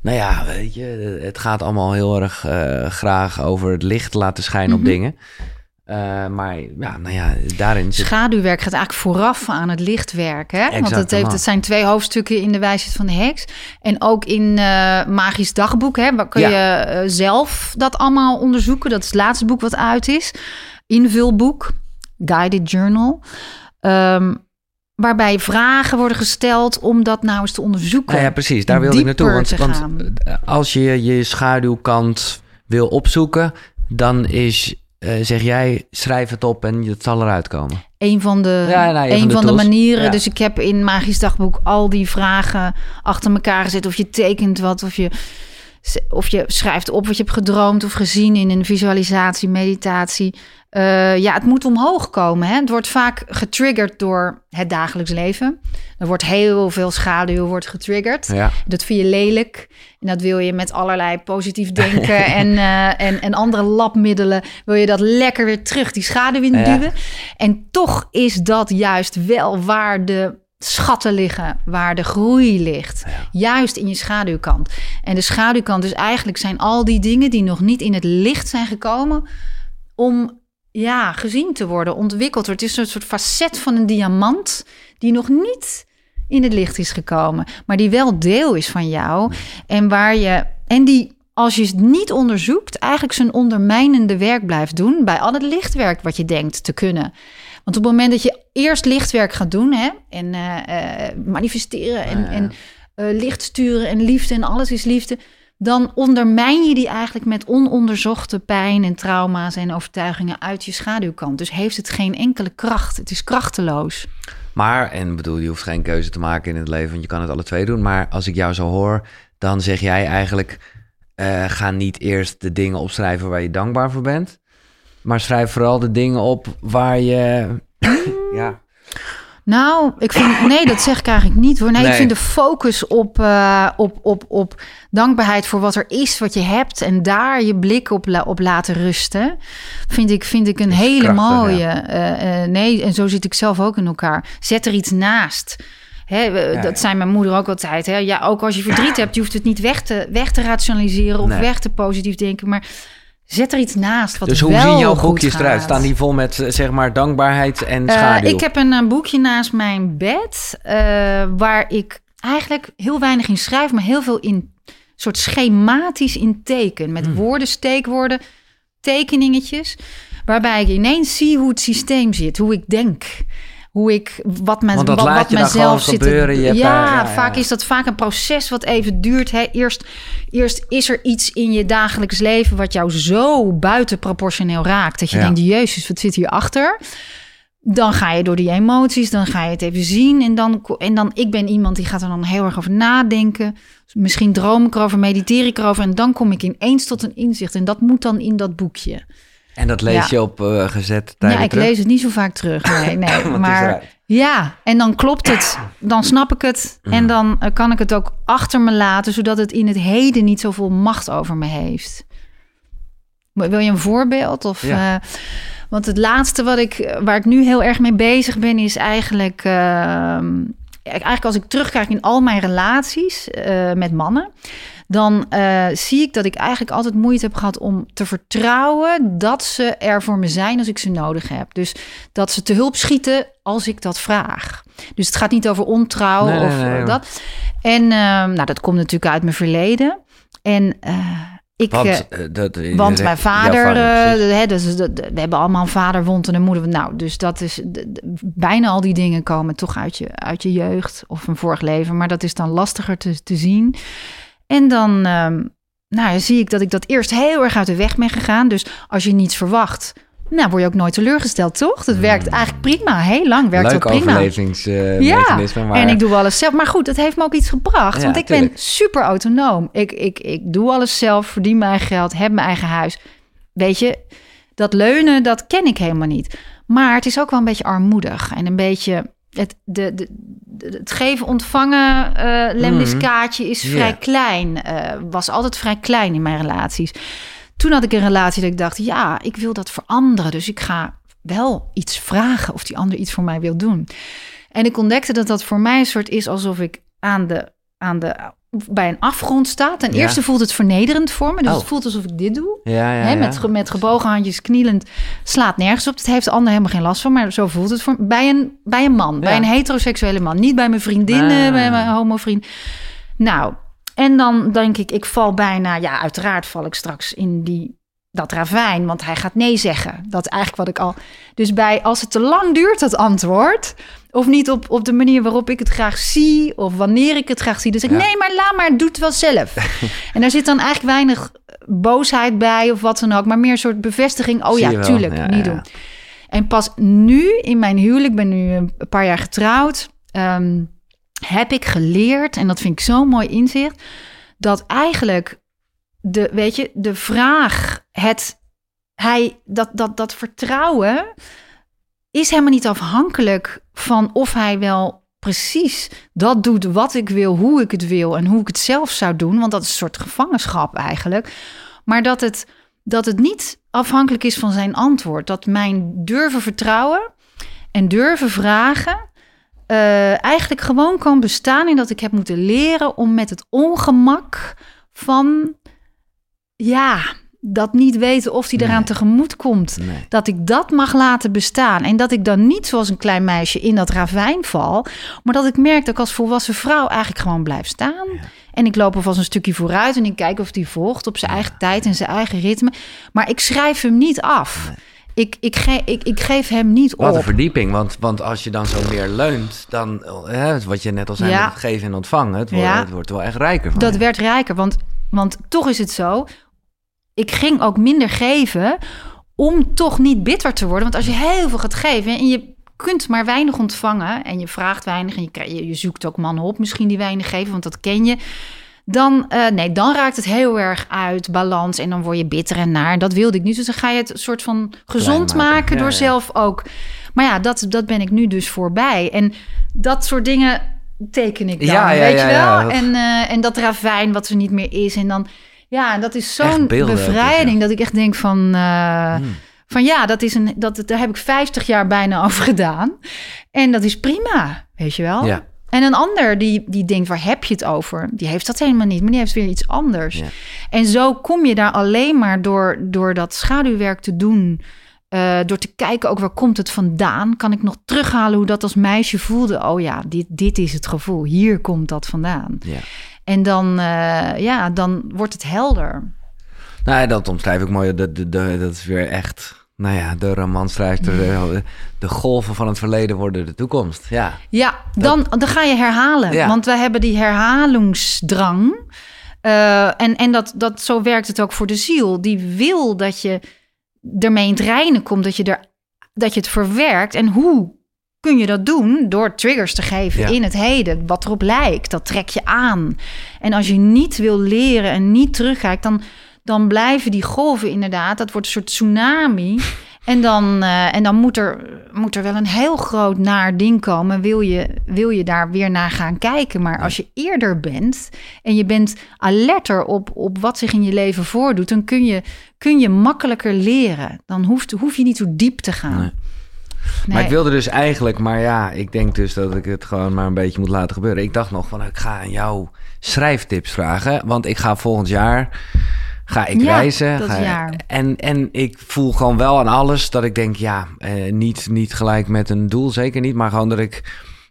[SPEAKER 1] nou ja, weet je, het gaat allemaal heel erg graag over het licht laten schijnen
[SPEAKER 2] Mhm.
[SPEAKER 1] op dingen. Eh, maar ja, nou ja, daarin zit...
[SPEAKER 2] Schaduwwerk gaat eigenlijk vooraf aan het lichtwerk. Hè? Want het, heeft, het zijn twee hoofdstukken in de wijsheid van de heks. En ook in eh, Magisch Dagboek hè, waar kun
[SPEAKER 1] Ja.
[SPEAKER 2] je eh, zelf dat allemaal onderzoeken. Dat is het laatste boek wat uit is. Invulboek, Guided Journal. Ehm, waarbij vragen worden gesteld om dat nou eens te onderzoeken.
[SPEAKER 1] Ja, precies, daar wilde ik naartoe. Want, als je je schaduwkant wil opzoeken, dan is, eh, zeg jij, schrijf het op en het zal eruit komen.
[SPEAKER 2] Een van de,
[SPEAKER 1] Ja, nou, een van de
[SPEAKER 2] van de
[SPEAKER 1] tools.
[SPEAKER 2] manieren.
[SPEAKER 1] Ja.
[SPEAKER 2] Dus ik heb in Magisch Dagboek al die vragen achter elkaar gezet. Of je tekent wat, of je, of je schrijft op wat je hebt gedroomd of gezien in een visualisatie, meditatie. Eh, ja, het moet omhoog komen. Hè? Het wordt vaak getriggerd door het dagelijks leven. Er wordt heel veel schaduw wordt getriggerd.
[SPEAKER 1] Ja.
[SPEAKER 2] Dat vind je lelijk. En dat wil je met allerlei positief denken en, eh, en, en andere labmiddelen. Wil je dat lekker weer terug die schaduw in
[SPEAKER 1] Ja.
[SPEAKER 2] duwen. En toch is dat juist wel waar de schatten liggen, waar de groei ligt. Juist in je schaduwkant. En de schaduwkant dus eigenlijk zijn al die dingen die nog niet in het licht zijn gekomen om ja, gezien te worden, ontwikkeld. Het is een soort facet van een diamant die nog niet in het licht is gekomen, maar die wel deel is van jou en waar je en die als je het niet onderzoekt, eigenlijk zijn ondermijnende werk blijft doen bij al het lichtwerk wat je denkt te kunnen. Want op het moment dat je eerst lichtwerk gaat doen hè, en eh, eh, manifesteren en,
[SPEAKER 1] Ja, ja.
[SPEAKER 2] en eh, licht sturen en liefde en alles is liefde, dan ondermijn je die eigenlijk met ononderzochte pijn en trauma's en overtuigingen uit je schaduwkant. Dus heeft het geen enkele kracht. Het is krachteloos.
[SPEAKER 1] Maar, en bedoel, je hoeft geen keuze te maken in het leven, want je kan het alle twee doen. Maar als ik jou zo hoor, dan zeg jij eigenlijk, ga niet eerst de dingen opschrijven waar je dankbaar voor bent. Maar schrijf vooral de dingen op waar je, ja,
[SPEAKER 2] Nou, ik vind nee, dat zeg ik eigenlijk niet hoor. Nee,
[SPEAKER 1] Nee.
[SPEAKER 2] ik vind de focus op, eh, op, op, op dankbaarheid voor wat er is, wat je hebt en daar je blik op, la- op laten rusten, vind ik, vind ik een hele
[SPEAKER 1] krachtig,
[SPEAKER 2] mooie. eh, eh, nee, en zo zit ik zelf ook in elkaar. Zet er iets naast. Hè, we-
[SPEAKER 1] Ja,
[SPEAKER 2] dat zei mijn moeder ook altijd. Hè? Ja, ook als je verdriet hebt, je hoeft het niet weg te, weg te rationaliseren of
[SPEAKER 1] Nee.
[SPEAKER 2] weg te positief denken, maar zet er iets naast. Wat
[SPEAKER 1] Dus hoe zien jouw boekjes eruit? Staan die vol met, eh, zeg maar, dankbaarheid en
[SPEAKER 2] Eh,
[SPEAKER 1] schaduw?
[SPEAKER 2] ik heb een, eh, boekje naast mijn bed waar ik eigenlijk heel weinig in schrijf, maar heel veel in soort schematisch in teken. Met
[SPEAKER 1] Hmm.
[SPEAKER 2] woorden, steekwoorden, tekeningetjes. Waarbij ik ineens zie hoe het systeem zit, hoe ik denk. Hoe ik, wat,
[SPEAKER 1] Want dat
[SPEAKER 2] wat,
[SPEAKER 1] laat je gewoon
[SPEAKER 2] zit
[SPEAKER 1] gebeuren, je hebt
[SPEAKER 2] ja,
[SPEAKER 1] daar- ja, ja,
[SPEAKER 2] vaak
[SPEAKER 1] ja.
[SPEAKER 2] is dat vaak een proces wat even duurt. Hè. Eerst, eerst is er iets in je dagelijks leven wat jou zo buitenproportioneel raakt. Dat je
[SPEAKER 1] Ja.
[SPEAKER 2] denkt, jezus, wat zit hierachter? Dan ga je door die emoties, dan ga je het even zien. En dan, en dan, ik ben iemand die gaat er dan heel erg over nadenken. Misschien droom ik erover, mediteer ik erover. En dan kom ik ineens tot een inzicht. En dat moet dan in dat boekje.
[SPEAKER 1] En dat lees
[SPEAKER 2] Ja.
[SPEAKER 1] je op eh, gezet tijden
[SPEAKER 2] Ja, ik
[SPEAKER 1] terug?
[SPEAKER 2] lees het niet zo vaak terug. Nee, nee. Maar ja, en dan klopt het. Dan snap ik het.
[SPEAKER 1] Mm.
[SPEAKER 2] En dan eh, kan ik het ook achter me laten, zodat het in het heden niet zoveel macht over me heeft. Wil je een voorbeeld? Of,
[SPEAKER 1] Ja.
[SPEAKER 2] eh, want het laatste wat ik, waar ik nu heel erg mee bezig ben, is eigenlijk. eigenlijk als ik terugkijk in al mijn relaties met mannen. Dan eh, zie ik dat ik eigenlijk altijd moeite heb gehad om te vertrouwen dat ze er voor me zijn als ik ze nodig heb. Dus dat ze te hulp schieten als ik dat vraag. Dus het gaat niet over ontrouw
[SPEAKER 1] Nee,
[SPEAKER 2] of
[SPEAKER 1] nee,
[SPEAKER 2] eh, dat. En ehm, nou, dat komt natuurlijk uit mijn verleden. En eh, ik.
[SPEAKER 1] Want, dat,
[SPEAKER 2] want mijn vader, eh, hè, dus, we hebben allemaal een vaderwond en een moeder. Nou, dus dat is bijna al die dingen komen toch uit je, uit je jeugd of een vorig leven. Maar dat is dan lastiger te, te zien. En dan ehm, nou, zie ik dat ik dat eerst heel erg uit de weg ben gegaan. Dus als je niets verwacht, nou word je ook nooit teleurgesteld, toch? Dat werkt eigenlijk prima. Heel lang werkt
[SPEAKER 1] Leuk
[SPEAKER 2] dat prima.
[SPEAKER 1] overlevingsmechanisme. maar
[SPEAKER 2] En ik doe alles zelf. Maar goed, het heeft me ook iets gebracht.
[SPEAKER 1] Ja,
[SPEAKER 2] want ik
[SPEAKER 1] tuurlijk.
[SPEAKER 2] ben super autonoom. Ik, ik, ik doe alles zelf, verdien mijn geld, heb mijn eigen huis. Weet je, dat leunen, dat ken ik helemaal niet. Maar het is ook wel een beetje armoedig. En een beetje... Het, de, de, de- het geven ontvangen eh lemniskaartje is vrij klein. eh, was altijd vrij klein in mijn relaties. Toen had ik een relatie dat ik dacht... ja, ik wil dat veranderen. Dus ik ga wel iets vragen of die ander iets voor mij wil doen. En ik ontdekte dat dat voor mij een soort is alsof ik aan de, aan de, bij een afgrond sta. Ten
[SPEAKER 1] Ja.
[SPEAKER 2] eerste voelt het vernederend voor me. Dus
[SPEAKER 1] Oh.
[SPEAKER 2] het voelt alsof ik dit doe.
[SPEAKER 1] Ja, ja,
[SPEAKER 2] Hè, met, met gebogen handjes, knielend, slaat nergens op. Het heeft de ander helemaal geen last van, maar zo voelt het voor bij een, bij een man, bij een heteroseksuele man. Niet bij mijn vriendinnen,
[SPEAKER 1] Ah.
[SPEAKER 2] bij mijn homovriend. Nou, en dan denk ik, ik val bijna, ja, uiteraard val ik straks in die, dat ravijn, want hij gaat nee zeggen. Dat is eigenlijk wat ik al. Dus bij, als het te lang duurt, dat antwoord, of niet op, op de manier waarop ik het graag zie, of wanneer ik het graag zie, dus ik,
[SPEAKER 1] Ja.
[SPEAKER 2] nee, maar laat maar, doe het wel zelf. en daar zit dan eigenlijk weinig boosheid bij of wat dan ook, maar meer een soort bevestiging. Oh ja, tuurlijk,
[SPEAKER 1] Ja,
[SPEAKER 2] niet
[SPEAKER 1] ja.
[SPEAKER 2] doen. En pas nu in mijn huwelijk, ik ben nu een paar jaar getrouwd, ehm, heb ik geleerd, en dat vind ik zo'n mooi inzicht, dat eigenlijk de, weet je, de vraag, het, hij, dat, dat, dat vertrouwen is helemaal niet afhankelijk van of hij wel precies dat doet wat ik wil, hoe ik het wil en hoe ik het zelf zou doen, want dat is een soort gevangenschap eigenlijk. Maar dat het, dat het niet afhankelijk is van zijn antwoord. Dat mijn durven vertrouwen en durven vragen eh, eigenlijk gewoon kan bestaan in dat ik heb moeten leren om met het ongemak van ja, dat niet weten of hij eraan
[SPEAKER 1] Nee.
[SPEAKER 2] tegemoet komt.
[SPEAKER 1] Nee.
[SPEAKER 2] Dat ik dat mag laten bestaan. En dat ik dan niet zoals een klein meisje in dat ravijn val. Maar dat ik merk dat ik als volwassen vrouw eigenlijk gewoon blijf staan. En ik loop alvast een stukje vooruit en ik kijk of die volgt op zijn eigen tijd en zijn eigen ritme. Maar ik schrijf hem niet af. Ik, ik, ge, ik, ik geef hem niet
[SPEAKER 1] Wat een
[SPEAKER 2] op.
[SPEAKER 1] verdieping, want, want als je dan zo meer leunt, dan, hè, wat je net al zei,
[SPEAKER 2] Ja.
[SPEAKER 1] geven en ontvangen, het wordt, het wordt wel echt rijker van.
[SPEAKER 2] Dat
[SPEAKER 1] je.
[SPEAKER 2] werd rijker, want, want toch is het zo. Ik ging ook minder geven om toch niet bitter te worden. Want als je heel veel gaat geven en je kunt maar weinig ontvangen en je vraagt weinig en je, je, zoekt ook mannen op misschien die weinig geven, want dat ken je. Dan, eh, nee, dan raakt het heel erg uit balans en dan word je bitter en naar. Dat wilde ik niet. Dus dan ga je het soort van gezond
[SPEAKER 1] maken.
[SPEAKER 2] maken,
[SPEAKER 1] Ja,
[SPEAKER 2] door
[SPEAKER 1] ja.
[SPEAKER 2] zelf ook. Maar ja, dat, dat ben ik nu dus voorbij. En dat soort dingen teken ik dan,
[SPEAKER 1] Ja,
[SPEAKER 2] weet je wel? En, eh, en dat ravijn wat er niet meer is. En dan, ja, dat is zo'n bevrijding dat ik echt denk van... eh,
[SPEAKER 1] Hmm.
[SPEAKER 2] Van ja, dat is een, dat, daar heb ik 50 jaar bijna over gedaan. En dat is prima, weet je wel?
[SPEAKER 1] Ja.
[SPEAKER 2] En een ander die, die denkt, waar heb je het over? Die heeft dat helemaal niet, maar die heeft weer iets anders.
[SPEAKER 1] Ja.
[SPEAKER 2] En zo kom je daar alleen maar door, door dat schaduwwerk te doen. eh, door te kijken ook waar komt het vandaan. Kan ik nog terughalen hoe dat als meisje voelde? Oh ja, dit, dit is het gevoel. Hier komt dat vandaan.
[SPEAKER 1] Ja.
[SPEAKER 2] En dan, eh, ja, dan wordt het helder.
[SPEAKER 1] Nou, ja, dat omschrijf ik mooi. Dat, dat, is weer echt, nou ja, de romanschrijfster. De, de golven van het verleden worden de toekomst. Ja,
[SPEAKER 2] Ja, dan, dan ga je herhalen.
[SPEAKER 1] Ja.
[SPEAKER 2] Want we hebben die herhalingsdrang. Eh, en en dat, dat, zo werkt het ook voor de ziel. Die wil dat je ermee in het reinen komt. Dat je, er, dat je het verwerkt. En hoe kun je dat doen? Door triggers te geven
[SPEAKER 1] Ja.
[SPEAKER 2] in het heden. Wat erop lijkt, dat trek je aan. En als je niet wil leren en niet terugkijkt... dan, dan blijven die golven inderdaad, dat wordt een soort tsunami. En dan, eh, en dan moet, er, moet er wel een heel groot naar ding komen. Wil je, wil je daar weer naar gaan kijken? Maar als je eerder bent en je bent alerter op, op wat zich in je leven voordoet, dan kun je, kun je makkelijker leren. Dan hoeft, hoef je niet zo diep te gaan.
[SPEAKER 1] Nee. Maar ik wilde dus eigenlijk, maar ja, ik denk dus dat ik het gewoon maar een beetje moet laten gebeuren. Ik dacht nog van, ik ga aan jou schrijftips vragen, want ik ga volgend jaar ga ik
[SPEAKER 2] Ja,
[SPEAKER 1] reizen.
[SPEAKER 2] dat
[SPEAKER 1] ga-
[SPEAKER 2] jaar.
[SPEAKER 1] En, en ik voel gewoon wel aan alles dat ik denk, ja, eh, niet, niet gelijk met een doel, zeker niet, maar gewoon dat ik,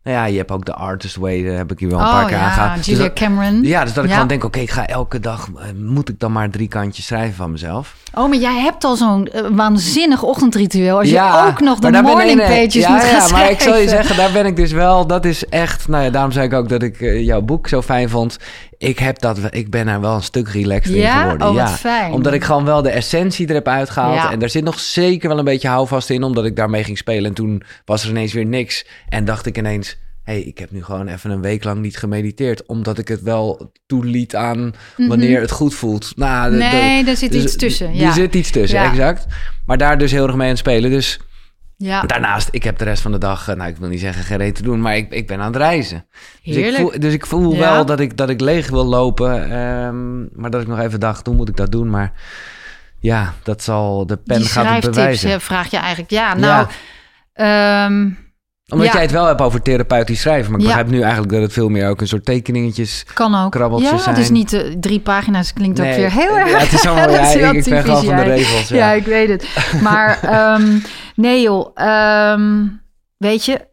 [SPEAKER 1] nou ja, je hebt ook de artist way, daar heb ik hier wel een paar
[SPEAKER 2] oh
[SPEAKER 1] keer
[SPEAKER 2] ja,
[SPEAKER 1] aangehaald. Dus
[SPEAKER 2] Julia
[SPEAKER 1] dat-
[SPEAKER 2] Cameron.
[SPEAKER 1] ja, dus dat ik
[SPEAKER 2] Ja.
[SPEAKER 1] gewoon denk, oké, ik ga elke dag, eh, moet ik dan maar drie kantjes schrijven van mezelf?
[SPEAKER 2] Oh, maar jij hebt al zo'n eh, waanzinnig ochtendritueel. Als je ook nog de morning
[SPEAKER 1] nee, nee.
[SPEAKER 2] pages
[SPEAKER 1] ja,
[SPEAKER 2] moet gaan
[SPEAKER 1] ja, maar ik zal je
[SPEAKER 2] schrijven.
[SPEAKER 1] zeggen, daar ben ik dus wel. Dat is echt. Nou ja, daarom zei ik ook dat ik eh, jouw boek zo fijn vond. Ik heb dat. Ik ben er wel een stuk relaxed in geworden.
[SPEAKER 2] Oh,
[SPEAKER 1] ja,
[SPEAKER 2] fijn.
[SPEAKER 1] omdat ik gewoon wel de essentie er heb uitgehaald.
[SPEAKER 2] Ja.
[SPEAKER 1] En daar zit nog zeker wel een beetje houvast in, omdat ik daarmee ging spelen. En toen was er ineens weer niks. En dacht ik ineens. hey, ik heb nu gewoon even een week lang niet gemediteerd. Omdat ik het wel toeliet aan wanneer het goed voelt. Nou, de-
[SPEAKER 2] Mhm. Nee, daar zit
[SPEAKER 1] dus-
[SPEAKER 2] iets tussen.
[SPEAKER 1] Er
[SPEAKER 2] Ja.
[SPEAKER 1] zit iets tussen, exact. Maar daar dus heel erg mee aan het spelen. Dus
[SPEAKER 2] ja.
[SPEAKER 1] Daarnaast, ik heb de rest van de dag, eh, nou ik wil niet zeggen geen reet te doen, maar ik, ik ben aan het reizen. Dus ik voel, dus ik voel
[SPEAKER 2] Ja.
[SPEAKER 1] wel dat ik, dat ik leeg wil lopen, ehm, maar dat ik nog even dacht, hoe moet ik dat doen? Maar ja, dat zal, de pen
[SPEAKER 2] Die
[SPEAKER 1] gaat het bewijzen.
[SPEAKER 2] vraag je eigenlijk. Ja, nou... ehm,
[SPEAKER 1] Omdat
[SPEAKER 2] ja.
[SPEAKER 1] jij het wel hebt over therapeutisch schrijven, maar ik
[SPEAKER 2] Ja.
[SPEAKER 1] begrijp nu eigenlijk dat het veel meer ook een soort tekeningetjes...
[SPEAKER 2] kan ook.
[SPEAKER 1] Krabbeltjes
[SPEAKER 2] ja, het is
[SPEAKER 1] zijn.
[SPEAKER 2] niet eh, drie pagina's. Klinkt ook weer heel
[SPEAKER 1] ja,
[SPEAKER 2] erg.
[SPEAKER 1] het is allemaal, ja, ik, ik ben
[SPEAKER 2] typisch
[SPEAKER 1] gewoon van de regels.
[SPEAKER 2] Ja.
[SPEAKER 1] Ja.
[SPEAKER 2] ik weet het. Maar ehm, nee joh, ehm, weet je...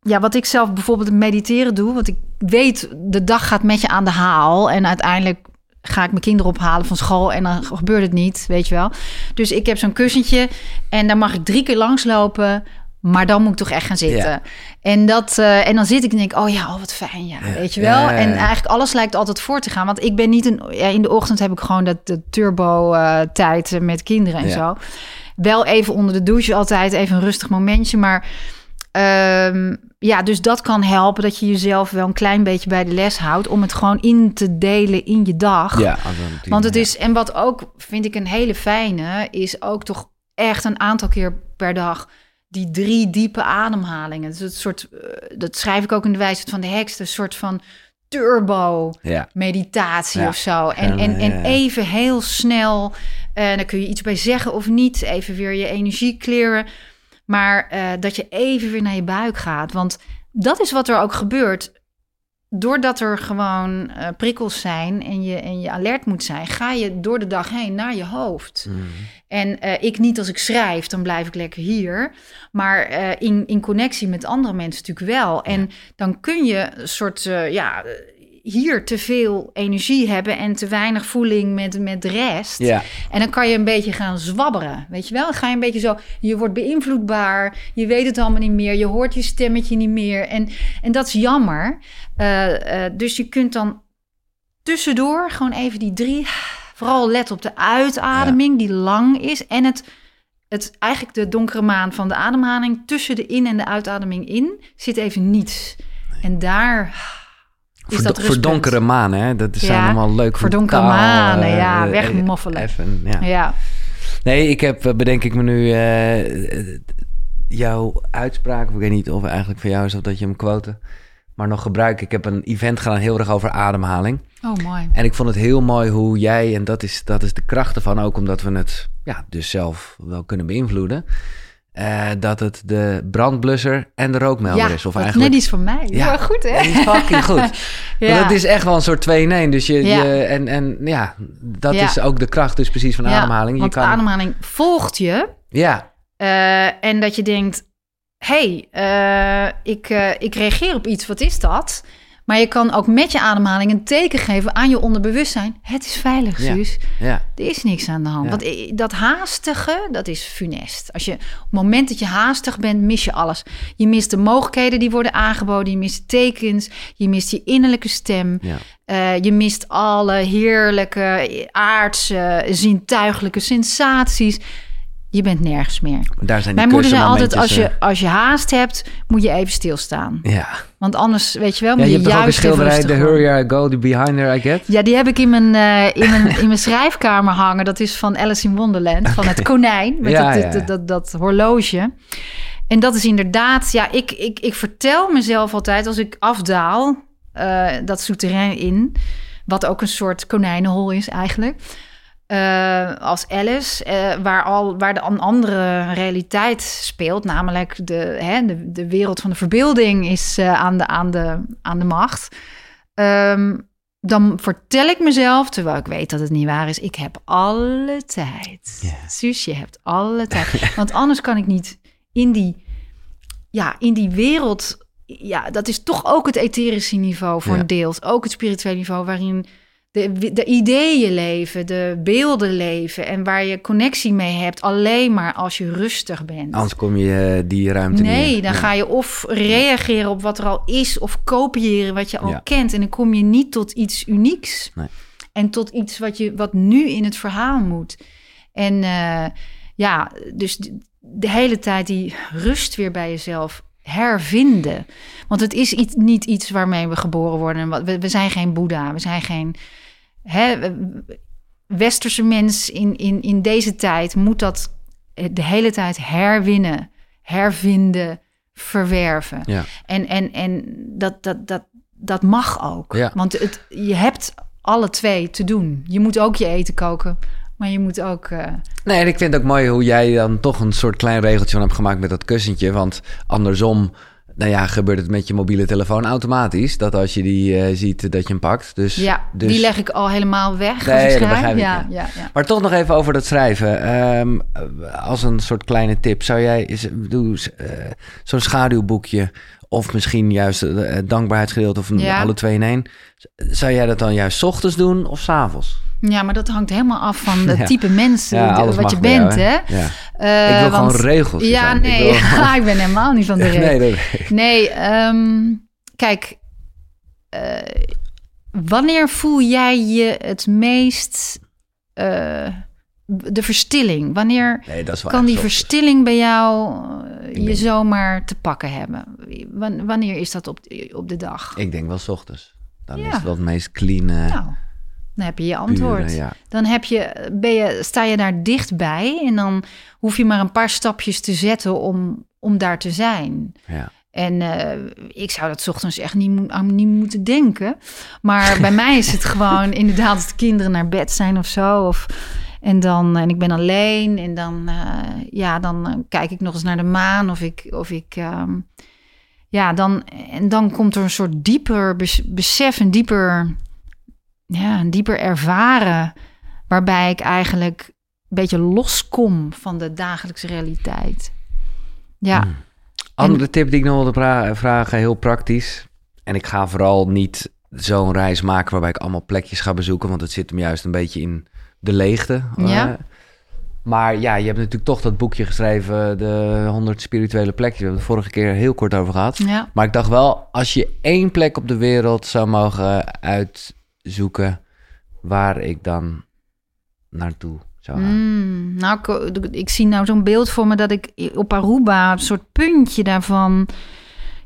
[SPEAKER 2] Ja, wat ik zelf bijvoorbeeld mediteren doe... want ik weet, de dag gaat met je aan de haal... en uiteindelijk ga ik mijn kinderen ophalen van school... en dan gebeurt het niet, weet je wel. Dus ik heb zo'n kussentje... en daar mag ik drie keer langslopen... maar dan moet ik toch echt gaan zitten.
[SPEAKER 1] Ja.
[SPEAKER 2] En, dat, eh, en dan zit ik en denk, oh ja, oh wat fijn, ja,
[SPEAKER 1] Ja.
[SPEAKER 2] weet je wel.
[SPEAKER 1] Ja.
[SPEAKER 2] En eigenlijk alles lijkt altijd voor te gaan. Want ik ben niet een... Ja, in de ochtend heb ik gewoon dat de turbo-tijd eh, met kinderen en zo. Wel even onder de douche altijd, even een rustig momentje. Maar ehm, ja, dus dat kan helpen dat je jezelf wel een klein beetje bij de les houdt... om het gewoon in te delen in je dag.
[SPEAKER 1] Ja, team,
[SPEAKER 2] Want het is, en wat ook vind ik een hele fijne, is ook toch echt een aantal keer per dag die drie diepe ademhalingen. Dus het soort, eh, dat schrijf ik ook in de wijsheid van de heks, een soort van turbo
[SPEAKER 1] Ja,
[SPEAKER 2] meditatie
[SPEAKER 1] Ja.
[SPEAKER 2] of zo. En, en, en even heel snel, en dan kun je iets bij zeggen of niet, even weer je energie clearen. Maar eh, dat je even weer naar je buik gaat. Want dat is wat er ook gebeurt. Doordat er gewoon eh, prikkels zijn en je, en je alert moet zijn, ga je door de dag heen naar je hoofd.
[SPEAKER 1] Mhm.
[SPEAKER 2] En eh, ik niet als ik schrijf, dan blijf ik lekker hier. Maar eh, in, in connectie met andere mensen natuurlijk wel. En dan kun je een soort, ja, hier te veel energie hebben en te weinig voeling met, met de rest.
[SPEAKER 1] ja.
[SPEAKER 2] En dan kan je een beetje gaan zwabberen, weet je wel? Dan ga je een beetje zo, je wordt beïnvloedbaar, je weet het allemaal niet meer, je hoort je stemmetje niet meer. En, en dat is jammer. Eh, eh, dus je kunt dan tussendoor gewoon even die drie, vooral let op de uitademing die lang is en het, het eigenlijk de donkere maan van de ademhaling tussen de in- en de uitademing in zit even niets. En daar is dat
[SPEAKER 1] donkere manen, hè? Dat zijn
[SPEAKER 2] Ja,
[SPEAKER 1] allemaal leuk
[SPEAKER 2] voor donkere
[SPEAKER 1] taal,
[SPEAKER 2] manen,
[SPEAKER 1] eh,
[SPEAKER 2] ja,
[SPEAKER 1] eh,
[SPEAKER 2] wegmoffelen.
[SPEAKER 1] Even, ja.
[SPEAKER 2] Ja.
[SPEAKER 1] Nee, ik heb, eh, bedenk ik me nu, eh, eh, jouw uitspraak, ik weet niet of het eigenlijk van jou is of dat je hem quote, maar nog gebruik. Ik heb een event gedaan heel erg over ademhaling.
[SPEAKER 2] Oh, mooi.
[SPEAKER 1] En ik vond het heel mooi hoe jij, en dat is, dat is de kracht ervan, ook omdat we het ja, dus zelf wel kunnen beïnvloeden, eh, dat het de brandblusser en de rookmelder
[SPEAKER 2] ja,
[SPEAKER 1] is. Of eigenlijk...
[SPEAKER 2] net iets van mij.
[SPEAKER 1] Ja.
[SPEAKER 2] Goed hè?
[SPEAKER 1] Fucking goed.
[SPEAKER 2] Ja.
[SPEAKER 1] Het is echt wel een soort 2 in 1. Dus je,
[SPEAKER 2] Ja.
[SPEAKER 1] je, en, en ja, dat is ook de kracht dus precies van ademhaling. Je
[SPEAKER 2] Want
[SPEAKER 1] kan,
[SPEAKER 2] ademhaling volgt je.
[SPEAKER 1] Ja,
[SPEAKER 2] eh, en dat je denkt, hé, hey, eh, ik, ik reageer op iets, wat is dat? Maar je kan ook met je ademhaling een teken geven aan je onderbewustzijn. Het is veilig. Suus.
[SPEAKER 1] ja.
[SPEAKER 2] Er is niks aan de hand.
[SPEAKER 1] Ja.
[SPEAKER 2] Want dat haastige, dat is funest. Als je, op het moment dat je haastig bent, mis je alles. Je mist de mogelijkheden die worden aangeboden. Je mist tekens. Je mist je innerlijke stem. Eh, je mist alle heerlijke, aardse, zintuigelijke sensaties. Je bent nergens meer.
[SPEAKER 1] Daar zijn die
[SPEAKER 2] Mijn moeder zei altijd, als je, als je haast hebt, moet je even stilstaan.
[SPEAKER 1] eh, Ja.
[SPEAKER 2] Want anders, weet je wel,
[SPEAKER 1] ja,
[SPEAKER 2] moet
[SPEAKER 1] je
[SPEAKER 2] je,
[SPEAKER 1] hebt toch ook een
[SPEAKER 2] juist
[SPEAKER 1] schilderij, The. Hurrier I Go, The Behind Her I Get?
[SPEAKER 2] Ja, die heb ik in mijn, eh, in, mijn, in mijn schrijfkamer hangen. Dat is van Alice in Wonderland, van het konijn met
[SPEAKER 1] Ja,
[SPEAKER 2] dat,
[SPEAKER 1] ja,
[SPEAKER 2] dat,
[SPEAKER 1] ja.
[SPEAKER 2] dat, dat horloge. En dat is inderdaad, ja, ik, ik, ik vertel mezelf altijd als ik afdaal eh, dat souterrain in, wat ook een soort konijnenhol is eigenlijk. Eh, als Alice, eh, waar, al, waar de een andere realiteit speelt, namelijk de, hè, de, de wereld van de verbeelding is eh, aan, de, aan, de, aan de macht. Ehm, dan vertel ik mezelf, terwijl ik weet dat het niet waar is, ik heb alle tijd. Suus, je hebt alle tijd. Want anders kan ik niet in die, ja, in die wereld. Ja, dat is toch ook het etherische niveau voor
[SPEAKER 1] Ja.
[SPEAKER 2] een deels. Ook het spirituele niveau waarin de, de ideeën leven, de beelden leven. En waar je connectie mee hebt alleen maar als je rustig bent.
[SPEAKER 1] Anders kom je eh, die ruimte niet
[SPEAKER 2] Nee, dan ga je of reageren op wat er al is, of kopiëren wat je al
[SPEAKER 1] Ja.
[SPEAKER 2] kent. En dan kom je niet tot iets unieks.
[SPEAKER 1] Nee.
[SPEAKER 2] En tot iets wat, je, wat nu in het verhaal moet. En eh, ja, dus de, de hele tijd die rust weer bij jezelf hervinden. Want het is iets, niet iets waarmee we geboren worden. We zijn geen Boeddha, we zijn geen... Hè, we- westerse mens in, in, in deze tijd moet dat de hele tijd herwinnen, hervinden, verwerven.
[SPEAKER 1] Ja.
[SPEAKER 2] En, en, en dat, dat, dat, dat mag ook.
[SPEAKER 1] Ja.
[SPEAKER 2] Want het, je hebt alle twee te doen. Je moet ook je eten koken, maar je moet ook... eh,
[SPEAKER 1] Nee, en ik vind het ook mooi hoe jij dan toch een soort klein regeltje van hebt gemaakt met dat kussentje. Want andersom, nou ja, gebeurt het met je mobiele telefoon automatisch. Dat als je die eh, ziet, dat je hem pakt. Dus,
[SPEAKER 2] ja,
[SPEAKER 1] dus...
[SPEAKER 2] die leg ik al helemaal weg
[SPEAKER 1] Nee,
[SPEAKER 2] als ik
[SPEAKER 1] dat
[SPEAKER 2] schrijf.
[SPEAKER 1] begrijp ik,
[SPEAKER 2] ja,
[SPEAKER 1] ja.
[SPEAKER 2] ja, ja.
[SPEAKER 1] Maar toch nog even over dat schrijven. Ehm, als een soort kleine tip, zou jij is, doe, eh, zo'n schaduwboekje of misschien juist eh, het dankbaarheidsgedeelte of
[SPEAKER 2] Ja.
[SPEAKER 1] alle twee in één. Zou jij dat dan juist ochtends doen of 's avonds?
[SPEAKER 2] Ja, maar dat hangt helemaal af van het
[SPEAKER 1] Ja.
[SPEAKER 2] type mensen
[SPEAKER 1] Ja, alles
[SPEAKER 2] wat je bent,
[SPEAKER 1] jou,
[SPEAKER 2] hè?
[SPEAKER 1] Ja.
[SPEAKER 2] Eh,
[SPEAKER 1] ik wil
[SPEAKER 2] want-
[SPEAKER 1] gewoon regels.
[SPEAKER 2] Ja, nee,
[SPEAKER 1] Ik wil-
[SPEAKER 2] ik ben helemaal niet van de regels.
[SPEAKER 1] nee, dat
[SPEAKER 2] Nee, ehm, kijk, eh, wanneer voel jij je het meest eh, de verstilling? Wanneer
[SPEAKER 1] nee,
[SPEAKER 2] kan die verstilling bij jou eh,
[SPEAKER 1] Ik
[SPEAKER 2] je
[SPEAKER 1] denk-
[SPEAKER 2] zomaar te pakken hebben? Wan- Wanneer is dat op, op de dag?
[SPEAKER 1] Ik denk wel 's ochtends. Dan
[SPEAKER 2] Ja.
[SPEAKER 1] is het wel het meest clean. eh,
[SPEAKER 2] Nou, dan heb je je antwoord.
[SPEAKER 1] pure, ja.
[SPEAKER 2] Dan heb je, ben je, sta je daar dichtbij en dan hoef je maar een paar stapjes te zetten om, om daar te zijn.
[SPEAKER 1] Ja.
[SPEAKER 2] En eh, ik zou dat 's ochtends echt niet, aan niet moeten denken. Maar bij mij is het gewoon inderdaad dat de kinderen naar bed zijn of zo. Of, en, dan, en ik ben alleen en dan, eh, ja, dan eh, kijk ik nog eens naar de maan. Of ik, of ik ehm, ja, dan, en dan komt er een soort dieper bes- besef, een dieper, ja, een dieper ervaren. Waarbij ik eigenlijk een beetje loskom van de dagelijkse realiteit. Ja.
[SPEAKER 1] Hmm. Andere tip die ik nog wilde vragen, heel praktisch. En ik ga vooral niet zo'n reis maken waarbij ik allemaal plekjes ga bezoeken, want het zit hem juist een beetje in de leegte.
[SPEAKER 2] Ja.
[SPEAKER 1] Eh, maar ja, je hebt natuurlijk toch dat boekje geschreven, de 100 spirituele plekjes. We hebben het vorige keer heel kort over gehad.
[SPEAKER 2] ja.
[SPEAKER 1] Maar ik dacht wel, als je één plek op de wereld zou mogen uitzoeken, waar ik dan naartoe zou gaan.
[SPEAKER 2] Mm, nou, ik, ik zie nou zo'n beeld voor me dat ik op Aruba, een soort puntje daarvan,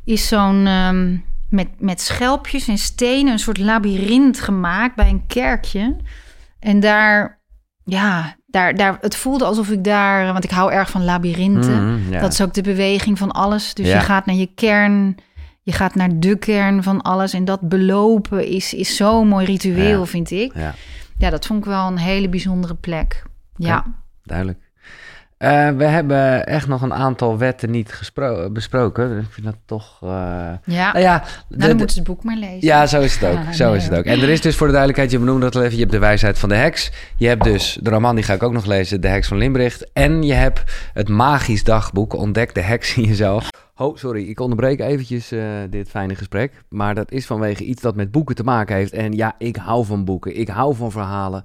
[SPEAKER 2] is zo'n ehm, met, met schelpjes en stenen, een soort labyrint gemaakt bij een kerkje. En daar, ja, daar, daar, het voelde alsof ik daar, want ik hou erg van labyrinthen.
[SPEAKER 1] Mhm, ja.
[SPEAKER 2] Dat is ook de beweging van alles. Dus
[SPEAKER 1] Ja.
[SPEAKER 2] je gaat naar je kern. Je gaat naar de kern van alles. En dat belopen is, is zo'n mooi ritueel,
[SPEAKER 1] Ja.
[SPEAKER 2] vind ik.
[SPEAKER 1] Ja,
[SPEAKER 2] dat vond ik wel een hele bijzondere plek. Ja.
[SPEAKER 1] duidelijk. Eh, we hebben echt nog een aantal wetten niet besproken. Ik vind dat toch. eh,
[SPEAKER 2] Ja.
[SPEAKER 1] Nou ja,
[SPEAKER 2] nou,
[SPEAKER 1] de-
[SPEAKER 2] dan
[SPEAKER 1] de-
[SPEAKER 2] moeten ze het boek maar lezen.
[SPEAKER 1] ja, zo is het ook.
[SPEAKER 2] Ah,
[SPEAKER 1] zo
[SPEAKER 2] nee,
[SPEAKER 1] is het ook. En er is dus voor de duidelijkheid, je benoemde dat al even, je hebt de wijsheid van de heks. Je hebt dus de roman, die ga ik ook nog lezen, De Heks van Limbricht. En je hebt het magisch dagboek, Ontdek de heks in jezelf. Oh, sorry, ik onderbreek eventjes eh, dit fijne gesprek. Maar dat is vanwege iets dat met boeken te maken heeft. En ja, ik hou van boeken. Ik hou van verhalen.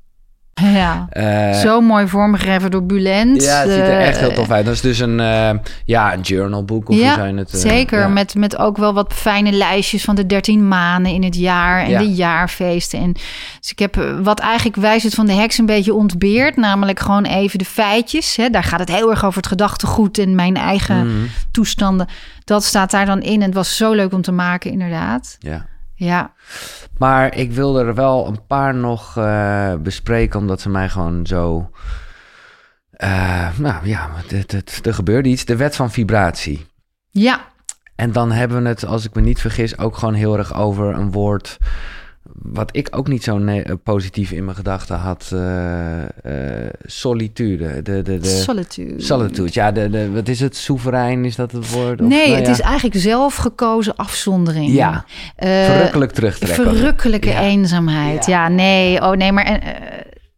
[SPEAKER 2] Ja, uh, zo mooi vormgegeven door Bulent.
[SPEAKER 1] Ja, het ziet er echt heel tof uit. Dat is dus een, uh, ja, een journalboek. Of
[SPEAKER 2] ja,
[SPEAKER 1] zijn het,
[SPEAKER 2] uh, zeker. Ja. Met, met ook wel wat fijne lijstjes van de 13 maanden in het jaar en ja. de jaarfeesten. En, dus ik heb wat eigenlijk wijst van de heks een beetje ontbeerd. Namelijk gewoon even de feitjes. Hè. Daar gaat het heel erg over het gedachtegoed en mijn eigen mm. toestanden. Dat staat daar dan in. En het was zo leuk om te maken, inderdaad.
[SPEAKER 1] Ja.
[SPEAKER 2] Ja.
[SPEAKER 1] Maar ik wilde er wel een paar nog uh, bespreken, omdat ze mij gewoon zo. Uh, nou ja, het, het, er gebeurde iets. De wet van vibratie.
[SPEAKER 2] Ja.
[SPEAKER 1] En dan hebben we het, als ik me niet vergis, ook gewoon heel erg over een woord wat ik ook niet zo positief in mijn gedachten had, uh, uh, solitude. De, de, de,
[SPEAKER 2] solitude.
[SPEAKER 1] Solitude, ja. De, de, wat is het? Soeverein, is dat het woord?
[SPEAKER 2] Of, nee,
[SPEAKER 1] nou,
[SPEAKER 2] het is eigenlijk zelfgekozen afzondering.
[SPEAKER 1] Ja, uh, verrukkelijk terugtrekken.
[SPEAKER 2] Verrukkelijke ja. eenzaamheid. Ja. ja. nee, oh nee, maar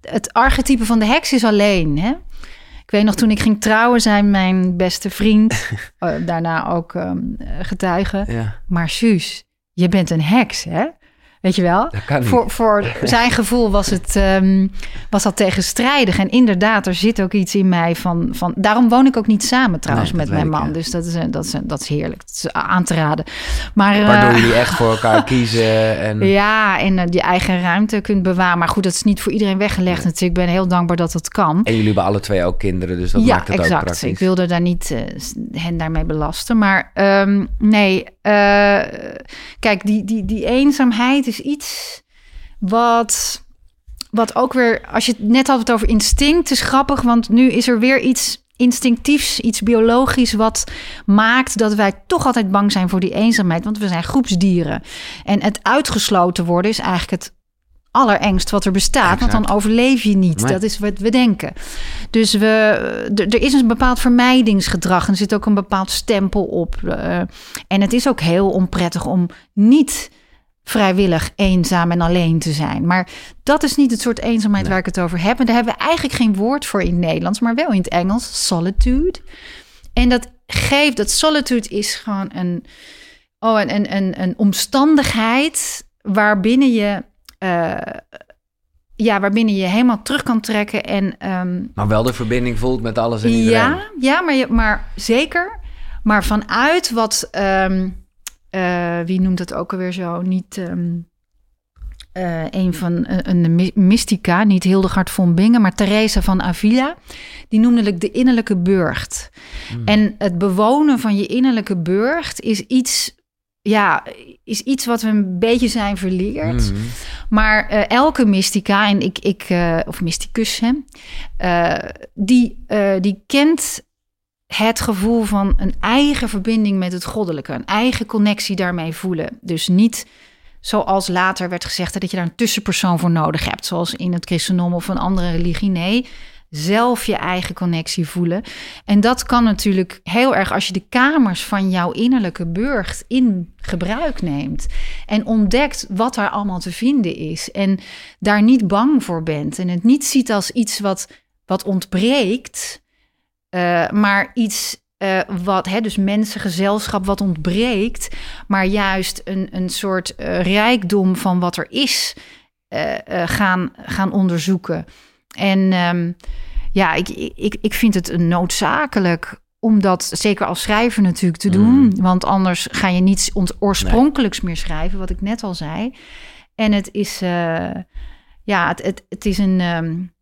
[SPEAKER 2] het archetype van de heks is alleen, hè? Ik weet nog, toen ik ging trouwen, zei mijn beste vriend, daarna ook um, getuige, maar Suus, je bent een heks, hè? Weet je wel? Voor, voor zijn gevoel was, het, um, was dat tegenstrijdig. En inderdaad, er zit ook iets in mij van... van daarom woon ik ook niet samen trouwens nee, met mijn man. Ik, ja. Dus dat is, dat, is, dat is heerlijk. Dat is aan te raden. Maar,
[SPEAKER 1] Waardoor
[SPEAKER 2] uh,
[SPEAKER 1] jullie echt voor elkaar kiezen. En...
[SPEAKER 2] Ja, en uh, je eigen ruimte kunt bewaren. Maar goed, dat is niet voor iedereen weggelegd nee. natuurlijk. Ik ben heel dankbaar dat dat kan.
[SPEAKER 1] En jullie hebben alle twee ook kinderen, dus dat
[SPEAKER 2] ja,
[SPEAKER 1] maakt het
[SPEAKER 2] exact.
[SPEAKER 1] ook praktisch.
[SPEAKER 2] Ik wilde daar niet uh, hen daarmee belasten. Maar um, nee, kijk, die, die, die eenzaamheid is iets wat, wat ook weer, als je het net had het over instinct, is grappig, want nu is er weer iets instinctiefs, iets biologisch, wat maakt dat wij toch altijd bang zijn voor die eenzaamheid, want we zijn groepsdieren. En het uitgesloten worden is eigenlijk het allerengst wat er bestaat, exact. want dan overleef je niet. Nee. Dat is wat we denken. Dus we, er is een bepaald vermijdingsgedrag en er zit ook een bepaald stempel op. Uh, en het is ook heel onprettig om niet vrijwillig eenzaam en alleen te zijn. Maar dat is niet het soort eenzaamheid nee. waar ik het over heb. En daar hebben we eigenlijk geen woord voor in het Nederlands, maar wel in het Engels, solitude. En dat geeft, dat solitude is gewoon een, oh, een, een, een, een omstandigheid waarbinnen je... Uh, ja, waarbinnen je helemaal terug kan trekken en... Um,
[SPEAKER 1] maar wel de verbinding voelt met alles en iedereen.
[SPEAKER 2] Ja, ja maar, je, maar zeker. Maar vanuit wat... Um, uh, wie noemt het ook alweer zo? Niet um, uh, een van een mystica, niet Hildegard von Bingen, maar Theresa van Avila. Die noemde het de innerlijke burcht. Mm. En het bewonen van je innerlijke burcht is iets, ja, is iets wat we een beetje zijn verleerd. Mm. Maar elke mystica, en ik, ik of mysticus, hè, die, die kent het gevoel van een eigen verbinding met het goddelijke, een eigen connectie daarmee voelen. Dus niet zoals later werd gezegd dat je daar een tussenpersoon voor nodig hebt, zoals in het christendom of een andere religie. Nee, zelf je eigen connectie voelen. En dat kan natuurlijk heel erg als je de kamers van jouw innerlijke burcht in gebruik neemt en ontdekt wat daar allemaal te vinden is en daar niet bang voor bent en het niet ziet als iets wat, wat ontbreekt. Uh, maar iets uh, wat, hè, dus mensengezelschap wat ontbreekt, maar juist een, een soort uh, rijkdom van wat er is gaan, gaan onderzoeken. En um, ja, ik, ik, ik vind het noodzakelijk om dat zeker als schrijver natuurlijk te doen, mm. want anders ga je niets oorspronkelijks nee. meer schrijven, wat ik net al zei. En het is, ja, het, het, het is een, um,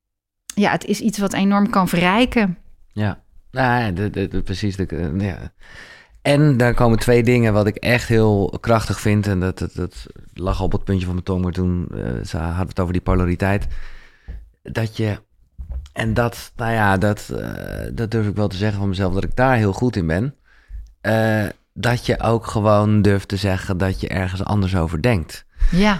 [SPEAKER 2] ja, het is iets wat enorm kan verrijken.
[SPEAKER 1] Ja, nou, de, de, de, precies. De, ja. En daar komen twee dingen wat ik echt heel krachtig vind. En dat, dat, dat lag op het puntje van mijn tong, maar toen uh, ze hadden het over die polariteit. Dat je, en dat, nou ja, dat, uh, dat durf ik wel te zeggen van mezelf, dat ik daar heel goed in ben. Uh, dat je ook gewoon durft te zeggen dat je ergens anders over denkt.
[SPEAKER 2] Ja.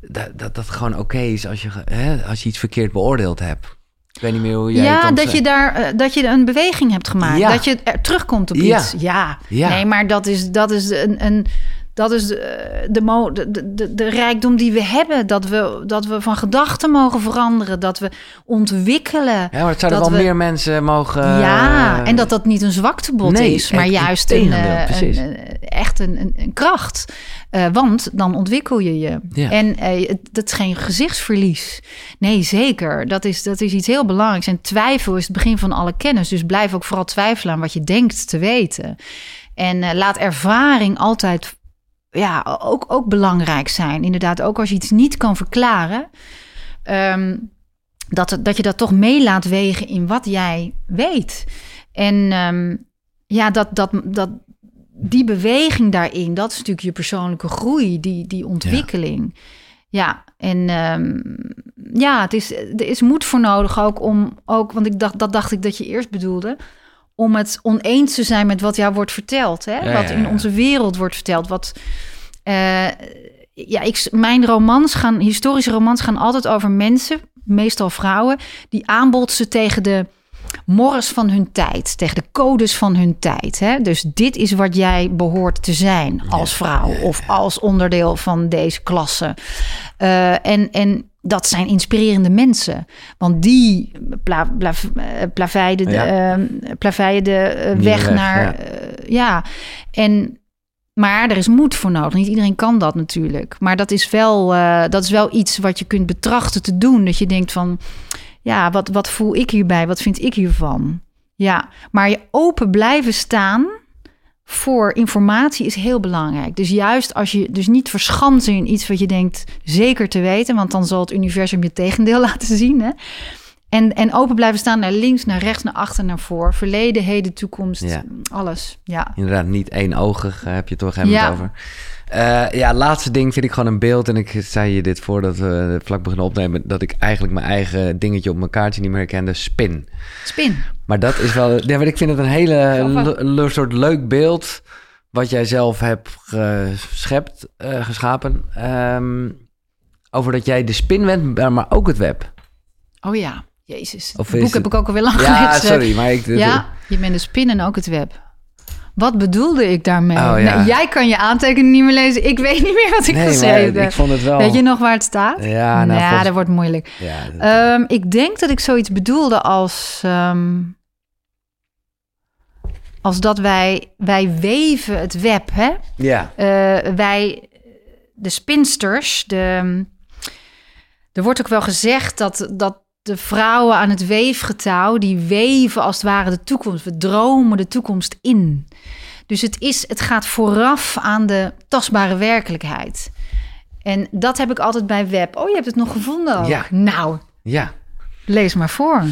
[SPEAKER 1] dat, dat dat gewoon oké okay is als je, hè, als je iets verkeerd beoordeeld hebt. Ik weet niet meer hoe jij het
[SPEAKER 2] Ja, dat
[SPEAKER 1] zegt.
[SPEAKER 2] je daar eh, dat je een beweging hebt gemaakt.
[SPEAKER 1] Ja.
[SPEAKER 2] Dat je er terugkomt op
[SPEAKER 1] Ja.
[SPEAKER 2] iets. Ja.
[SPEAKER 1] Ja.
[SPEAKER 2] Nee, maar dat is, dat is een. een dat is de, de, de, de, de, rijkdom die we hebben. Dat we, dat we van gedachten mogen veranderen. Dat we ontwikkelen.
[SPEAKER 1] Ja, maar het zouden
[SPEAKER 2] dat
[SPEAKER 1] wel
[SPEAKER 2] we-
[SPEAKER 1] meer mensen mogen...
[SPEAKER 2] ja,
[SPEAKER 1] eh,
[SPEAKER 2] en dat dat niet een zwaktebod
[SPEAKER 1] nee,
[SPEAKER 2] is, maar juist een, eh, een, een- echt een, een, kracht. Eh, want dan ontwikkel je je.
[SPEAKER 1] Ja.
[SPEAKER 2] En eh, het, dat is geen gezichtsverlies. Nee, zeker. Dat is, dat is iets heel belangrijks. En twijfel is het begin van alle kennis. Dus blijf ook vooral twijfelen aan wat je denkt te weten. En eh, laat ervaring altijd ja, ook, ook belangrijk zijn. Inderdaad, ook als je iets niet kan verklaren. ehm, dat, dat je dat toch mee laat wegen in wat jij weet. En ehm, ja, dat, dat, dat, die beweging daarin, dat is natuurlijk je persoonlijke groei, die, die ontwikkeling. Ja, en ehm, ja, het is, er is moed voor nodig ook om ook, want ik dacht, dat dacht ik dat je eerst bedoelde, om het oneens te zijn met wat jou wordt verteld, hè?
[SPEAKER 1] Ja,
[SPEAKER 2] wat
[SPEAKER 1] ja,
[SPEAKER 2] in onze wereld wordt verteld, wat eh, ja, ik, mijn romans gaan, historische romans gaan altijd over mensen, meestal vrouwen, die aanbotsen tegen de morris van hun tijd, tegen de codes van hun tijd. Hè? Dus dit is wat jij behoort te zijn als vrouw of als onderdeel van deze klasse. Eh, en, en dat zijn inspirerende mensen, want die pla, pla, eh, plaveiden de,
[SPEAKER 1] Ja.
[SPEAKER 2] eh, plaveien de eh, weg
[SPEAKER 1] weg,
[SPEAKER 2] naar.
[SPEAKER 1] ja.
[SPEAKER 2] ja, en maar er is moed voor nodig. Niet iedereen kan dat natuurlijk. Maar dat is wel, dat is wel iets wat je kunt betrachten te doen. Dat je denkt van, ja, wat, wat voel ik hierbij? Wat vind ik hiervan? Ja, maar je open blijven staan voor informatie is heel belangrijk. Dus juist als je dus niet verschansen in iets wat je denkt zeker te weten, want dan zal het universum je tegendeel laten zien. Hè? En, en open blijven staan naar links, naar rechts, naar achter, naar voor. Verleden, heden, toekomst,
[SPEAKER 1] Ja.
[SPEAKER 2] alles. Ja.
[SPEAKER 1] Inderdaad, niet éénogig eh, heb je toch helemaal
[SPEAKER 2] Ja.
[SPEAKER 1] over. Eh, ja, laatste ding vind ik gewoon een beeld. En ik zei je dit voordat we vlak beginnen opnemen... dat ik eigenlijk mijn eigen dingetje op mijn kaartje niet meer herkende. Spin.
[SPEAKER 2] Spin.
[SPEAKER 1] Maar dat is wel... Ja, maar ik vind het een hele soort leuk beeld... wat jij zelf hebt geschept, eh, geschapen. Ehm, over dat jij de spin bent, maar ook het web.
[SPEAKER 2] Oh ja, jezus.
[SPEAKER 1] Of
[SPEAKER 2] het boek heb ik ook alweer lang
[SPEAKER 1] Ja, sorry, maar ik...
[SPEAKER 2] Ja, je bent de spin en ook het web. Wat bedoelde ik daarmee?
[SPEAKER 1] Oh, ja.
[SPEAKER 2] Nou, jij kan je aantekeningen niet meer lezen. Ik weet niet meer wat ik
[SPEAKER 1] nee,
[SPEAKER 2] geschreven
[SPEAKER 1] maar ik vond het wel...
[SPEAKER 2] Weet je nog waar het staat?
[SPEAKER 1] Ja, nou,
[SPEAKER 2] ja,
[SPEAKER 1] volgens-
[SPEAKER 2] dat wordt moeilijk.
[SPEAKER 1] Ja, dat-
[SPEAKER 2] Ehm, ik denk dat ik zoiets bedoelde als... ehm, als dat wij, wij weven het web, hè?
[SPEAKER 1] ja.
[SPEAKER 2] Eh, wij, de spinsters, de, er wordt ook wel gezegd dat, dat de vrouwen aan het weefgetouw, die weven als het ware de toekomst. We dromen de toekomst in. Dus het, is, het gaat vooraf aan de tastbare werkelijkheid. En dat heb ik altijd bij web. Oh, je hebt het nog gevonden ook.
[SPEAKER 1] Ja.
[SPEAKER 2] Nou,
[SPEAKER 1] ja.
[SPEAKER 2] lees maar voor.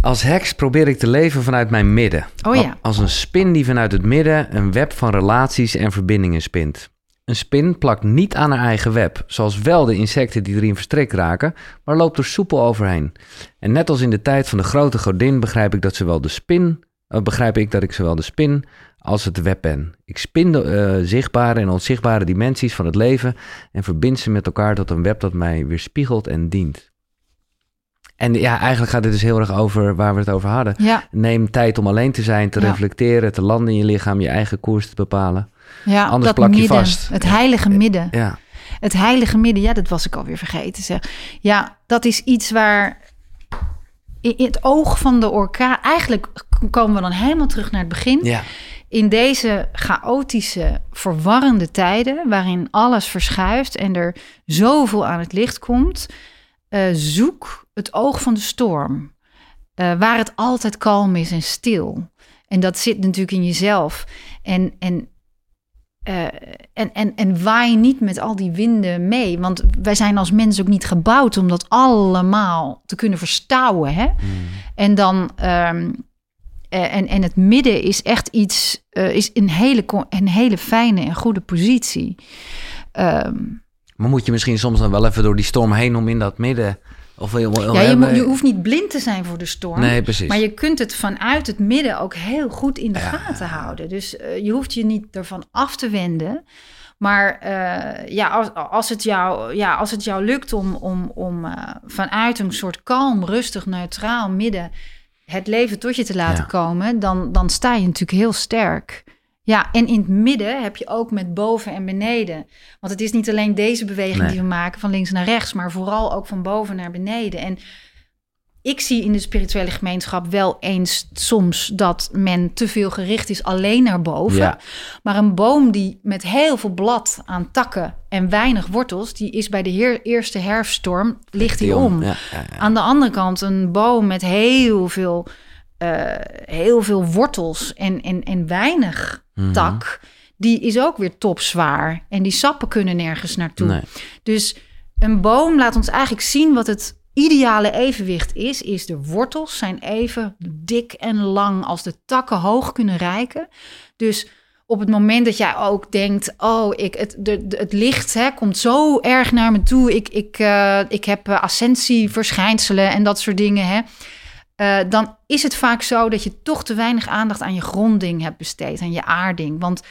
[SPEAKER 1] Als heks probeer ik te leven vanuit mijn midden.
[SPEAKER 2] Oh ja.
[SPEAKER 1] Als een spin die vanuit het midden een web van relaties en verbindingen spint. Een spin plakt niet aan haar eigen web, zoals wel de insecten die erin verstrikt raken, maar loopt er soepel overheen. En net als in de tijd van de grote godin begrijp ik dat zowel de spin, eh, begrijp ik dat ik zowel de spin als het web ben. Ik spin de eh, zichtbare en onzichtbare dimensies van het leven en verbind ze met elkaar tot een web dat mij weerspiegelt en dient. En ja, eigenlijk gaat dit dus heel erg over waar we het over hadden.
[SPEAKER 2] Ja,
[SPEAKER 1] Neem tijd om alleen te zijn, te
[SPEAKER 2] Ja.
[SPEAKER 1] reflecteren, te landen in je lichaam, je eigen koers te bepalen.
[SPEAKER 2] Ja
[SPEAKER 1] Anders
[SPEAKER 2] dat
[SPEAKER 1] plak je
[SPEAKER 2] midden,
[SPEAKER 1] vast.
[SPEAKER 2] Het heilige midden.
[SPEAKER 1] Ja,
[SPEAKER 2] Het heilige midden, ja, dat was ik alweer vergeten. Zeg. Ja, dat is iets waar in in het oog van de orkaan... Eigenlijk komen we dan helemaal terug naar het begin.
[SPEAKER 1] ja,
[SPEAKER 2] In deze chaotische, verwarrende tijden... waarin alles verschuift en er zoveel aan het licht komt... eh, zoek het oog van de storm. eh, waar het altijd kalm is en stil. En dat zit natuurlijk in jezelf. En, en eh, en, en, en waai niet met al die winden mee. Want wij zijn als mens ook niet gebouwd om dat allemaal te kunnen verstouwen. Hè? En dan. ehm, eh, en, en het midden is echt iets. eh, is een hele, een hele fijne en goede positie. Ehm,
[SPEAKER 1] maar moet je misschien soms dan wel even door die storm heen om in dat midden... Of,
[SPEAKER 2] ja, je, moet, je hoeft niet blind te zijn voor de storm.
[SPEAKER 1] Nee, precies.
[SPEAKER 2] Maar je kunt het vanuit het midden ook heel goed in de
[SPEAKER 1] Ja.
[SPEAKER 2] gaten houden. Dus eh, je hoeft je niet ervan af te wenden. Maar eh, ja, als, als, het jou, ja, als het jou lukt om, om, om uh, vanuit een soort kalm, rustig, neutraal midden het leven tot je te laten
[SPEAKER 1] Ja.
[SPEAKER 2] komen, dan, dan sta je natuurlijk heel sterk. Ja, en in het midden heb je ook met boven en beneden. Want het is niet alleen deze beweging
[SPEAKER 1] Nee.
[SPEAKER 2] die we maken van links naar rechts, maar vooral ook van boven naar beneden. En ik zie in de spirituele gemeenschap wel eens soms dat men te veel gericht is alleen naar boven.
[SPEAKER 1] Ja.
[SPEAKER 2] Maar een boom die met heel veel blad aan takken en weinig wortels, die is bij de heer, eerste herfststorm, ligt om.
[SPEAKER 1] Ja, ja, ja.
[SPEAKER 2] Aan de andere kant een boom met heel veel, eh, heel veel wortels en, en, en weinig
[SPEAKER 1] Mhm.
[SPEAKER 2] tak, die is ook weer topzwaar. En die sappen kunnen nergens naartoe.
[SPEAKER 1] Nee.
[SPEAKER 2] Dus een boom laat ons eigenlijk zien wat het ideale evenwicht is. Is de wortels zijn even dik en lang als de takken hoog kunnen reiken. Dus op het moment dat jij ook denkt, oh, ik, het, de, de- het licht hè, komt zo erg naar me toe. Ik, ik, eh, ik heb eh, ascensieverschijnselen en dat soort dingen. Hè. Eh, dan is het vaak zo dat je toch te weinig aandacht aan je gronding hebt besteed, aan je aarding. Want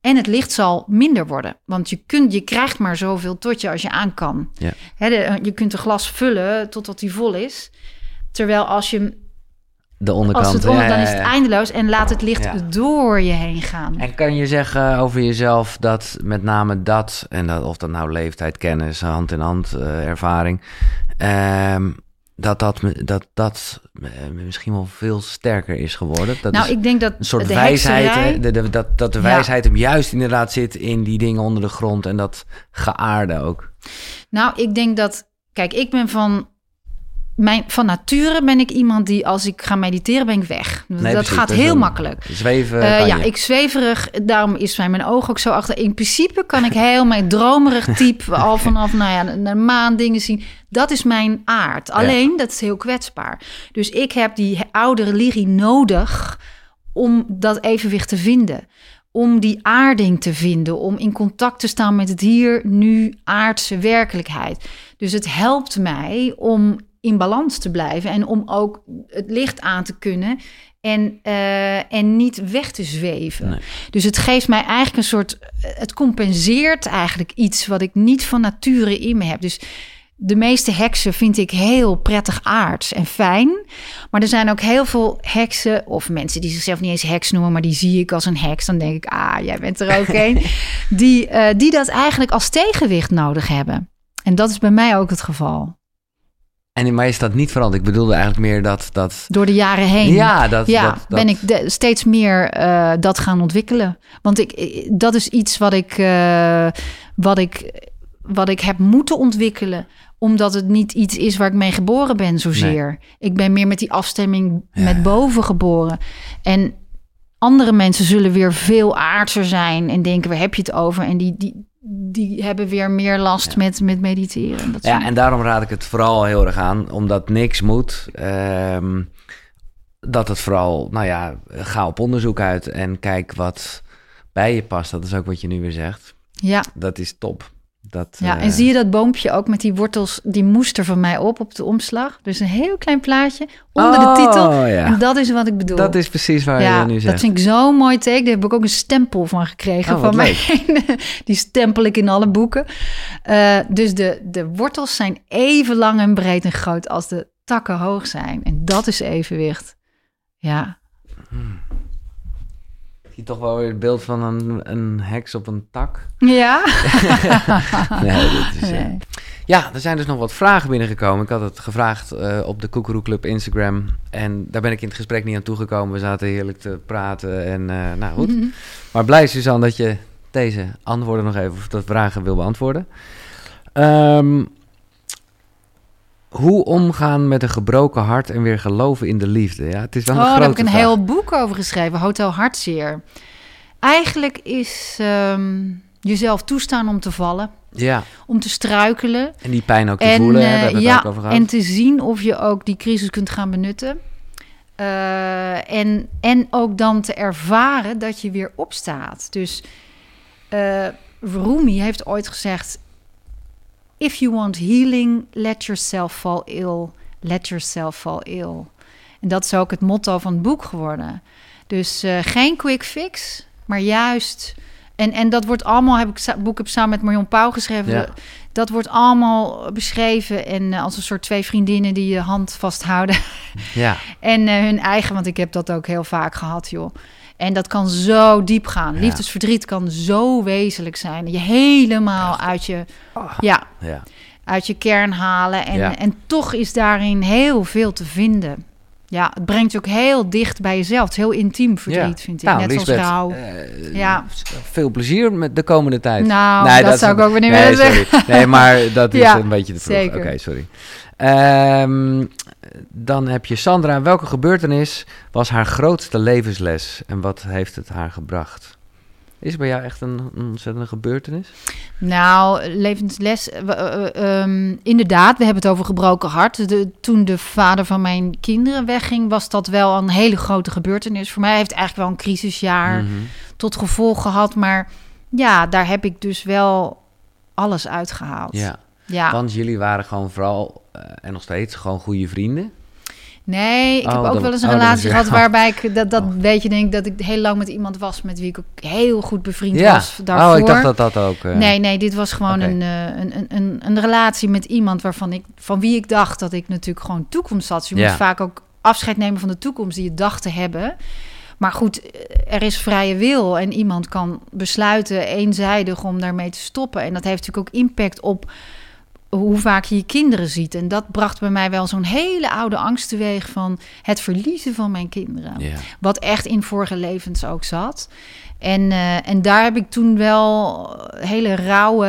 [SPEAKER 2] en het licht zal minder worden. Want je, kunt, je krijgt maar zoveel tot je als je aan kan.
[SPEAKER 1] Ja.
[SPEAKER 2] Hè, de- je kunt een glas vullen totdat die vol is. Terwijl als je
[SPEAKER 1] De onderkant.
[SPEAKER 2] als het onder,
[SPEAKER 1] ja,
[SPEAKER 2] dan is het eindeloos en laat het licht
[SPEAKER 1] Ja.
[SPEAKER 2] door je heen gaan.
[SPEAKER 1] En kan je zeggen over jezelf dat met name dat, en dat, of dat nou leeftijd, kennis, hand in hand ervaring, ehm, dat dat, dat, dat misschien wel veel sterker is geworden? Dat
[SPEAKER 2] nou,
[SPEAKER 1] is
[SPEAKER 2] ik denk dat
[SPEAKER 1] een soort
[SPEAKER 2] de
[SPEAKER 1] wijsheid,
[SPEAKER 2] hekserij-
[SPEAKER 1] hè, de, de- dat, dat de
[SPEAKER 2] Ja.
[SPEAKER 1] wijsheid hem juist inderdaad zit in die dingen onder de grond en dat geaarde ook.
[SPEAKER 2] Nou, ik denk dat. Kijk, ik ben van. Mijn, van nature ben ik iemand die als ik ga mediteren, ben ik weg. dat
[SPEAKER 1] precies,
[SPEAKER 2] gaat heel
[SPEAKER 1] een-
[SPEAKER 2] makkelijk.
[SPEAKER 1] Zweven
[SPEAKER 2] Eh, ja,
[SPEAKER 1] je.
[SPEAKER 2] ik zweverig. Daarom is mijn oog ook zo achter. In principe kan ik heel mijn dromerig type al vanaf nou ja, naar maan dingen zien. Dat is mijn aard. Alleen dat is heel kwetsbaar. Dus ik heb die oude religie nodig om dat evenwicht te vinden. Om die aarding te vinden. Om in contact te staan met het hier, nu, aardse werkelijkheid. Dus het helpt mij om in balans te blijven en om ook het licht aan te kunnen en, eh, en niet weg te zweven.
[SPEAKER 1] Nee.
[SPEAKER 2] Dus het geeft mij eigenlijk een soort. Het compenseert eigenlijk iets wat ik niet van nature in me heb. Dus de meeste heksen vind ik heel prettig aards en fijn. Maar er zijn ook heel veel heksen, of mensen die zichzelf niet eens heks noemen, maar die zie ik als een heks. Dan denk ik, ah, jij bent er ook een. die, eh, die dat eigenlijk als tegenwicht nodig hebben. En dat is bij mij ook het geval.
[SPEAKER 1] En maar is dat niet veranderd? Ik bedoelde eigenlijk meer dat... dat
[SPEAKER 2] Door de jaren heen.
[SPEAKER 1] ja, dat,
[SPEAKER 2] ja,
[SPEAKER 1] dat, dat-
[SPEAKER 2] ben ik de- steeds meer eh, dat gaan ontwikkelen. Want ik, eh, dat is iets wat ik, eh, wat, ik, wat ik heb moeten ontwikkelen. Omdat het niet iets is waar ik mee geboren ben zozeer. Ik ben meer met die afstemming
[SPEAKER 1] Ja.
[SPEAKER 2] met boven geboren. En andere mensen zullen weer veel aardser zijn en denken, waar heb je het over? En die, die, die hebben weer meer last
[SPEAKER 1] Ja.
[SPEAKER 2] met, met mediteren. Dat
[SPEAKER 1] Ja, en daarom raad ik het vooral heel erg aan, omdat niks moet. ehm, dat het vooral, nou ja, ga op onderzoek uit en kijk wat bij je past. Dat is ook wat je nu weer zegt.
[SPEAKER 2] ja.
[SPEAKER 1] Dat is top. Dat,
[SPEAKER 2] Ja,
[SPEAKER 1] eh,
[SPEAKER 2] en zie je dat boompje ook met die wortels, die moest er van mij op op de omslag. Dus een heel klein plaatje onder
[SPEAKER 1] Oh,
[SPEAKER 2] de titel.
[SPEAKER 1] ja.
[SPEAKER 2] En dat is wat ik bedoel.
[SPEAKER 1] Dat is precies waar
[SPEAKER 2] ja,
[SPEAKER 1] je nu
[SPEAKER 2] dat
[SPEAKER 1] zegt.
[SPEAKER 2] vind ik zo'n mooi teken. Daar heb ik ook een stempel van gekregen
[SPEAKER 1] Oh,
[SPEAKER 2] van mij. die stempel ik in alle boeken. Eh, dus de, de wortels zijn even lang en breed en groot als de takken hoog zijn. En dat is evenwicht. Ja,
[SPEAKER 1] Ik zie toch wel weer het beeld van een, een heks op een tak.
[SPEAKER 2] ja.
[SPEAKER 1] Nee, dit is, eh. Ja, er zijn dus nog wat vragen binnengekomen. Ik had het gevraagd eh, op de Koekeroe Club Instagram. En daar ben ik in het gesprek niet aan toegekomen. We zaten heerlijk te praten en eh, nou goed.
[SPEAKER 2] Mhm.
[SPEAKER 1] Maar blij Suzanne dat je deze antwoorden nog even, of dat vragen wil beantwoorden. Ehm, hoe omgaan met een gebroken hart en weer geloven in de liefde? Ja, het is wel een
[SPEAKER 2] Oh, daar
[SPEAKER 1] grote
[SPEAKER 2] heb ik een
[SPEAKER 1] vraag.
[SPEAKER 2] heel boek over geschreven, Hotel Hartzeer. Eigenlijk is ehm, jezelf toestaan om te vallen,
[SPEAKER 1] Ja,
[SPEAKER 2] om te struikelen.
[SPEAKER 1] en die pijn ook te
[SPEAKER 2] En,
[SPEAKER 1] voelen, hè,
[SPEAKER 2] eh,
[SPEAKER 1] daar hebben we
[SPEAKER 2] ja,
[SPEAKER 1] het ook over gehad.
[SPEAKER 2] en te zien of je ook die crisis kunt gaan benutten. Eh, en, en ook dan te ervaren dat je weer opstaat. Dus eh Rumi heeft ooit gezegd... If you want healing, let yourself fall ill. Let yourself fall ill. En dat is ook het motto van het boek geworden. Dus eh, geen quick fix, maar juist En, en dat wordt allemaal, heb ik boek heb samen met Marion Pauw geschreven.
[SPEAKER 1] Ja.
[SPEAKER 2] Dat wordt allemaal beschreven en eh, als een soort twee vriendinnen die je hand vasthouden.
[SPEAKER 1] Ja,
[SPEAKER 2] En eh, hun eigen, want ik heb dat ook heel vaak gehad, joh. En dat kan zo diep gaan.
[SPEAKER 1] Ja.
[SPEAKER 2] Liefdesverdriet kan zo wezenlijk zijn. Je helemaal uit je, ja,
[SPEAKER 1] ja.
[SPEAKER 2] uit je kern halen. En, en toch is daarin heel veel te vinden. Ja, het brengt je ook heel dicht bij jezelf. Het is heel intiem verdriet, vind ik.
[SPEAKER 1] Nou,
[SPEAKER 2] Net
[SPEAKER 1] Lisbeth,
[SPEAKER 2] als rouw.
[SPEAKER 1] eh,
[SPEAKER 2] Ja.
[SPEAKER 1] Veel plezier met de komende tijd.
[SPEAKER 2] Nou, dat zou ik ook weer niet
[SPEAKER 1] nee,
[SPEAKER 2] willen zeggen.
[SPEAKER 1] Nee, maar dat is
[SPEAKER 2] Ja,
[SPEAKER 1] een beetje te vroeg. Oké, sorry. Ehm, dan heb je Sandra. Welke gebeurtenis was haar grootste levensles en wat heeft het haar gebracht? Is bij jou echt een, ontzettende gebeurtenis?
[SPEAKER 2] Nou, levensles. eh, eh, ehm, inderdaad, we hebben het over gebroken hart. De, toen de vader van mijn kinderen wegging, was dat wel een hele grote gebeurtenis. Voor mij heeft het eigenlijk wel een crisisjaar
[SPEAKER 1] Mhm.
[SPEAKER 2] tot gevolg gehad. Maar ja, daar heb ik dus wel alles uitgehaald.
[SPEAKER 1] Ja,
[SPEAKER 2] Ja.
[SPEAKER 1] want jullie waren gewoon vooral, eh, en nog steeds, gewoon goede vrienden.
[SPEAKER 2] Nee, ik
[SPEAKER 1] Oh,
[SPEAKER 2] heb ook
[SPEAKER 1] dat-
[SPEAKER 2] wel eens een
[SPEAKER 1] oh,
[SPEAKER 2] relatie gehad waarbij ik dat, dat
[SPEAKER 1] Oh.
[SPEAKER 2] weet je denk dat ik heel lang met iemand was met wie ik ook heel goed bevriend
[SPEAKER 1] ja.
[SPEAKER 2] was daarvoor.
[SPEAKER 1] Oh, ik dacht dat dat ook... eh,
[SPEAKER 2] Nee, nee, dit was gewoon een, eh, een, een, een, een relatie met iemand waarvan ik, van wie ik dacht dat ik natuurlijk gewoon toekomst had. Dus je
[SPEAKER 1] Ja.
[SPEAKER 2] moet vaak ook afscheid nemen van de toekomst die je dacht te hebben. Maar goed, er is vrije wil en iemand kan besluiten eenzijdig om daarmee te stoppen. En dat heeft natuurlijk ook impact op hoe vaak je je kinderen ziet. En dat bracht bij mij wel zo'n hele oude angst teweeg van het verliezen van mijn kinderen.
[SPEAKER 1] Ja.
[SPEAKER 2] Wat echt in vorige levens ook zat. En, eh, en daar heb ik toen wel hele rauwe,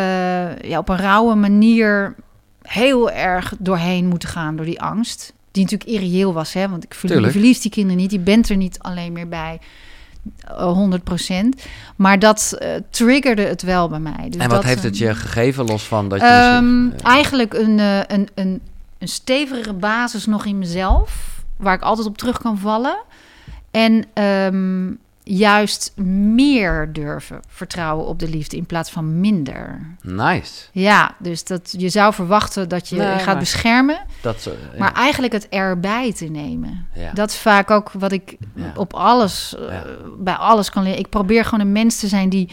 [SPEAKER 2] ja, op een rauwe manier heel erg doorheen moeten gaan door die angst. Die natuurlijk irreëel was, hè? want ik verlie- je
[SPEAKER 1] Tuurlijk.
[SPEAKER 2] verliest die kinderen niet. Je bent er niet alleen meer bij. Eh, 100%. Maar dat eh, triggerde het wel bij mij. Dus
[SPEAKER 1] en wat
[SPEAKER 2] dat,
[SPEAKER 1] heeft het
[SPEAKER 2] eh,
[SPEAKER 1] je gegeven, los van dat je...
[SPEAKER 2] Ehm,
[SPEAKER 1] dus, eh,
[SPEAKER 2] eigenlijk een, eh, een, een, een stevigere basis nog in mezelf, waar ik altijd op terug kan vallen. En ehm, juist meer durven vertrouwen op de liefde in plaats van minder.
[SPEAKER 1] nice.
[SPEAKER 2] Ja, dus dat je zou verwachten dat je
[SPEAKER 1] Nee,
[SPEAKER 2] gaat
[SPEAKER 1] maar-
[SPEAKER 2] beschermen,
[SPEAKER 1] Dat, zo- ja.
[SPEAKER 2] maar eigenlijk het erbij te nemen.
[SPEAKER 1] Ja.
[SPEAKER 2] Dat is vaak ook wat ik
[SPEAKER 1] Ja.
[SPEAKER 2] op alles, eh, bij alles kan leren. Ik probeer gewoon een mens te zijn die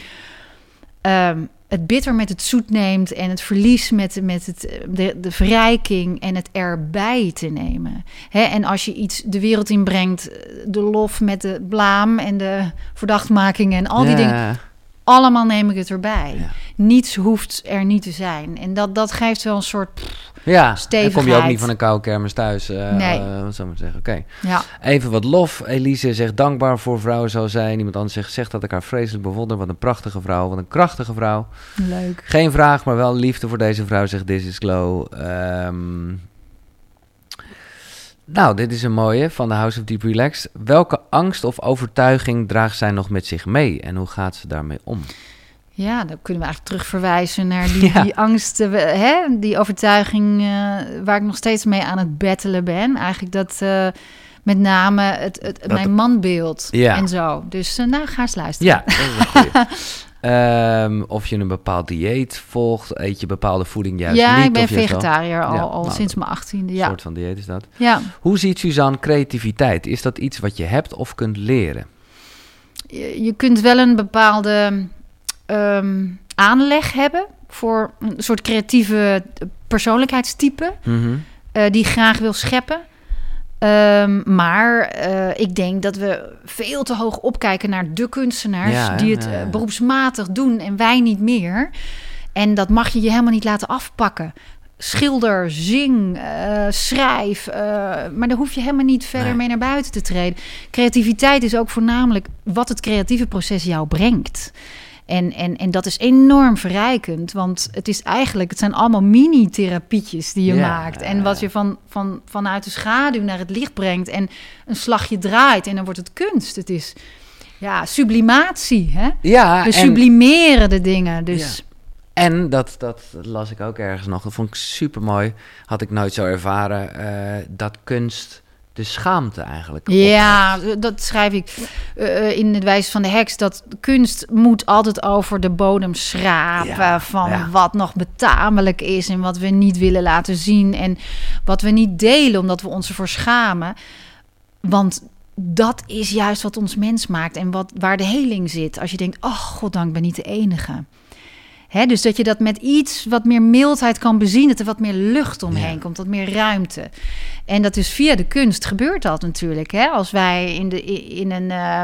[SPEAKER 2] ehm, het bitter met het zoet neemt en het verlies met, met het, eh, de, de verrijking en het erbij te nemen. Hè, en als je iets de wereld inbrengt, eh, de lof met de blaam en de verdachtmakingen en al die
[SPEAKER 1] Ja.
[SPEAKER 2] dingen, allemaal neem ik het erbij.
[SPEAKER 1] Ja.
[SPEAKER 2] Niets hoeft er niet te zijn. En dat, dat geeft wel een soort, pff,
[SPEAKER 1] Ja, dan kom je ook
[SPEAKER 2] Stevigheid.
[SPEAKER 1] niet van een koude kermis thuis. eh
[SPEAKER 2] Nee.
[SPEAKER 1] wat zou ik zeggen? Oké.
[SPEAKER 2] ja.
[SPEAKER 1] Even wat lof. Elise zegt dankbaar voor vrouwen zou zijn. Iemand anders zegt, zegt dat ik haar vreselijk bewonder. Wat een prachtige vrouw. Wat een krachtige vrouw.
[SPEAKER 2] Leuk.
[SPEAKER 1] Geen vraag, maar wel liefde voor deze vrouw, zegt This is Glow. Ehm, nou, dit is een mooie van de House of Deep Relaxed. Welke angst of overtuiging draagt zij nog met zich mee? En hoe gaat ze daarmee om?
[SPEAKER 2] Ja, dan kunnen we eigenlijk terug verwijzen naar die,
[SPEAKER 1] Ja.
[SPEAKER 2] die angst, eh, hè, die overtuiging eh, waar ik nog steeds mee aan het battelen ben. Eigenlijk dat eh, met name het, het, mijn manbeeld
[SPEAKER 1] Ja.
[SPEAKER 2] en zo. Dus eh, nou, ga eens luisteren.
[SPEAKER 1] Ja, dat is een Ehm, of je een bepaald dieet volgt, eet je bepaalde voeding juist
[SPEAKER 2] ja
[SPEAKER 1] niet.
[SPEAKER 2] ik ben vegetariër al,
[SPEAKER 1] Ja,
[SPEAKER 2] al
[SPEAKER 1] nou,
[SPEAKER 2] sinds mijn achttiende.
[SPEAKER 1] Een
[SPEAKER 2] Ja.
[SPEAKER 1] soort van dieet is dat.
[SPEAKER 2] ja.
[SPEAKER 1] Hoe ziet Suzanne creativiteit? Is dat iets wat je hebt of kunt leren?
[SPEAKER 2] Je, je kunt wel een bepaalde ehm, aanleg hebben voor een soort creatieve persoonlijkheidstype.
[SPEAKER 1] Mhm.
[SPEAKER 2] eh, die graag wil scheppen. Ehm, maar eh, ik denk dat we veel te hoog opkijken naar de kunstenaars
[SPEAKER 1] Ja,
[SPEAKER 2] die het
[SPEAKER 1] Ja,
[SPEAKER 2] eh, beroepsmatig doen en wij niet meer. En dat mag je je helemaal niet laten afpakken. Schilder, zing, eh, schrijf. eh, maar daar hoef je helemaal niet verder
[SPEAKER 1] Nee.
[SPEAKER 2] mee naar buiten te treden. Creativiteit is ook voornamelijk wat het creatieve proces jou brengt. En, en, en dat is enorm verrijkend, want het is eigenlijk, het zijn allemaal mini-therapietjes die je maakt. En wat je van, van, vanuit de schaduw naar het licht brengt en een slagje draait en dan wordt het kunst. Het is ja, sublimatie, hè?
[SPEAKER 1] Ja,
[SPEAKER 2] We
[SPEAKER 1] en,
[SPEAKER 2] sublimeren de dingen, dus...
[SPEAKER 1] en dat, dat las ik ook ergens nog. Dat vond ik super mooi. Had ik nooit zo ervaren. eh, dat kunst de schaamte eigenlijk.
[SPEAKER 2] Ja, dat schrijf ik eh, in het wijze van de heks. Dat kunst moet altijd over de bodem schrapen.
[SPEAKER 1] Ja,
[SPEAKER 2] van
[SPEAKER 1] ja.
[SPEAKER 2] wat nog betamelijk is en wat we niet willen laten zien. En wat we niet delen omdat we ons ervoor schamen. Want dat is juist wat ons mens maakt en wat, waar de heling zit. Als je denkt, oh goddank, ik ben niet de enige. Hè, dus dat je dat met iets wat meer mildheid kan bezien, dat er wat meer lucht omheen
[SPEAKER 1] Ja.
[SPEAKER 2] komt, wat meer ruimte. En dat is via de kunst gebeurt dat natuurlijk. Hè? Als wij in, de, in, een, eh,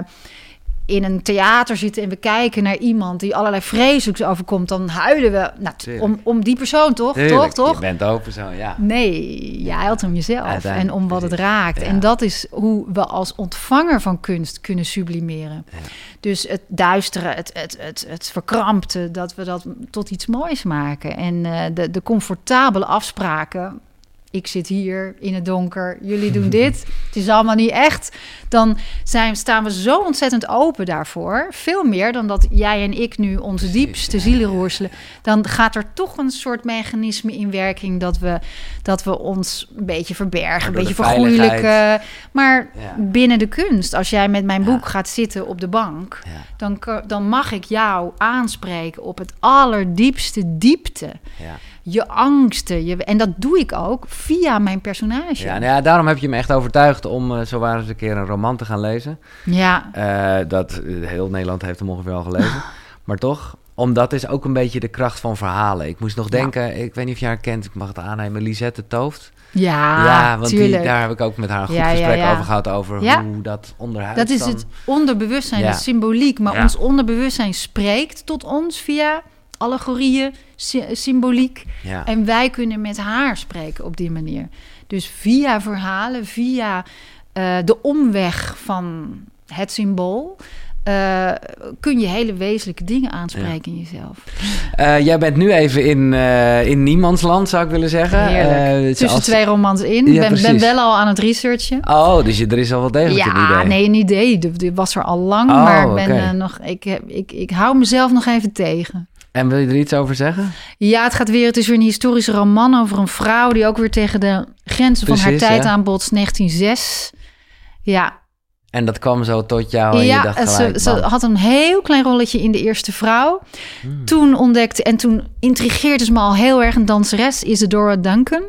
[SPEAKER 2] in een theater zitten en we kijken naar iemand die allerlei vreselijks overkomt, dan huilen we nou, om, om die persoon, toch?
[SPEAKER 1] Tuurlijk,
[SPEAKER 2] toch? Toch?
[SPEAKER 1] Je bent open zo, ja.
[SPEAKER 2] Nee, je huilt om jezelf en om wat het raakt.
[SPEAKER 1] Ja.
[SPEAKER 2] En dat is hoe we als ontvanger van kunst kunnen sublimeren.
[SPEAKER 1] Ja.
[SPEAKER 2] Dus het duisteren, het, het, het, het verkrampte, dat we dat tot iets moois maken. En eh, de, de comfortabele afspraken. Ik zit hier in het donker, jullie doen dit. Het is allemaal niet echt. Dan zijn, staan we zo ontzettend open daarvoor. Veel meer dan dat jij en ik nu onze diepste zielen roerselen. Dan gaat er toch een soort mechanisme in werking dat we, dat we ons een beetje verbergen, een beetje vergoeilijken. Maar
[SPEAKER 1] Ja.
[SPEAKER 2] binnen de kunst, als jij met mijn
[SPEAKER 1] Ja.
[SPEAKER 2] boek gaat zitten op de bank,
[SPEAKER 1] Ja,
[SPEAKER 2] dan, dan mag ik jou aanspreken op het allerdiepste diepte.
[SPEAKER 1] ja.
[SPEAKER 2] Je angsten. Je, en dat doe ik ook via mijn personage.
[SPEAKER 1] Ja, nou ja, daarom heb je me echt overtuigd om eh, zo waar eens een keer een roman te gaan lezen.
[SPEAKER 2] Ja,
[SPEAKER 1] Eh, dat eh, heel Nederland heeft hem ongeveer al gelezen. maar toch, omdat is ook een beetje de kracht van verhalen. Ik moest nog
[SPEAKER 2] Ja.
[SPEAKER 1] denken, ik weet niet of je haar kent, ik mag het aannemen, Lisette Tooft.
[SPEAKER 2] ja,
[SPEAKER 1] ja, want die, daar heb ik ook met haar een goed
[SPEAKER 2] Ja,
[SPEAKER 1] gesprek over gehad, over hoe dat onderhuid
[SPEAKER 2] dat is
[SPEAKER 1] dan-
[SPEAKER 2] het onderbewustzijn, de symboliek. Maar ons onderbewustzijn spreekt tot ons via allegorieën, sy- symboliek.
[SPEAKER 1] Ja.
[SPEAKER 2] En wij kunnen met haar spreken op die manier. Dus via verhalen, via eh, de omweg van het symbool. eh, kun je hele wezenlijke dingen aanspreken in jezelf.
[SPEAKER 1] Eh, jij bent nu even in, eh, in niemandsland, zou ik willen zeggen.
[SPEAKER 2] Tussen
[SPEAKER 1] als-
[SPEAKER 2] twee romans in.
[SPEAKER 1] Ja,
[SPEAKER 2] Ik ben, ben
[SPEAKER 1] precies.
[SPEAKER 2] wel al aan het researchen.
[SPEAKER 1] Oh, dus je, er is al wel degelijk een
[SPEAKER 2] Ja, nee, een idee. Die was er al lang,
[SPEAKER 1] Oh,
[SPEAKER 2] maar ik ben, nog, ik, ik, ik hou mezelf nog even tegen.
[SPEAKER 1] En wil je er iets over zeggen?
[SPEAKER 2] Ja, het gaat weer. Het is weer een historische roman over een vrouw die ook weer tegen de grenzen van haar tijd
[SPEAKER 1] ja.
[SPEAKER 2] aanbotst. 1906. Ja,
[SPEAKER 1] En dat kwam zo tot jou en je
[SPEAKER 2] ja
[SPEAKER 1] dacht gelijk,
[SPEAKER 2] ze, ze had een heel klein rolletje in de eerste vrouw.
[SPEAKER 1] Hmm.
[SPEAKER 2] Toen ontdekte en toen intrigeerde ze me al heel erg een danseres, Isadora Duncan,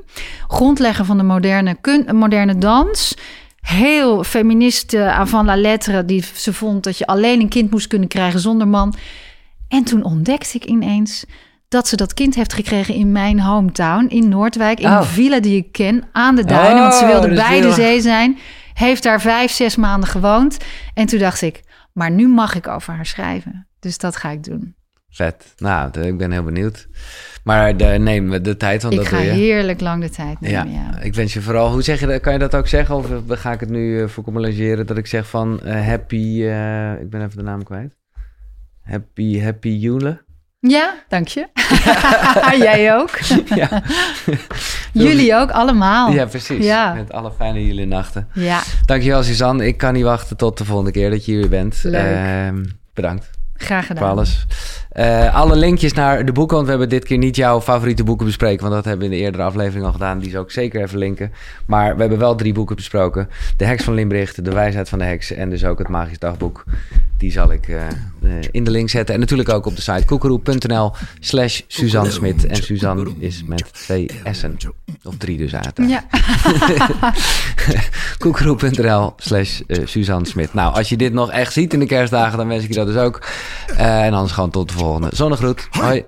[SPEAKER 2] grondlegger van de moderne, kun, moderne dans. Heel feministe avant la lettre, die ze vond dat je alleen een kind moest kunnen krijgen zonder man. En toen ontdekte ik ineens dat ze dat kind heeft gekregen in mijn hometown in Noordwijk, in
[SPEAKER 1] Oh.
[SPEAKER 2] een villa die ik ken aan de duinen, want ze
[SPEAKER 1] Oh,
[SPEAKER 2] wilde bij de zee zijn. Heeft daar vijf, zes maanden gewoond. En toen dacht ik, maar nu mag ik over haar schrijven. Dus dat ga ik doen.
[SPEAKER 1] Vet. Nou, ik ben heel benieuwd. Maar de, neem de tijd, want
[SPEAKER 2] ik
[SPEAKER 1] dat
[SPEAKER 2] ga
[SPEAKER 1] doe je.
[SPEAKER 2] heerlijk lang de tijd nemen, ja.
[SPEAKER 1] ik wens je vooral... Hoe zeg je dat? Kan je dat ook zeggen? Of eh, ga ik het nu uh, voor? Dat ik zeg van eh, happy... eh, ik ben even de naam kwijt. Happy, happy Jule.
[SPEAKER 2] Ja, dank je. Jij ook.
[SPEAKER 1] ja.
[SPEAKER 2] Jullie ook, allemaal.
[SPEAKER 1] ja, precies.
[SPEAKER 2] Ja.
[SPEAKER 1] Met alle fijne jullie nachten.
[SPEAKER 2] Ja,
[SPEAKER 1] Dankjewel, Suzanne. Ik kan niet wachten tot de volgende keer dat je hier weer bent.
[SPEAKER 2] Leuk.
[SPEAKER 1] Ehm, bedankt.
[SPEAKER 2] graag gedaan.
[SPEAKER 1] voor alles. Eh, alle linkjes naar de boeken, want we hebben dit keer niet jouw favoriete boeken bespreken, want dat hebben we in de eerdere aflevering al gedaan. Die zou ik zeker even linken. Maar we hebben wel drie boeken besproken. De Heks van Limbricht, De Wijsheid van de Heks en dus ook het Magisch Dagboek. Die zal ik eh, eh, in de link zetten. En natuurlijk ook op de site koekeroe.nl slash Suzanne Smit. En Suzanne is met twee S'en. Of drie dus uiteraard.
[SPEAKER 2] Ja.
[SPEAKER 1] Koekeroe.nl slash Suzanne Smit. Nou, als je dit nog echt ziet in de kerstdagen, dan wens ik je dat dus ook. En anders gewoon tot de volgende. Zonnegroet. Hoi.